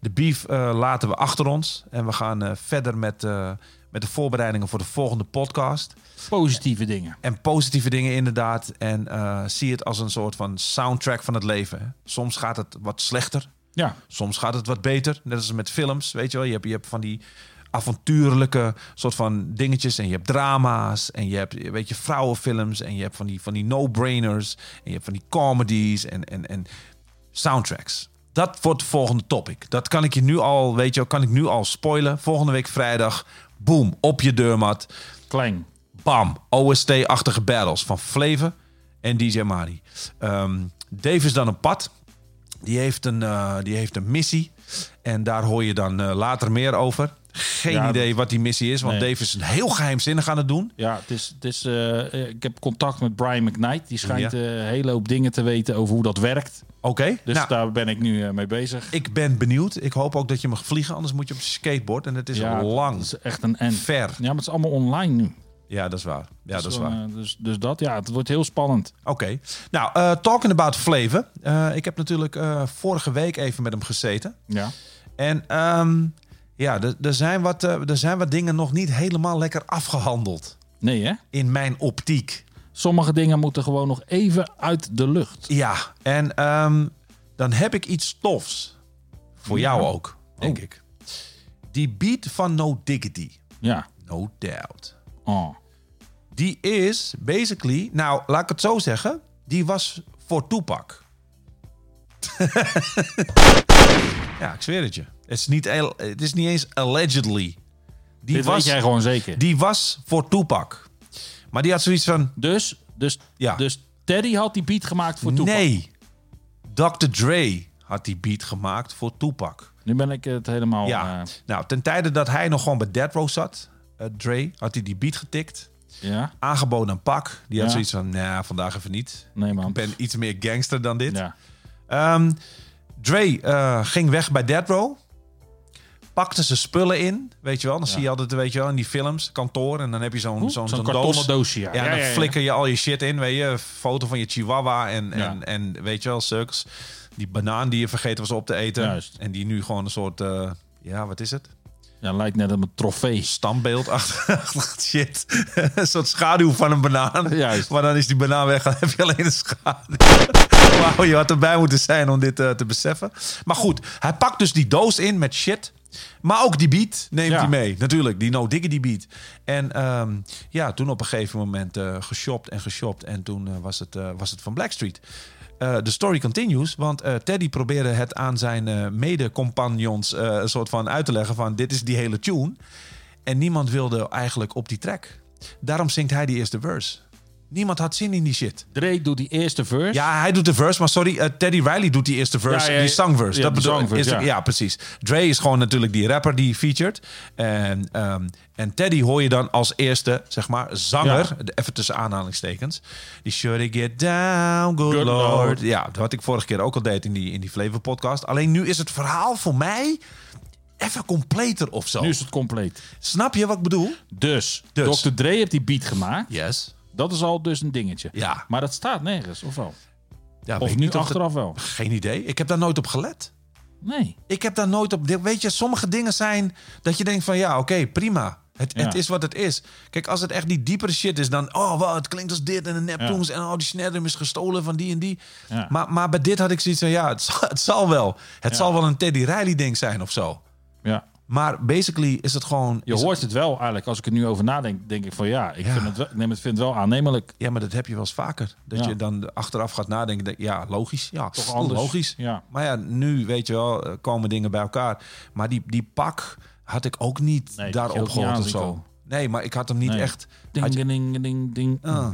De beef eh, laten we achter ons. En we gaan eh, verder met, eh, met de voorbereidingen voor de volgende podcast. Positieve dingen. En positieve dingen inderdaad. En zie het als een soort van soundtrack van het leven. hè. Soms gaat het wat slechter. Ja. Soms gaat het wat beter. Net als met films, weet je wel. Je hebt, je hebt van die avontuurlijke soort van dingetjes. En je hebt drama's. En je hebt, weet je, vrouwenfilms. En je hebt van die, van die no-brainers. En je hebt van die comedies. En, en, en soundtracks. Dat wordt het volgende topic. Dat kan ik je nu al, weet je, kan ik nu al spoilen. Volgende week vrijdag, boom, op je deurmat. Klein. Bam, OST-achtige battles van Flavor en DJ Mari. Ehm, Dave is dan een pad. Die heeft een, eh, die heeft een missie. En daar hoor je dan eh, later meer over. Geen Ja, idee wat die missie is, want Nee. Dave is een heel geheimzinnig aan het doen. Ja, het is, het is, eh, ik heb contact met Brian McKnight. Die schijnt Ja. eh, een hele hoop dingen te weten over hoe dat werkt. Oké, Dus nou, daar ben ik nu eh, mee bezig. ik ben benieuwd. Ik hoop ook dat je mag vliegen, anders moet je op skateboard. En het is Ja, lang, Het is echt een en. ver. Ja, maar het is allemaal online nu. Ja, dat is waar. Ja, Dus dat is waar. dus, dus dat, ja, het wordt heel spannend. Oké. Nou, talking about Flavor. Eh, ik heb natuurlijk vorige week even met hem gezeten. Ja. En ehm, ja, er- er zijn, wat, eh, er zijn wat dingen nog niet helemaal lekker afgehandeld. Nee, hè? In mijn optiek. Sommige dingen moeten gewoon nog even uit de lucht. Ja, en ehm, dan heb ik iets tofs. Voor jou ook, denk ik. Die beat van No Diggity. Ja. No doubt. Oh. Die is basically, nou laat ik het zo zeggen, die was voor Tupac. (laughs) ja, ik zweer het je. Het is niet, het is niet eens allegedly. Die Dit weet jij gewoon zeker. Die was voor Tupac. Maar die had zoiets van... Dus, dus, Ja. dus Teddy had die beat gemaakt voor Tupac. Nee. Dr. Dre had die beat gemaakt voor Tupac. Nu ben ik het helemaal... Ja. eh, Nou, ten tijde dat hij nog gewoon bij Dead Row zat, eh, Dre, had hij die beat getikt. ja. Aangeboden aan Pak. Die had Ja. zoiets van, nou, vandaag even niet. Nee, man. Ik ben iets meer gangster dan dit. Ja. Ehm, Dre eh, ging weg bij Dead Row. Pakte zijn spullen in, weet je wel. Dan zie je altijd, weet je wel, in die films, kantoor. En dan heb je zo'n zo'n doos. doosje, ja. Ja, Ja, dan flikker je al je shit in, weet je. Foto van je chihuahua en, en, en weet je wel, circus. Die banaan die je vergeten was op te eten. Juist. En die nu gewoon een soort, eh, ja, wat is het? ja, lijkt net op een trofee. Standbeeld achter (laughs) shit. (laughs) een soort schaduw van een banaan. Juist. Maar dan is die banaan weg en dan heb je alleen een schaduw. (laughs) Wauw, je had erbij moeten zijn om dit eh, te beseffen. Maar goed, hij pakt dus die doos in met shit. Maar ook die beat neemt Ja. hij mee. Natuurlijk, die No Diggity beat. En ehm, ja, toen op een gegeven moment eh geshopt en geshopt. En toen eh, was, het, eh, was het van Blackstreet. De story continues, want Teddy probeerde het aan zijn mede-compagnons een soort van uit te leggen van dit is die hele tune. En niemand wilde eigenlijk op die track. Daarom zingt hij die eerste verse. Niemand had zin in die shit. Dre doet die eerste verse. Ja, hij doet de verse, maar sorry, eh, Teddy Riley doet die eerste verse, Ja, ja, die songverse. ja, dat bedoel ik. ja. ja. precies. Dre is gewoon natuurlijk die rapper die featured. En, ehm, en Teddy hoor je dan als eerste, zeg maar, zanger, even tussen aanhalingstekens. Die should I get down, good, Good lord. Lord. Ja, dat wat ik vorige keer ook al deed in die, in die Flavor podcast. Alleen nu is het verhaal voor mij even completer of zo. Nu is het compleet. Snap je wat ik bedoel? Dus, Dus. Dr. Dre heeft die beat gemaakt. Yes. Dat is al dus een dingetje. Ja. Maar dat staat nergens, of wel? Ja, Of nu niet dat- achteraf wel? Geen idee. Ik heb daar nooit op gelet. Nee. Ik heb daar nooit op. Weet je, sommige dingen zijn dat je denkt van ja, oké, prima. Het, Ja. het is wat het is. Kijk, als het echt die diepere shit is, dan oh, wow, het klinkt als dit en een Neptunes en oh, die snare drum is gestolen van die en die. Ja. Maar, maar bij dit had ik zoiets van ja, het zal, het zal wel. Het zal wel een Teddy Riley ding zijn of zo. Ja. Maar basically is het gewoon. Je hoort het wel eigenlijk. Als ik er nu over nadenk, denk ik van ja, ik, Ja. Vind, het wel, ik neem het, vind het wel aannemelijk. Ja, maar dat heb je wel eens vaker. Dat Ja. je dan achteraf gaat nadenken. denk, ja, logisch. Ja, Toch anders. Logisch. Ja. Maar ja, nu weet je wel, eh, komen dingen bij elkaar. Maar die, die pak had ik ook niet Nee, daarop gehoord of zo. Nee, maar ik had hem niet Nee. echt. Ding, je- ding, ding, ding. Ah.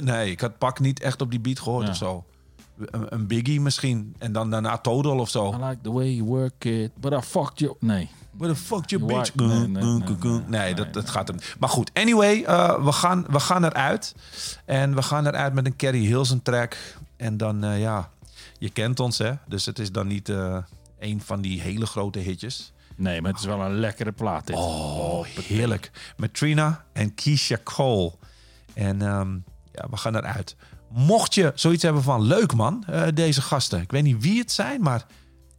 Nee, ik had pak niet echt op die beat gehoord Ja. of zo. Een, een Biggie misschien. En dan daarna Todal of zo. I like the way you work it, but I fucked you. Nee. What the fuck, you bitch? nee, nee, Nee, nee, dat, dat gaat hem. Maar goed, anyway, eh, we, gaan, we gaan eruit. En we gaan eruit met een Carrie Hilson track. En dan, eh, ja, je kent ons, hè? Dus het is dan niet eh een van die hele grote hitjes. Nee, maar het is wel een lekkere plaat dit. Oh, heerlijk. Met Trina en Keisha Cole. En ehm, ja, we gaan eruit. Mocht je zoiets hebben van leuk man, eh, deze gasten. Ik weet niet wie het zijn, maar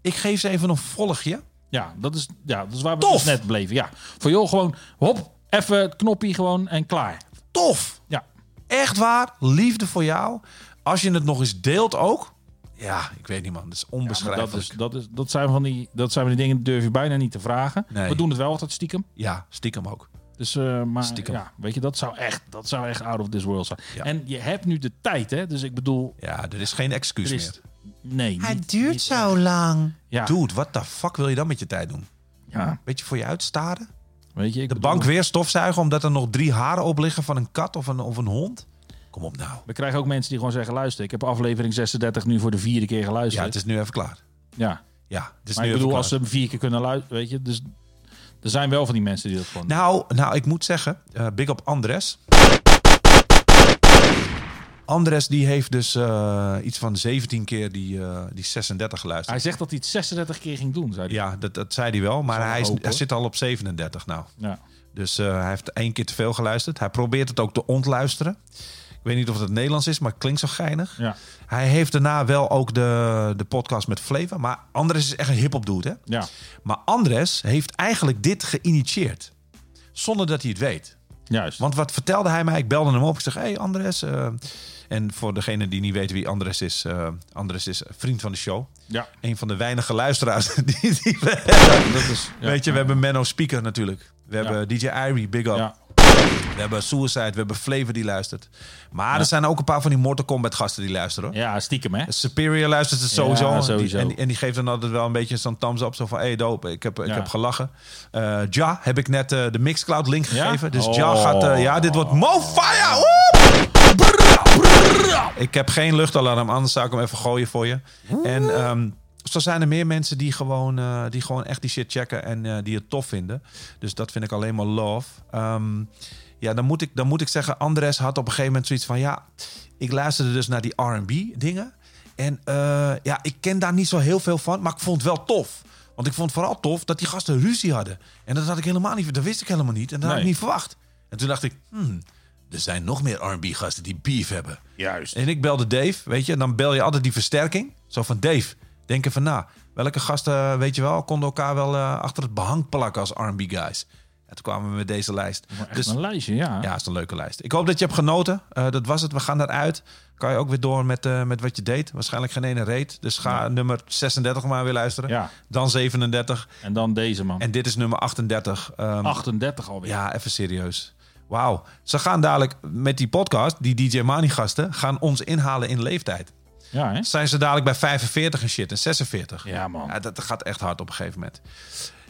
ik geef ze even een volgje. Ja, dat is, ja, dat is waar we Tof! dus net bleven. Ja, voor joh, gewoon hop, even het knopje gewoon en klaar. Tof! Ja. Echt waar, liefde voor jou. Als je het nog eens deelt ook. Ja, ik weet niet man, dat is Ja, onbeschrijfelijk. dat, is, dat, is, dat, zijn van die, dat zijn van die dingen die durf je bijna niet te vragen. Nee. We doen het wel altijd stiekem. Ja, stiekem ook. Dus, eh, maar Stiekem. ja, weet je, dat zou echt, dat zou echt out of this world zijn. Ja. En je hebt nu de tijd, hè? Dus ik bedoel, Ja, er is geen excuus er is, meer. nee, Hij niet- duurt niet zo lang. Ja. Dude, wat de fuck wil je dan met je tijd doen? Ja, Beetje voor je uitstaren? weet je, ik De bedoel, bank weer stofzuigen omdat er nog drie haren op liggen van een kat of een, of een hond? Kom op nou. We krijgen ook mensen die gewoon zeggen, luister, ik heb aflevering 36 nu voor de vierde keer Ja, geluisterd. het is nu even klaar. Ja, Ja, het is maar nu ik even bedoel, klaar. als ze hem vier keer kunnen luisteren, weet je, dus er zijn wel van die mensen die dat gewoon doen. Nou, nou, ik moet zeggen, eh, big op Andres. Andres die heeft dus eh, iets van 17 keer die, eh, die 36 geluisterd. Hij zegt dat hij het 36 keer ging doen, zei hij. Ja, dat, dat zei hij wel, maar hij, is, hij zit al op 37 nou. Ja. Dus hij heeft één keer te veel geluisterd. Hij probeert het ook te ontluisteren. Ik weet niet of het Nederlands is, maar het klinkt zo geinig. Ja. Hij heeft daarna wel ook de, de podcast met Flavor. Maar Andres is echt een hip-hop dude, hè? Ja. Maar Andres heeft eigenlijk dit geïnitieerd. Zonder dat hij het weet. Juist. Want wat vertelde hij mij? Ik belde hem op. Ik zeg, hey Andres. eh, en voor degene die niet weten wie Andres is. eh Andres is vriend van de show. Ja. Een van de weinige luisteraars (laughs) die, die we hebben. Dat is. Weet je, we hebben Menno Speaker natuurlijk. We hebben DJ Irie, big up. We hebben Suicide, we hebben Flavor die luistert. Maar er zijn ook een paar van die Mortal Kombat gasten die luisteren. hoor. Ja, stiekem hè. Superior luistert het sowieso. Ja, sowieso. Die- en, en die geeft dan altijd wel een beetje zo'n thumbs up. Zo van, hey dope, ik heb, ik heb gelachen. Eh ja, heb ik net eh, de Mixcloud link gegeven. Dus Oh. Ja gaat, eh, ja, dit wordt mo fire. Woe! Brrra, brrra. Ik heb geen luchtalarm, anders zou ik hem even gooien voor je. En ehm, zo zijn er meer mensen die gewoon, eh, die gewoon echt die shit checken en eh, die het tof vinden. Dus dat vind ik alleen maar love. Ehm, ja, dan moet, ik, dan moet ik zeggen, Andres had op een gegeven moment zoiets van... ja, ik luisterde dus naar die R&B dingen. En eh, ja, ik ken daar niet zo heel veel van, maar ik vond het wel tof. Want ik vond vooral tof dat die gasten ruzie hadden. En dat had ik helemaal niet, dat wist ik helemaal niet. En dat had ik niet verwacht. En toen dacht ik, hmm, er zijn nog meer R&B gasten die beef hebben. Juist. En ik belde Dave, weet je, en dan bel je altijd die versterking. Zo van Dave, denk even na. Welke gasten, weet je wel, konden elkaar wel eh, achter het behang plakken als R&B guys. En toen kwamen we met deze lijst. Echt Dus een lijstje, ja. ja, is een leuke lijst. Ik hoop dat je hebt genoten. Eh, dat was het. We gaan eruit. Kan je ook weer door met, eh, met wat je deed. Waarschijnlijk geen ene reet. Dus ga nummer 36 maar weer luisteren. Ja. Dan 37. En dan deze man. En dit is nummer 38. Ehm, 38 alweer. ja, even serieus. Wauw. Ze gaan dadelijk met die podcast, die DJ Mani gasten, gaan ons inhalen in leeftijd. Ja, hè? Zijn ze dadelijk bij 45 en shit en 46. Ja, man. Ja, dat gaat echt hard op een gegeven moment.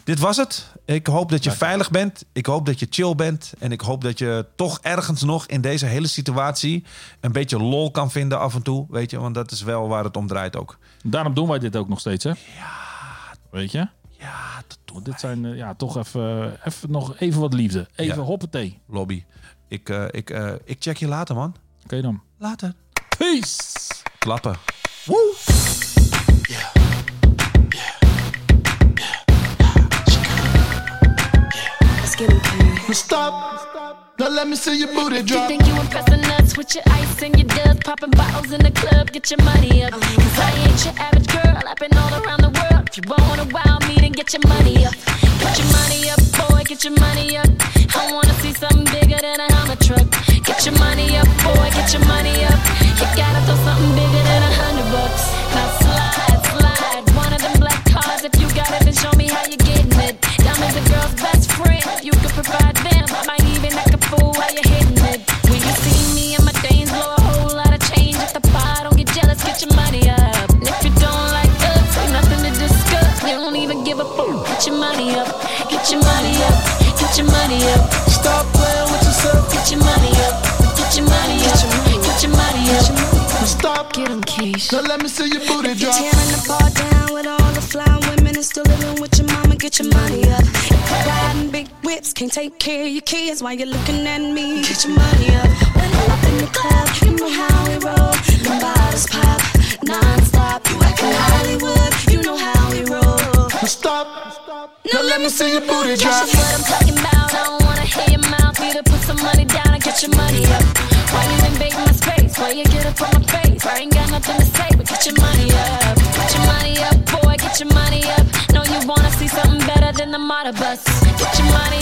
Dit was het. Ik hoop dat je veilig bent. Ik hoop dat je chill bent. En ik hoop dat je toch ergens nog in deze hele situatie een beetje lol kan vinden af en toe. Weet je, want dat is wel waar het om draait ook. Daarom doen wij dit ook nog steeds, hè? Ja. Weet je? Ja, dat doen Dit zijn eh, ja, toch even, even nog even wat liefde. Even Ja. hoppatee. Lobby. Ik, eh, ik, eh, ik check je later, man. Oké dan. Later. Peace! Klappen. Let's get into it. Stop. Now let me see your booty drop. You think you impressing us with your ice and your dubs, popping bottles in the club, get your money up. Oh, Cause I ain't your average girl, I've been all around the world. If you wanna wow me, then get your money up. Get your money up, boy, get your money up. I wanna see something bigger than a Hummer truck. Get your money up, boy, get your money up. You gotta throw something bigger than a hundred bucks. Now slide, slide, Diamonds a girl's best friend. You could provide them, I might even act a fool while you're hitting it. When you see me and my dames blow a whole lot of change at the bar, don't get jealous, get your money up. And if you don't like us, ain't nothing to discuss. You don't even give a fuck. Get your money up, get your money up, get your money up. Stop playing with yourself. Get your money up, get your money up, get your money up. Stop. Get 'em, Keish. Now let me see your booty drop. Tearing the bar down with all the fly women and still living with can't take care of your kids while you're looking at me. Get your money up. When I'm up in the club, you know how we roll. The bottles pop non-stop. You acting Hollywood, you know how we roll. Stop. Now let me see your booty drop. That's what I'm talking about. I don't wanna hear your mouth. Either put some money down and get your money up. Why you invade my space? Why you get up on my face? I ain't got nothing to say, but get your money up. Get your money up, boy. Get your money up. Know you wanna see something better than the model bus. Get your money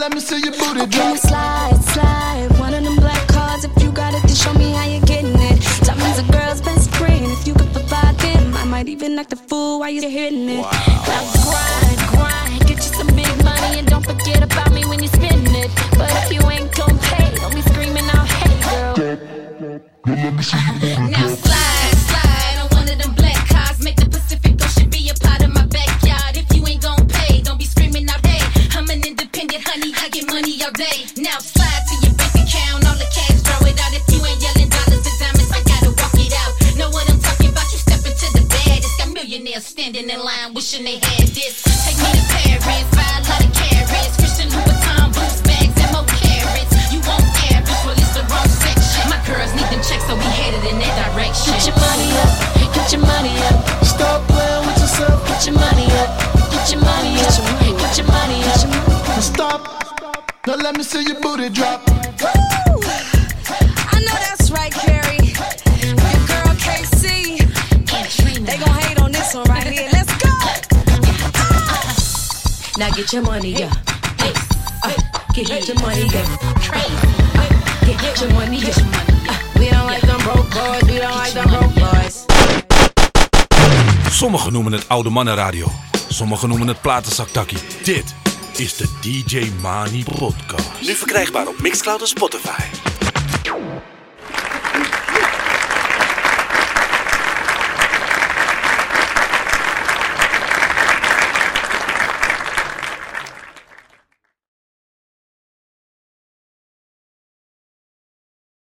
let me see your booty Can drop. we slide, slide? One of them black cards. If you got it, then show me how you're getting it. Diamonds a girl's best friend. If you could provide them, I might even act a fool while you're hitting it. Now grind, grind, get you some big money and don't forget about me when you spend it. But if you ain't gon' pay, don't be screaming out, hey girl. Now slide in line, wishing they had this. Take me to Paris, buy a lot of carrots. Christian Louboutin boots, bags, and more carrots. You want average, well it's the wrong section. My girls need them checks, so we headed in that direction. Get your money up, get your money up. Stop playing with yourself. Get your money up, get your money up, get your money up. Stop. Now let me see your booty drop. Now get your money. Uh, get, your money. Uh, get, get your money. Uh, we don't like them broke boys. We don't like them broke boys. Sommigen noemen het oude mannenradio. Sommigen noemen het platenzaktakkie. Dit is de DJ Mani Podcast. Nu verkrijgbaar op Mixcloud en Spotify.